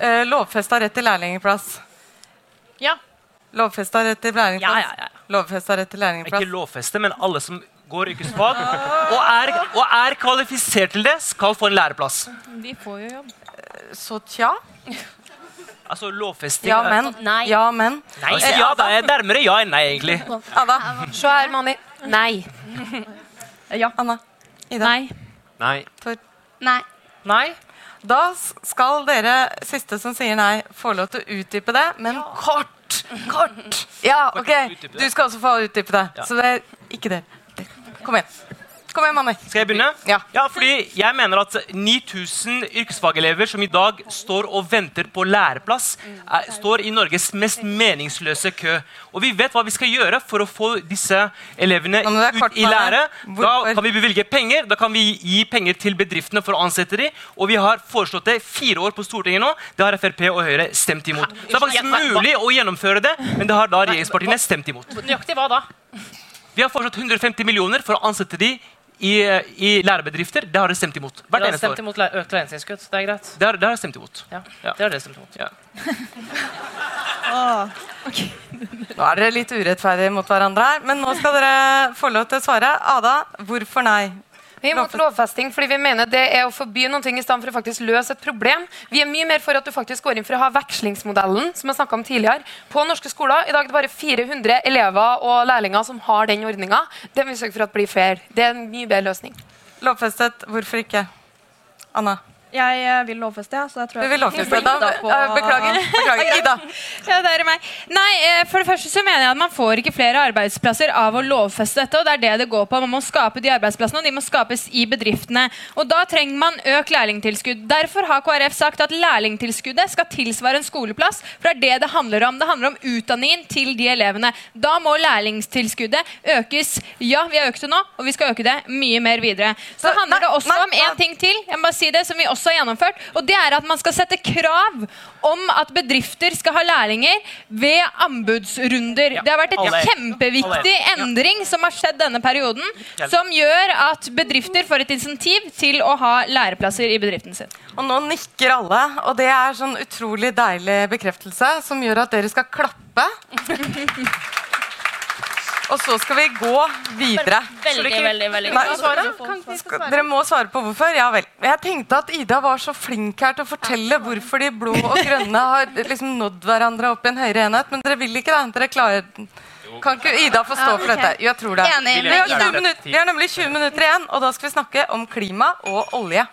Speaker 2: Eh, lovfesta rett til lærlingplass.
Speaker 11: Ja.
Speaker 2: Lovfesta rett til lærlingplass.
Speaker 11: Ja, ja, ja.
Speaker 2: Lovfesta rett til lærlingplass.
Speaker 12: Ikke lovfeste, men alle som går yrkesfag og er, og er kvalifisert til det, skal få en læreplass.
Speaker 6: De får jo jobb.
Speaker 2: Så tja.
Speaker 12: Altså lovfesting
Speaker 2: Ja,
Speaker 12: er-
Speaker 2: men.
Speaker 10: Nei.
Speaker 2: Ja, men.
Speaker 12: Nei, så ja, det er nærmere ja enn nei, egentlig.
Speaker 2: Ada.
Speaker 8: Se her, Mani. Nei.
Speaker 2: Ja. Anna. Ida.
Speaker 11: Nei.
Speaker 5: Nei.
Speaker 2: Tor.
Speaker 10: Nei.
Speaker 4: Nei.
Speaker 2: Da skal dere siste som sier nei, få lov til å utdype det, men kort. Kort. Ja, ok. Du skal også få utdype det. Så det er ikke det. Kom igjen. Kom igjen, Manni.
Speaker 12: Skal jeg begynne?
Speaker 2: Ja.
Speaker 12: fordi jeg mener at 9000 yrkesfagelever som i dag står og venter på læreplass, er, står i Norges mest meningsløse kø. Og vi vet hva vi skal gjøre for å få disse elevene ut i lære. Da kan vi bevilge penger, da kan vi gi penger til bedriftene for å ansette dem. Og vi har foreslått det fire år på Stortinget nå. Det har Frp og Høyre stemt imot. Så det er faktisk mulig å gjennomføre det, men det har da regjeringspartiene stemt imot.
Speaker 4: Nøyaktig hva da?
Speaker 12: Vi har foreslått 150 millioner for å ansette de i, i lærebedrifter. Det har dere stemt imot. Hvert
Speaker 4: Dere har
Speaker 12: eneste
Speaker 4: stemt
Speaker 12: år.
Speaker 4: imot økt. Det er greit.
Speaker 12: Det har, dere stemt imot.
Speaker 4: Ja,
Speaker 12: Ja.
Speaker 4: det har dere stemt imot.
Speaker 12: Ja.
Speaker 2: Nå er dere litt urettferdige mot hverandre her, men nå skal dere få lov til å svare. Ada, hvorfor nei?
Speaker 8: Vi er imot lovfesting fordi vi mener det er å forby noen ting i stedet for å faktisk løse et problem. Vi er mye mer for at du faktisk går inn for å ha vekslingsmodellen, som jeg om tidligere, på norske skoler. I dag er det bare 400 elever og lærlinger som har den ordninga. Det vil vi sørge for at blir fair. Det er en mye bedre løsning.
Speaker 2: Lovfestet, hvorfor ikke? Anna?
Speaker 7: Jeg vil lovfeste, ja. Så jeg tror jeg
Speaker 2: vil lovfeste. Da, beklager. beklager. Ida.
Speaker 6: Ja, det er meg. Nei, eh, for det første så mener jeg at Man får ikke flere arbeidsplasser av å lovfeste dette. og det er det det går på. Man må skape de arbeidsplassene, og de må skapes i bedriftene. Og Da trenger man økt lærlingtilskudd. Derfor har KrF sagt at lærlingtilskuddet skal tilsvare en skoleplass. For det er det det handler om. Det handler om utdanningen til de elevene. Da må lærlingstilskuddet økes. Ja, vi har økt det nå, og vi skal øke det mye mer videre. Så
Speaker 2: Så-
Speaker 6: handler det også om en ting til, jeg må bare si det, som vi også har gjennomført. Og det er at man skal sette krav om at bedrifter skal ha lærlinger ved anbudsrunder. Det har vært et kjempeviktig endring som har skjedd denne perioden, som gjør at bedrifter får et insentiv til å ha læreplasser i bedriften sin.
Speaker 2: Og nå nikker alle, og det er sånn utrolig deilig bekreftelse som gjør at dere skal klappe. Og så skal vi gå videre.
Speaker 10: Veldig, veldig, veldig
Speaker 2: Nei, svare? dere må svare på hvorfor. Ja vel. Jeg tenkte at Ida var så flink her til å fortelle hvorfor de blå og grønne har liksom nådd hverandre opp i en høyere enhet, men dere vil ikke det? Dere klarer Kan ikke Ida få stå
Speaker 3: Ja,
Speaker 2: for dette? jeg tror det.
Speaker 3: Enig
Speaker 2: Vi har, minutter, vi har nemlig 20 minutter igjen, og da skal vi snakke om klima og olje.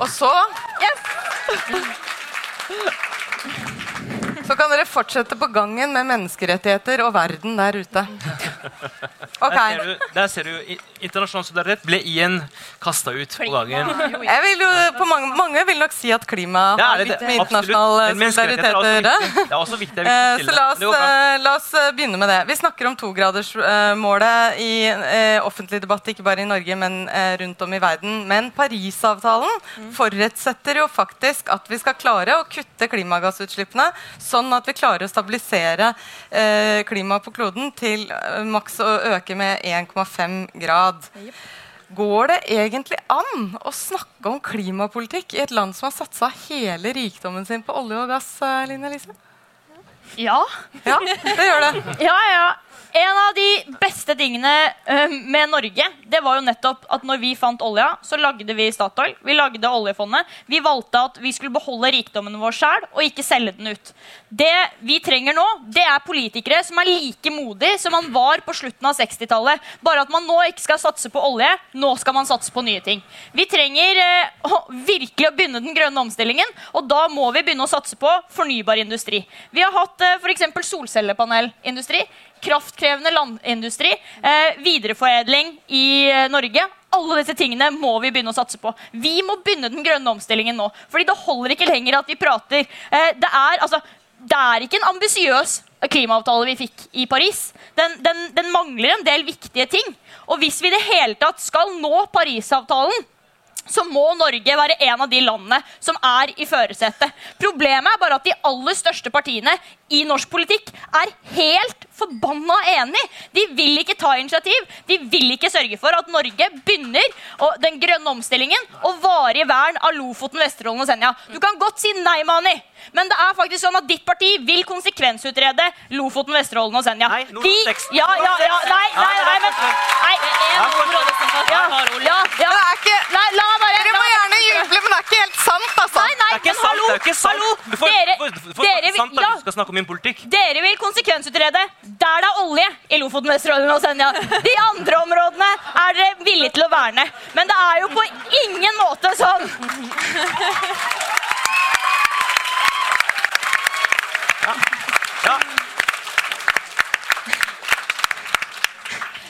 Speaker 2: Og så Så kan dere fortsette på gangen med menneskerettigheter og verden der ute. Okay.
Speaker 12: Der ser du, der ser du Internasjonal solidaritet ble igjen kasta ut på gangen.
Speaker 2: Jeg vil jo, på mange, mange vil nok si at klima har litt med internasjonal
Speaker 12: er
Speaker 2: solidaritet å gjøre. Eh. Så la oss,
Speaker 12: bra.
Speaker 2: eh, la oss eh, begynne med det. Vi snakker om togradersmålet i eh, offentlig debatt, ikke bare i Norge, men eh, rundt om i verden. Men Parisavtalen forutsetter jo faktisk at vi skal klare å kutte klimagassutslippene, sånn at vi klarer å stabilisere eh, klimaet på kloden til eh, maks å øke med 1,5 grad. Går det egentlig an å snakke om klimapolitikk i et land som har satsa hele rikdommen sin på olje og gass? eh, Line Elise?
Speaker 11: Ja.
Speaker 2: Ja, det gjør det.
Speaker 11: Ja, ja. En av de beste tingene eh, med Norge det var jo nettopp at når vi fant olja, så lagde vi Statoil. Vi lagde oljefondet. Vi valgte at vi skulle beholde rikdommen vår sjøl og ikke selge den ut. Det vi trenger nå, det er politikere som er like modige som man var på slutten av 60-tallet. Bare at man nå ikke skal satse på olje, nå skal man satse på nye ting. Vi trenger eh, å virkelig å begynne den grønne omstillingen, og da må vi begynne å satse på fornybar industri. Vi har hatt eh, f.eks. solcellepanelindustri, kraftkrevende landindustri, eh, videreforedling i eh, Norge. Alle disse tingene må vi begynne å satse på. Vi må begynne den grønne omstillingen nå. fordi det holder ikke lenger at vi prater. Eh, det, er, altså, det er ikke en ambisiøs klimaavtale vi fikk i Paris. Den, den, den mangler en del viktige ting. Og hvis vi i det hele tatt skal nå Parisavtalen, så må Norge være en av de landene som er i førersetet. Problemet er bare at de aller største partiene i norsk politikk er helt forbanna enig. De vil ikke ta initiativ. De vil ikke sørge for at Norge begynner den grønne omstillingen og varig vern av Lofoten, Vesterålen og Senja. Du kan godt si nei, Mani, men det er faktisk sånn at ditt parti vil konsekvensutrede Lofoten, Vesterålen og Senja.
Speaker 12: Nei,
Speaker 11: De,
Speaker 12: Nordland seks.
Speaker 11: ja, ja, ja, nei, nei, nei, men nei,
Speaker 12: Ja,
Speaker 11: ja, ja, ja.
Speaker 2: Det er ikke,
Speaker 11: Nei, la bare
Speaker 2: dere må gjerne juble, men det er ikke helt sant, altså.
Speaker 11: Nei, nei,
Speaker 12: Det er ikke sant.
Speaker 11: hallo,
Speaker 12: Det er ikke sant.
Speaker 11: hallo.
Speaker 12: Du får,
Speaker 11: Dere,
Speaker 12: får, får, får,
Speaker 11: ja,
Speaker 12: min politikk.
Speaker 11: dere vil konsekvensutrede der det er olje i Lofoten, Vesterålen og Senja. De andre områdene er dere villige til å verne. Men det er jo på ingen måte sånn
Speaker 12: Ja.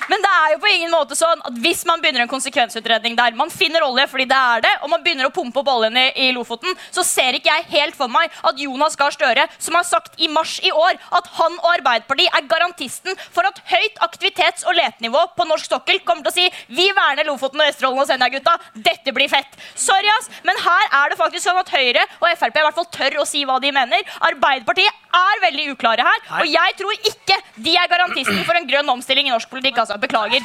Speaker 11: Men det er jo på ingen måte sånn at hvis man begynner en konsekvensutredning der man finner olje fordi det er det, og man begynner å pumpe opp oljen i, i Lofoten, så ser ikke jeg helt for meg at Jonas Gahr Støre, som har sagt i mars i år at han og Arbeiderpartiet er garantisten for at høyt aktivitets- og letenivå på norsk sokkel kommer til å si vi verner Lofoten og Vesterålen og Senja, gutta. Dette blir fett. Sorry, ass, men her er det faktisk sånn at Høyre og Frp i hvert fall tør å si hva de mener. Arbeiderpartiet er veldig uklare her, og jeg tror ikke de er garantisten for en grønn omstilling i norsk politikk. altså. Beklager.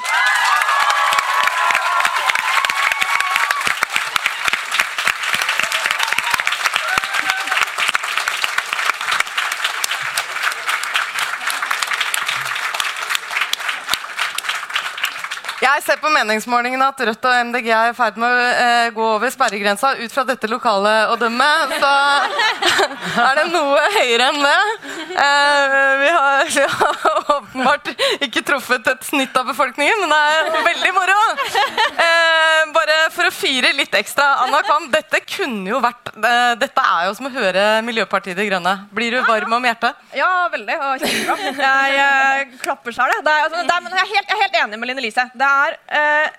Speaker 2: Jeg ser på meningsmålingene at Rødt og MDG er i ferd med å eh, gå over sperregrensa. Ut fra dette lokalet å dømme, så er det noe høyere enn det. Eh, vi, har, vi har åpenbart ikke truffet et snitt av befolkningen, men det er veldig moro. Eh, bare for å fyre litt ekstra. Anna Kam, dette kunne jo vært Dette er jo som å høre Miljøpartiet De Grønne. Blir du varm om hjertet?
Speaker 7: Ja, veldig. Og kjempebra. Jeg, jeg klapper sjøl, jeg. Altså, jeg er helt enig med Line Lise. Det er eh,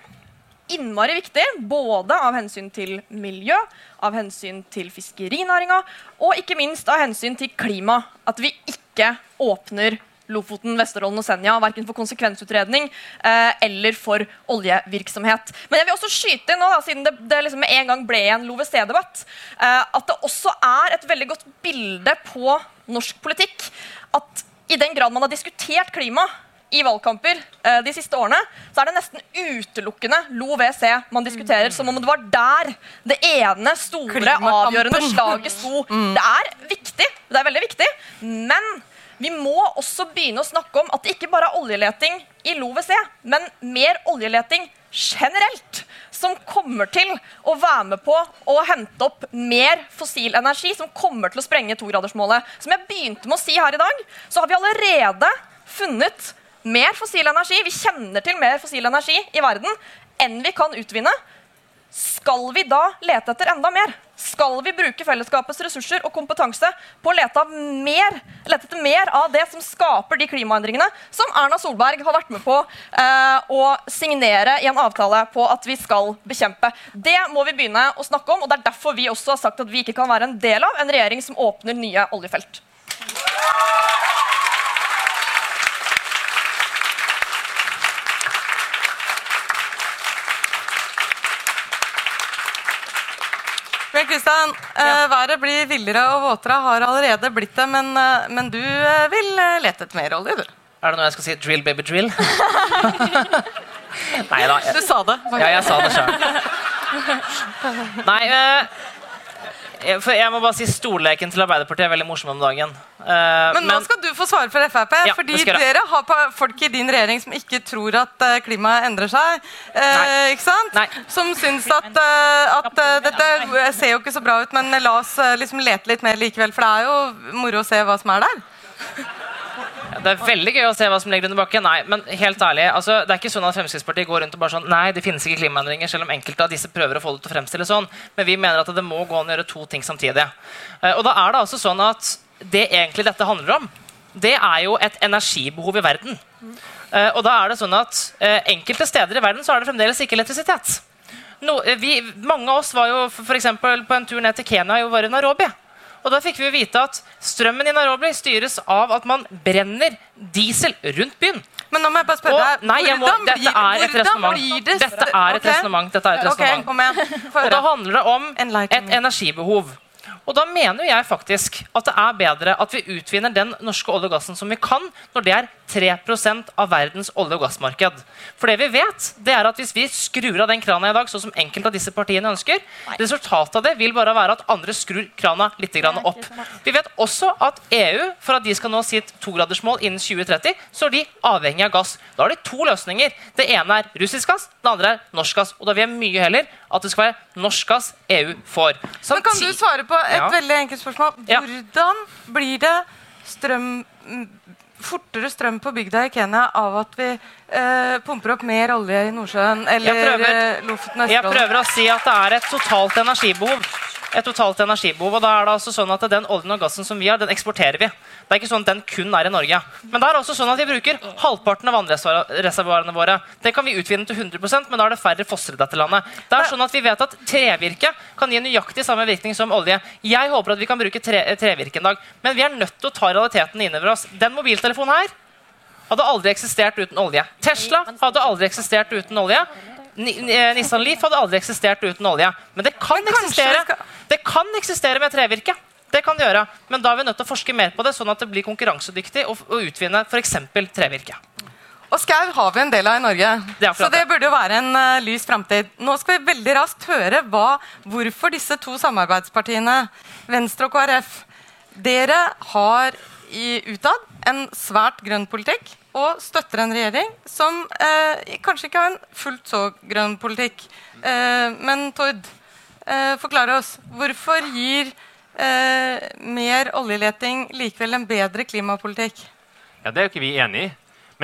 Speaker 7: innmari viktig, både av hensyn til miljø, av hensyn til fiskerinæringa og ikke minst av hensyn til klima, at vi ikke åpner Lofoten, Vesterålen og Senja, verken for konsekvensutredning eh, eller for oljevirksomhet. Men jeg vil også skyte inn nå, siden det, det liksom med en gang ble en LoVC-debatt, eh, at det også er et veldig godt bilde på norsk politikk at i den grad man har diskutert klima i valgkamper eh, de siste årene, så er det nesten utelukkende LoVC man diskuterer. Som om det var der det ene store, avgjørende slaget sto. Det er viktig, det er veldig viktig, men vi må også begynne å snakke om at det ikke bare er oljeleting i LoVC, men mer oljeleting generelt. Som kommer til å være med på å hente opp mer fossil energi, som kommer til å sprenge togradersmålet. Som jeg begynte med å si her i dag, så har vi allerede funnet mer fossil energi. Vi kjenner til mer fossil energi i verden enn vi kan utvinne. Skal vi da lete etter enda mer? Skal vi bruke fellesskapets ressurser og kompetanse på å lete, av mer, lete etter mer av det som skaper de klimaendringene som Erna Solberg har vært med på eh, å signere i en avtale på at vi skal bekjempe? Det må vi begynne å snakke om, og det er derfor vi også har sagt at vi ikke kan være en del av en regjering som åpner nye oljefelt.
Speaker 2: Per Kristian, Ja. været blir villere og våtere, har allerede blitt det, men, eh, men du eh, vil eh, lete etter mer olje, du.
Speaker 4: Er det noe jeg skal si? Drill, baby, drill? Nei da.
Speaker 2: Du sa det.
Speaker 4: Ja, jeg sa det sjøl. Nei, eh, jeg- for jeg må bare si Stolleken til Arbeiderpartiet er veldig morsom om dagen. Uh,
Speaker 2: Men nå skal du få svare for Frp,
Speaker 4: Ja,
Speaker 2: fordi dere har folk i din regjering som ikke tror at eh, klimaet endrer seg. Eh, ikke sant? Som syns at, uh, at eh, dette ser jo ikke så bra ut, men la oss eh, liksom lete litt mer likevel. For det er jo moro å se hva som er der.
Speaker 4: Det er veldig gøy å se hva som ligger under bakken. Nei, men helt ærlig, altså, det er ikke sånn at Fremskrittspartiet går rundt og bare sånn Nei, det finnes ikke klimaendringer, selv om enkelte av disse prøver å få det til å fremstille sånn. Men vi mener at det må gå an å gjøre to ting samtidig. Eh, Og da er det altså sånn at det egentlig dette handler om, det er jo et energibehov i verden. Eh, Og da er det sånn at eh, enkelte steder i verden så er det fremdeles ikke elektrisitet. No, vi, mange av oss var jo eksempel på en tur ned til Kenya og var i Nairobi. Og da fikk vi vite at strømmen i Nairobi styres av at man brenner diesel rundt byen.
Speaker 2: Men nå må jeg bare spørre deg,
Speaker 4: nei, må, dette er et resonnement.
Speaker 2: det-
Speaker 4: Dette er et resonnement.
Speaker 2: Okay,
Speaker 4: Og da handler det om et energibehov. Og da mener jeg faktisk at det er bedre at vi utvinner den norske olje og gassen som vi kan, når det er 3% av verdens olje- og gassmarked. For det vi vet, det er at hvis vi skrur av den krana i dag, sånn som enkelte av disse partiene ønsker, resultatet av det vil bare være at andre skrur krana litt grann opp. Vi vet også at EU, for at de skal nå sitt togradersmål innen 2030, så er de avhengig av gass. Da har de to løsninger. Det ene er russisk gass, det andre er norsk gass. Og da vil jeg mye heller at det skal være norsk gass EU får.
Speaker 2: Men kan du svare på et
Speaker 4: Ja.
Speaker 2: veldig enkelt spørsmål? Hvordan blir det strøm, mm, fortere strøm på bygda i Kenya av at vi eh, pumper opp mer olje i Nordsjøen eller eh, Lofoten og
Speaker 4: Jeg prøver å si at det er et totalt energibehov. Et totalt energibehov, og da er det altså sånn at Den oljen og gassen som vi har, den eksporterer vi. Det er ikke sånn at den kun er i Norge. Men det er også sånn at vi bruker halvparten av vannreservoarene våre. Det kan vi utvinne til 100% men da er det færre fosser i dette landet. Det er sånn at Vi vet at trevirke kan gi nøyaktig samme virkning som olje. Jeg håper at vi kan bruke tre, trevirke en dag, men vi er nødt til å ta realiteten inn over oss. Den mobiltelefonen her hadde aldri eksistert uten olje. Tesla hadde aldri eksistert uten olje. Eh, Nissan Leaf hadde aldri eksistert uten olje. Men det kan, eksistere, det kan eksistere med trevirke. Det kan det gjøre. Men da er vi nødt til å forske mer på det, sånn at det blir konkurransedyktig å, å utvinne f.eks. trevirke.
Speaker 2: Og skau har vi en del av i Norge.
Speaker 4: Det
Speaker 2: så det burde jo være en uh, lys framtid. Nå skal vi veldig raskt høre hva, hvorfor disse to samarbeidspartiene, Venstre og KrF, dere har i, utad en svært grønn politikk. Og støtter en regjering som eh, kanskje ikke har en fullt så grønn politikk. Eh, men Tord, eh, forklare oss. Hvorfor gir eh, mer oljeleting likevel en bedre klimapolitikk?
Speaker 5: Ja, Det er jo ikke vi enig i.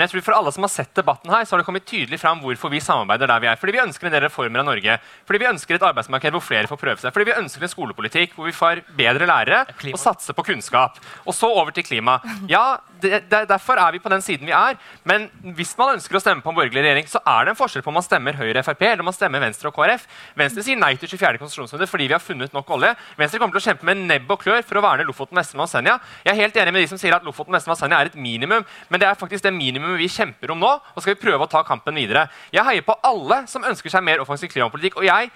Speaker 5: Men jeg tror for alle som har sett debatten her, så har det kommet tydelig fram hvorfor vi samarbeider der vi er. Fordi vi ønsker en del reformer av Norge. Fordi vi ønsker et arbeidsmarked hvor flere får prøve seg. Fordi vi ønsker en skolepolitikk hvor vi får bedre lærere og satser på kunnskap. Og så over til klima. Ja, det, det, derfor er vi på den siden vi er. Men hvis man ønsker å stemme på en borgerlig regjering, så er det en forskjell på om man stemmer Høyre Frp eller om man stemmer Venstre og KrF. Venstre sier nei til 24. konsesjonsrunde fordi vi har funnet nok olje. Venstre kommer til å kjempe med nebb og klør for å verne Lofoten, Vesterålen og Senja. Jeg er helt enig med de som sier at Lofoten, Vesterålen og Senja er et minimum, men det er faktisk det minimumet vi kjemper om nå, og skal vi prøve å ta kampen videre. Jeg heier på alle som ønsker seg mer offensiv klimapolitikk. og jeg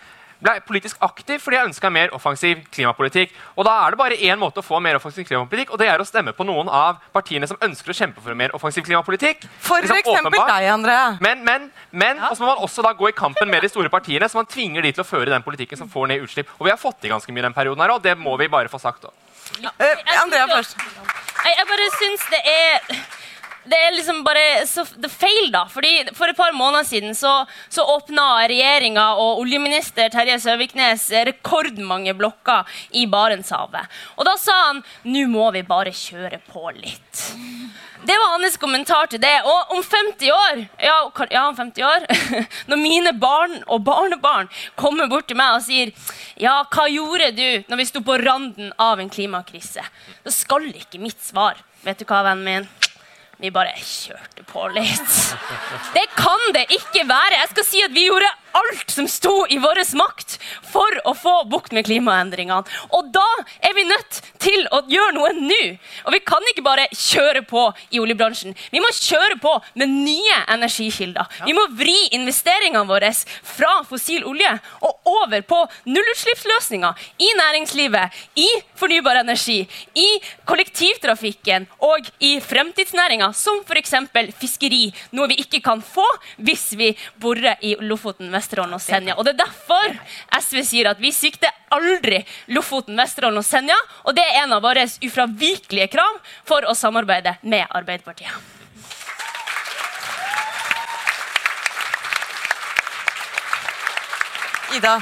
Speaker 5: ble politisk aktiv fordi jeg ønska mer offensiv klimapolitikk. Og da er det bare én måte å få mer offensiv klimapolitikk, og det er å stemme på noen av partiene som ønsker å kjempe for mer offensiv klimapolitikk.
Speaker 2: For liksom, eksempel åpenbart. deg, Andrea.
Speaker 5: Men, men, men ja. så må man også da gå i kampen med de store partiene, så man tvinger de til å føre den politikken som får ned utslipp. Og vi har fått til ganske mye den perioden her, og det må vi bare få sagt.
Speaker 2: Ja. Uh, Andrea først.
Speaker 10: Jeg, jeg bare syns det er det er liksom bare så, det feil, da. Fordi For et par måneder siden så, så åpna regjeringa og oljeminister Terje Søviknes rekordmange blokker i Barentshavet. Og da sa han nå må vi bare kjøre på litt. Det var hans kommentar til det. Og om 50 år, ja, ja 50 år når mine barn og barnebarn kommer bort til meg og sier ja, hva gjorde du når vi sto på randen av en klimakrise, da skal ikke mitt svar Vet du hva, vennen min? Vi bare kjørte på litt. Det kan det ikke være. Jeg skal si at vi gjorde alt som sto i vår makt for å få bukt med klimaendringene. Og da er vi nødt til å gjøre noe nå. Og vi kan ikke bare kjøre på i oljebransjen. Vi må kjøre på med nye energikilder. Vi må vri investeringene våre fra fossil olje og over på nullutslippsløsninger i næringslivet, i fornybar energi, i kollektivtrafikken og i fremtidsnæringa, som f.eks. fiskeri. Noe vi ikke kan få hvis vi borer i Lofoten, Vesterålen Vesterålen og Senja. Og Det er derfor SV sier at vi sikter aldri Lofoten, Vesterålen og Senja. Og det er en av våre ufravikelige krav for å samarbeide med Arbeiderpartiet.
Speaker 2: Ida.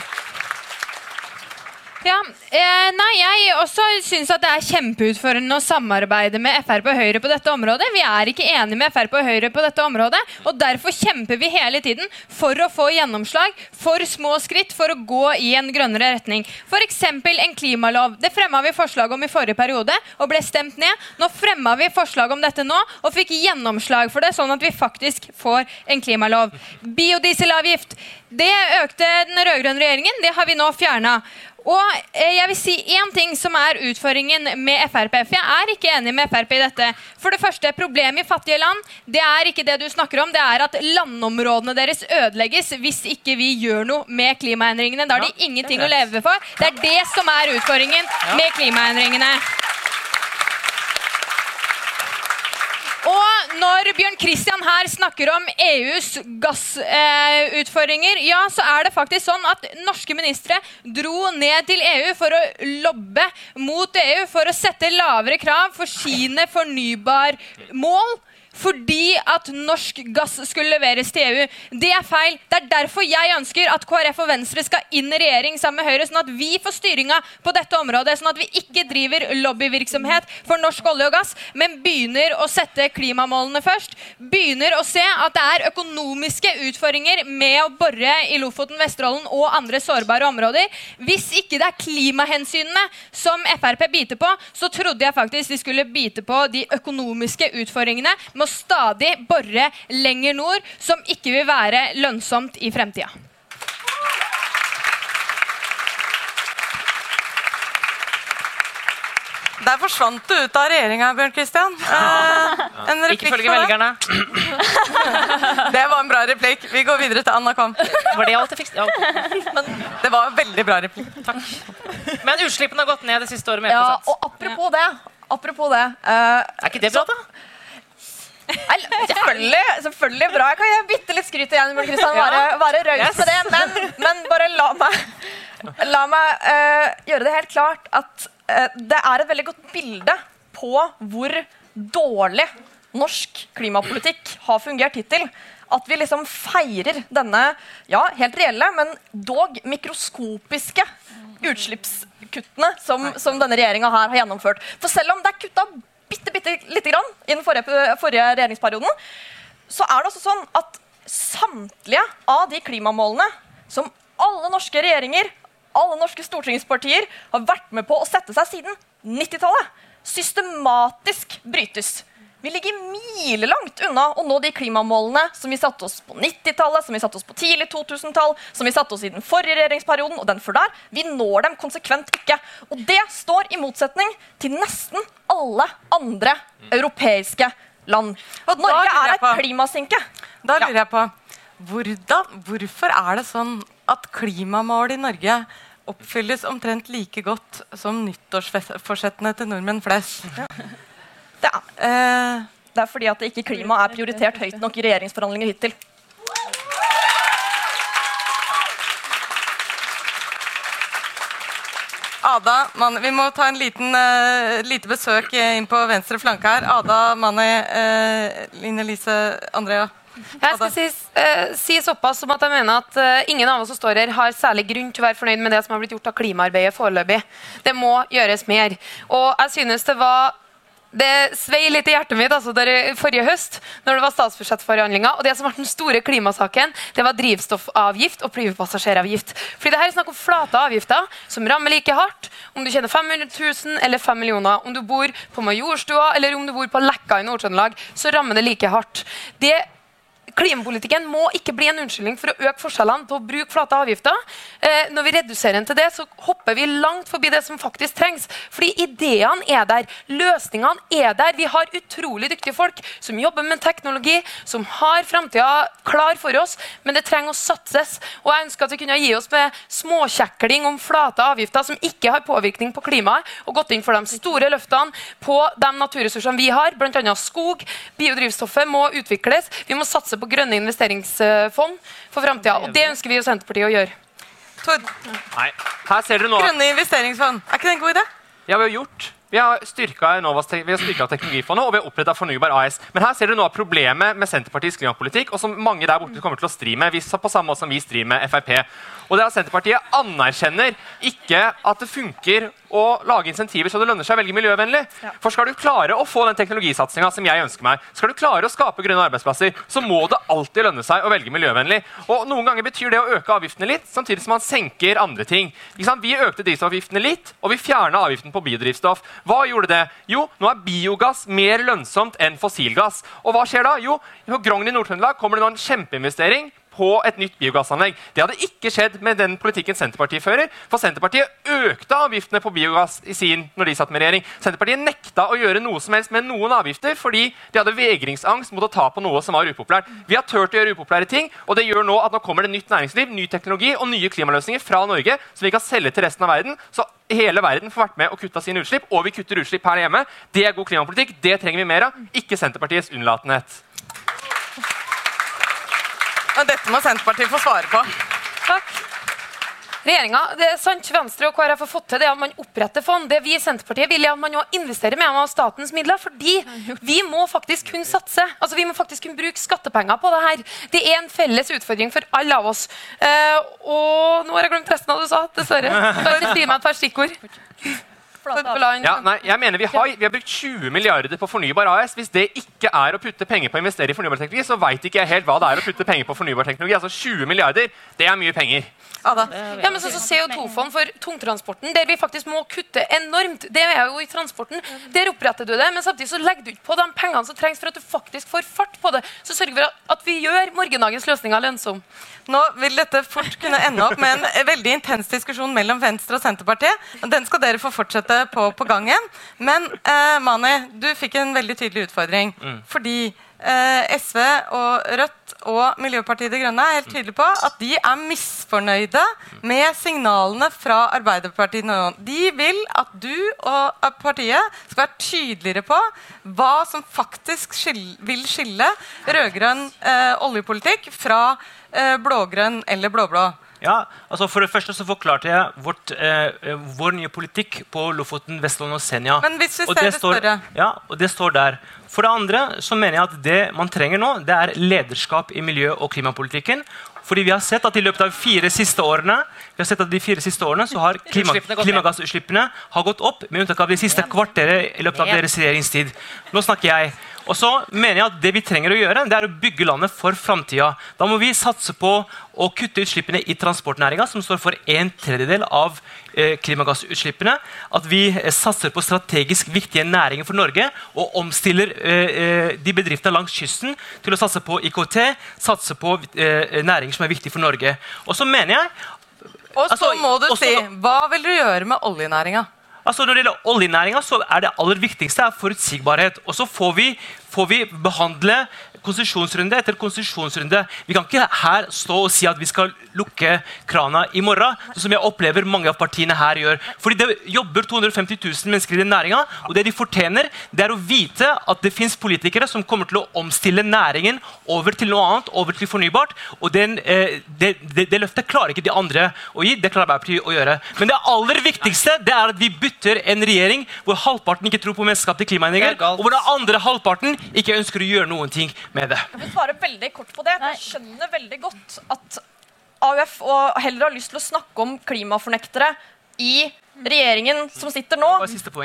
Speaker 6: Ja, eh, nei, Jeg også syns det er kjempeutfordrende å samarbeide med Frp og Høyre på dette området. Vi er ikke enige med Frp og Høyre på dette området, og derfor kjemper vi hele tiden for å få gjennomslag for små skritt for å gå i en grønnere retning. F.eks. en klimalov. Det fremma vi forslag om i forrige periode og ble stemt ned. Nå fremma vi forslag om dette nå og fikk gjennomslag for det, sånn at vi faktisk får en klimalov. Biodieselavgift. Det økte den rød-grønne regjeringen. Det har vi nå fjerna. Og eh, jeg vil si én ting som er utfordringen med Frp. For jeg er ikke enig med Frp i dette. For det første, Problemet i fattige land det er ikke det du snakker om, det er at landområdene deres ødelegges hvis ikke vi gjør noe med klimaendringene. Da har de ingenting å leve for. Det er det som er utfordringen med klimaendringene. Og når Bjørn Kristian her snakker om EUs gassutfordringer, eh, ja, så er det faktisk sånn at norske ministre dro ned til EU for å lobbe mot EU for å sette lavere krav for sine fornybarmål fordi at norsk gass skulle leveres til EU. Det er feil. Det er derfor jeg ønsker at KrF og Venstre skal inn i regjering sammen med Høyre, sånn at vi får styringa på dette området. Sånn at vi ikke driver lobbyvirksomhet for norsk olje og gass, men begynner å sette klimamålene først. Begynner å se at det er økonomiske utfordringer med å bore i Lofoten, Vesterålen og andre sårbare områder. Hvis ikke det er klimahensynene som Frp biter på, så trodde jeg faktisk de skulle bite på de økonomiske utfordringene må stadig bore lenger nord, som ikke vil være lønnsomt i fremtida.
Speaker 2: Der forsvant du ut av regjeringa, Bjørn Kristian. Eh,
Speaker 4: en replikk Ikke følge velgerne.
Speaker 2: det var en bra replikk. Vi går videre til Anna Kom.
Speaker 4: Var det alt jeg fikk? Ja.
Speaker 2: Men det var en veldig bra replikk.
Speaker 4: Takk. Men utslippene har gått ned det siste året med 1
Speaker 7: Ja, og apropos det, apropos det Eh,
Speaker 4: Er ikke det bra, da?
Speaker 7: Selvfølgelig, selvfølgelig bra. Jeg kan gi bitte litt skryt igjen. Kristian, være, være raus yes. med det. Men, men, bare la meg, la meg uh, gjøre det helt klart at uh, det er et veldig godt bilde på hvor dårlig norsk klimapolitikk har fungert hittil. At vi liksom feirer denne ja, helt reelle, men dog mikroskopiske utslippskuttene som, som denne regjeringa har gjennomført. For selv om det er kutta bitte, bitte lite grann i den forrige, forrige regjeringsperioden, så er det også sånn at samtlige av de klimamålene som alle norske regjeringer, alle norske stortingspartier har vært med på å sette seg siden 90-tallet, systematisk brytes. Vi ligger milelangt unna å nå de klimamålene som vi satte oss på 90-tallet, som vi satte oss på tidlig 2000-tall, som vi satte oss i den forrige regjeringsperioden og den før der. Vi når dem konsekvent ikke. Og det står i motsetning til nesten alle andre europeiske land.
Speaker 2: Og
Speaker 7: Norge er et klimasinke.
Speaker 2: Da lurer jeg på hvordan, Hvorfor er det sånn at klimamål i Norge oppfylles omtrent like godt som nyttårsforsettene til nordmenn flest?
Speaker 7: Det er,
Speaker 2: Eh,
Speaker 7: det er fordi at ikke klima er prioritert høyt nok i regjeringsforhandlinger hittil.
Speaker 2: Ada, man, Vi må ta en liten uh, lite besøk inn på venstre flanke her. Ada, Mani, uh, Line Lise, Andrea.
Speaker 8: Jeg skal si, uh, si såpass som at jeg mener at uh, ingen av oss som står her, har særlig grunn til å være fornøyd med det som har blitt gjort av klimaarbeidet foreløpig. Det må gjøres mer. Og jeg synes det var det svei litt i hjertet mitt altså, der, forrige høst, når det var statsbudsjettforhandlinger. Og det som var den store klimasaken, det var drivstoffavgift og flypassasjeravgift. Fordi det her er snakk om flate avgifter som rammer like hardt om du tjener 500 000 eller 5 millioner. Om du bor på Majorstua eller om du bor på Lekka i Nord-Trøndelag, så rammer det like hardt. Det Klimapolitikken må ikke bli en unnskyldning for å øke forskjellene til å bruke flate avgifter. Eh, når vi reduserer den til det, så hopper vi langt forbi det som faktisk trengs. Fordi ideene er der, løsningene er der. Vi har utrolig dyktige folk som jobber med teknologi, som har framtida klar for oss, men det trenger å satses. Og jeg ønsker at vi kunne gi oss med småkjekling om flate avgifter som ikke har påvirkning på klimaet, og gått inn for de store løftene på de naturressursene vi har, bl.a. skog. Biodrivstoffet må utvikles. Vi må satse på grønne investeringsfond for framtida. Og det ønsker vi jo Senterpartiet å gjøre.
Speaker 2: Tord,
Speaker 5: Nei. Her ser dere nå
Speaker 2: grønne investeringsfond. Er ikke det en god idé?
Speaker 5: Ja, vi har gjort. Vi har styrka Enovas vi har styrket Teknologifondet og vi har oppretta Fornybar AS. Men her ser dere noe av problemet med Senterpartiets klimapolitikk, og som mange der borte kommer til å stri med, på samme måte som vi strir med Frp. Og det er at Senterpartiet anerkjenner ikke at det funker å lage insentiver så det lønner seg å velge miljøvennlig. For skal du klare å få den teknologisatsinga som jeg ønsker meg, skal du klare å skape grønne arbeidsplasser, så må det alltid lønne seg å velge miljøvennlig. Og noen ganger betyr det å øke avgiftene litt, samtidig som man senker andre ting. Vi økte drivstoffavgiftene litt, og vi fjerna avgiften på biodrivstoff. Hva gjorde det? Jo, nå er biogass mer lønnsomt enn fossilgass. Og hva skjer da? Jo, på grongen i Nord-Trøndelag kommer det nå en kjempeinvestering på et nytt biogassanlegg. Det hadde ikke skjedd med den politikken Senterpartiet fører. For Senterpartiet økte avgiftene på biogass i sin når de satt med regjering. Senterpartiet nekta å gjøre noe som helst med noen avgifter fordi de hadde vegringsangst mot å ta på noe som var upopulært. Vi har turt å gjøre upopulære ting, og det gjør nå at nå kommer det nytt næringsliv, ny teknologi og nye klimaløsninger fra Norge som vi kan selge til resten av verden. Så hele verden får vært med og kutta sine utslipp, og vi kutter utslipp her hjemme. Det er god klimapolitikk. Det trenger vi mer av, ikke Senterpartiets unnlatenhet.
Speaker 2: Og dette må Senterpartiet få svare på.
Speaker 8: Takk. Regjeringa, det er sant, Venstre og KrF har fått til det at man oppretter fond. Det vi i Senterpartiet vil er at man òg investerer mer av statens midler, fordi vi må faktisk kunne satse. Altså, Vi må faktisk kunne bruke skattepenger på det her. Det er en felles utfordring for alle av oss. Eh, og nå har jeg glemt resten av det du sa, dessverre. Bare si meg et par stikkord?
Speaker 5: Ja, nei, jeg mener vi har, vi har brukt 20 milliarder på Fornybar AS. Hvis det ikke er å putte penger på å investere i fornybar teknologi, så veit ikke jeg helt hva det er å putte penger på fornybar teknologi. Altså 20 milliarder, det er mye penger.
Speaker 2: Ada.
Speaker 8: Ja, men så, så CO2-fond for tungtransporten, der vi faktisk må kutte enormt. Det er jo i transporten. Der oppretter du det, men samtidig så legger du ikke på de pengene som trengs for at du faktisk får fart på det. Så sørger vi for at vi gjør morgendagens løsninger lønnsom.
Speaker 2: Nå vil dette fort kunne ende opp med en veldig intens diskusjon mellom Venstre og Senterpartiet. Den skal dere få fortsette på på gangen. Men eh, Mani, du fikk en veldig tydelig utfordring. Fordi eh, SV og Rødt og Miljøpartiet De Grønne er helt tydelige på at de er misfornøyde med signalene fra Arbeiderpartiet nå. De vil at du og partiet skal være tydeligere på hva som faktisk skil vil skille rød-grønn eh, oljepolitikk fra eh, blågrønn eller blå-blå.
Speaker 9: Ja, altså For det første så forklarte jeg vårt, eh, eh, vår nye politikk på Lofoten, Vestland og Senja.
Speaker 2: Men hvis vi ser
Speaker 9: det står, ja, og det står der. For det andre så mener jeg at det man trenger nå, det er lederskap i miljø- og klimapolitikken. Fordi vi har sett at i løpet av fire siste årene vi har sett at de fire siste årene så har klima, klimagassutslippene har gått opp, med unntak av de siste kvarteret i løpet av deres regjeringstid. Nå snakker jeg. Og så mener jeg at Det vi trenger å gjøre, det er å bygge landet for framtida. Da må vi satse på å kutte utslippene i transportnæringa, som står for en tredjedel av eh, klimagassutslippene. At vi eh, satser på strategisk viktige næringer for Norge og omstiller eh, de bedriftene langs kysten til å satse på IKT, satse på næringer som er viktige for Norge. Og så mener jeg
Speaker 2: Og så
Speaker 9: Altså,
Speaker 2: må du
Speaker 9: også-
Speaker 2: si, hva vil du gjøre med oljenæringa?
Speaker 9: Altså Når det gjelder oljenæringa, så er det aller viktigste forutsigbarhet. Og så får vi, får vi behandle konsesjonsrunde etter konsesjonsrunde. Vi kan ikke her stå og si at vi skal lukke krana i morgen, som jeg opplever mange av partiene her gjør. Fordi det jobber 250 000 mennesker i den næringa, og det de fortjener, det er å vite at det fins politikere som kommer til å omstille næringen over til noe annet, over til fornybart. Og den, eh, det, det, det løftet klarer ikke de andre å gi. Det klarer Arbeiderpartiet å gjøre. Men det aller viktigste det er at vi bytter en regjering hvor halvparten ikke tror på menneskeskapte klimaendringer, og hvor den andre halvparten ikke ønsker å gjøre noen ting med det.
Speaker 7: Jeg vil svare veldig kort på det. Jeg skjønner veldig godt at AUF og heller har lyst til å snakke om klimafornektere i regjeringen som sitter nå,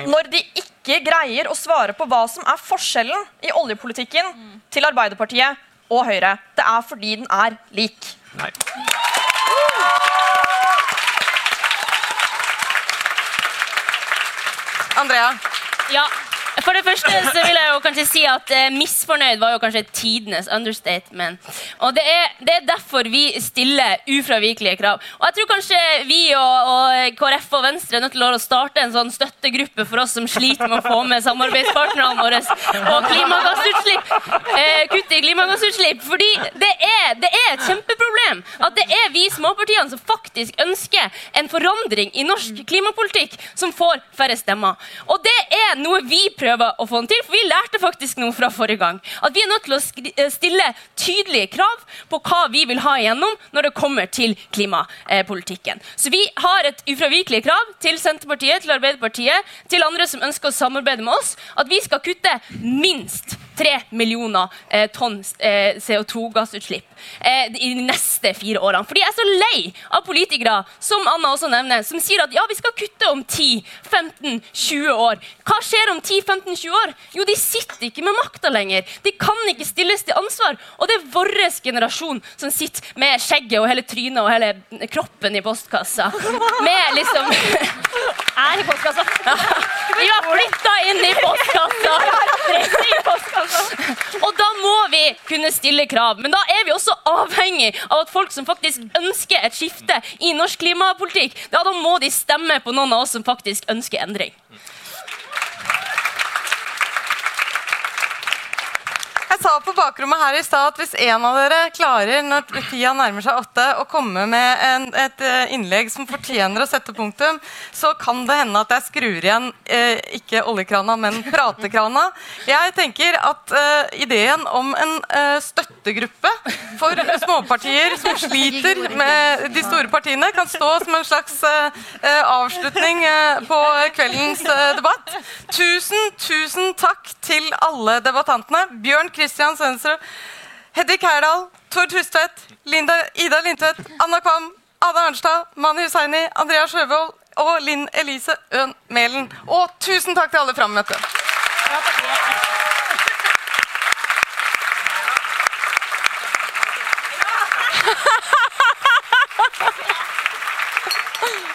Speaker 7: når de ikke greier å svare på hva som er forskjellen i oljepolitikken til Arbeiderpartiet og Høyre. Det er fordi den er lik.
Speaker 9: Nei.
Speaker 2: Andrea?
Speaker 10: Ja, for det første så vil jeg jo kanskje si at eh, misfornøyd var jo kanskje tidenes understatement. Og det er, det er derfor vi stiller ufravikelige krav. Og jeg tror kanskje vi og, og KrF og Venstre er nødt til å starte en sånn støttegruppe for oss som sliter med å få med samarbeidspartnerne våre på klimagassutslipp. Eh, kutt i klimagassutslipp. Fordi det er, det er et kjempeproblem at det er vi småpartiene som faktisk ønsker en forandring i norsk klimapolitikk som får færre stemmer. Og det er noe vi prøver å få den til, for vi lærte faktisk noe fra forrige gang. At vi er nødt til å eh, stille tydelige krav på hva vi vil ha igjennom når det kommer til klimapolitikken. Så vi har et ufravikelig krav til Senterpartiet, til Arbeiderpartiet, til andre som ønsker å samarbeide med oss, at vi skal kutte minst 3 millioner eh, tonn eh, CO2-gassutslipp eh, i de neste fire årene. Fordi jeg er så lei av politikere som Anna også nevner, som sier at ja, vi skal kutte om 10-15-20 år. Hva skjer om 10-15-20 år? Jo, de sitter ikke med makta lenger. De kan ikke stilles til ansvar. Og det er vår generasjon som sitter med skjegget og hele trynet og hele kroppen i postkassa. Med liksom Er i postkassa. Vi har flytta inn i postkassa. I postkassa. Og da må vi kunne stille krav. Men da er vi også avhengig av at folk som faktisk ønsker et skifte i norsk klimapolitikk, ja, da må de stemme på noen av oss som faktisk ønsker endring.
Speaker 2: Jeg sa på bakrommet her i stad at hvis en av dere klarer når tida nærmer seg åtte, å komme med en, et eh, innlegg som fortjener å sette punktum, så kan det hende at jeg skrur igjen eh, ikke oljekrana, men pratekrana. Jeg tenker at eh, ideen om en eh, støttegruppe for småpartier som sliter med de store partiene, kan stå som en slags eh, eh, avslutning på kveldens debatt. Tusen, tusen takk til alle debattantene. Bjørn Christian Sønsterud, Hedvig Herdal, Tord Hustvedt, Ida Lindtvedt, Anna Kvam, Ada Arnstad, Mani Hussaini, Andrea Sjøvold og Linn Elise Øhn Mælen. Og tusen takk til alle frammøtte.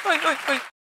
Speaker 2: Oi, oi, oi.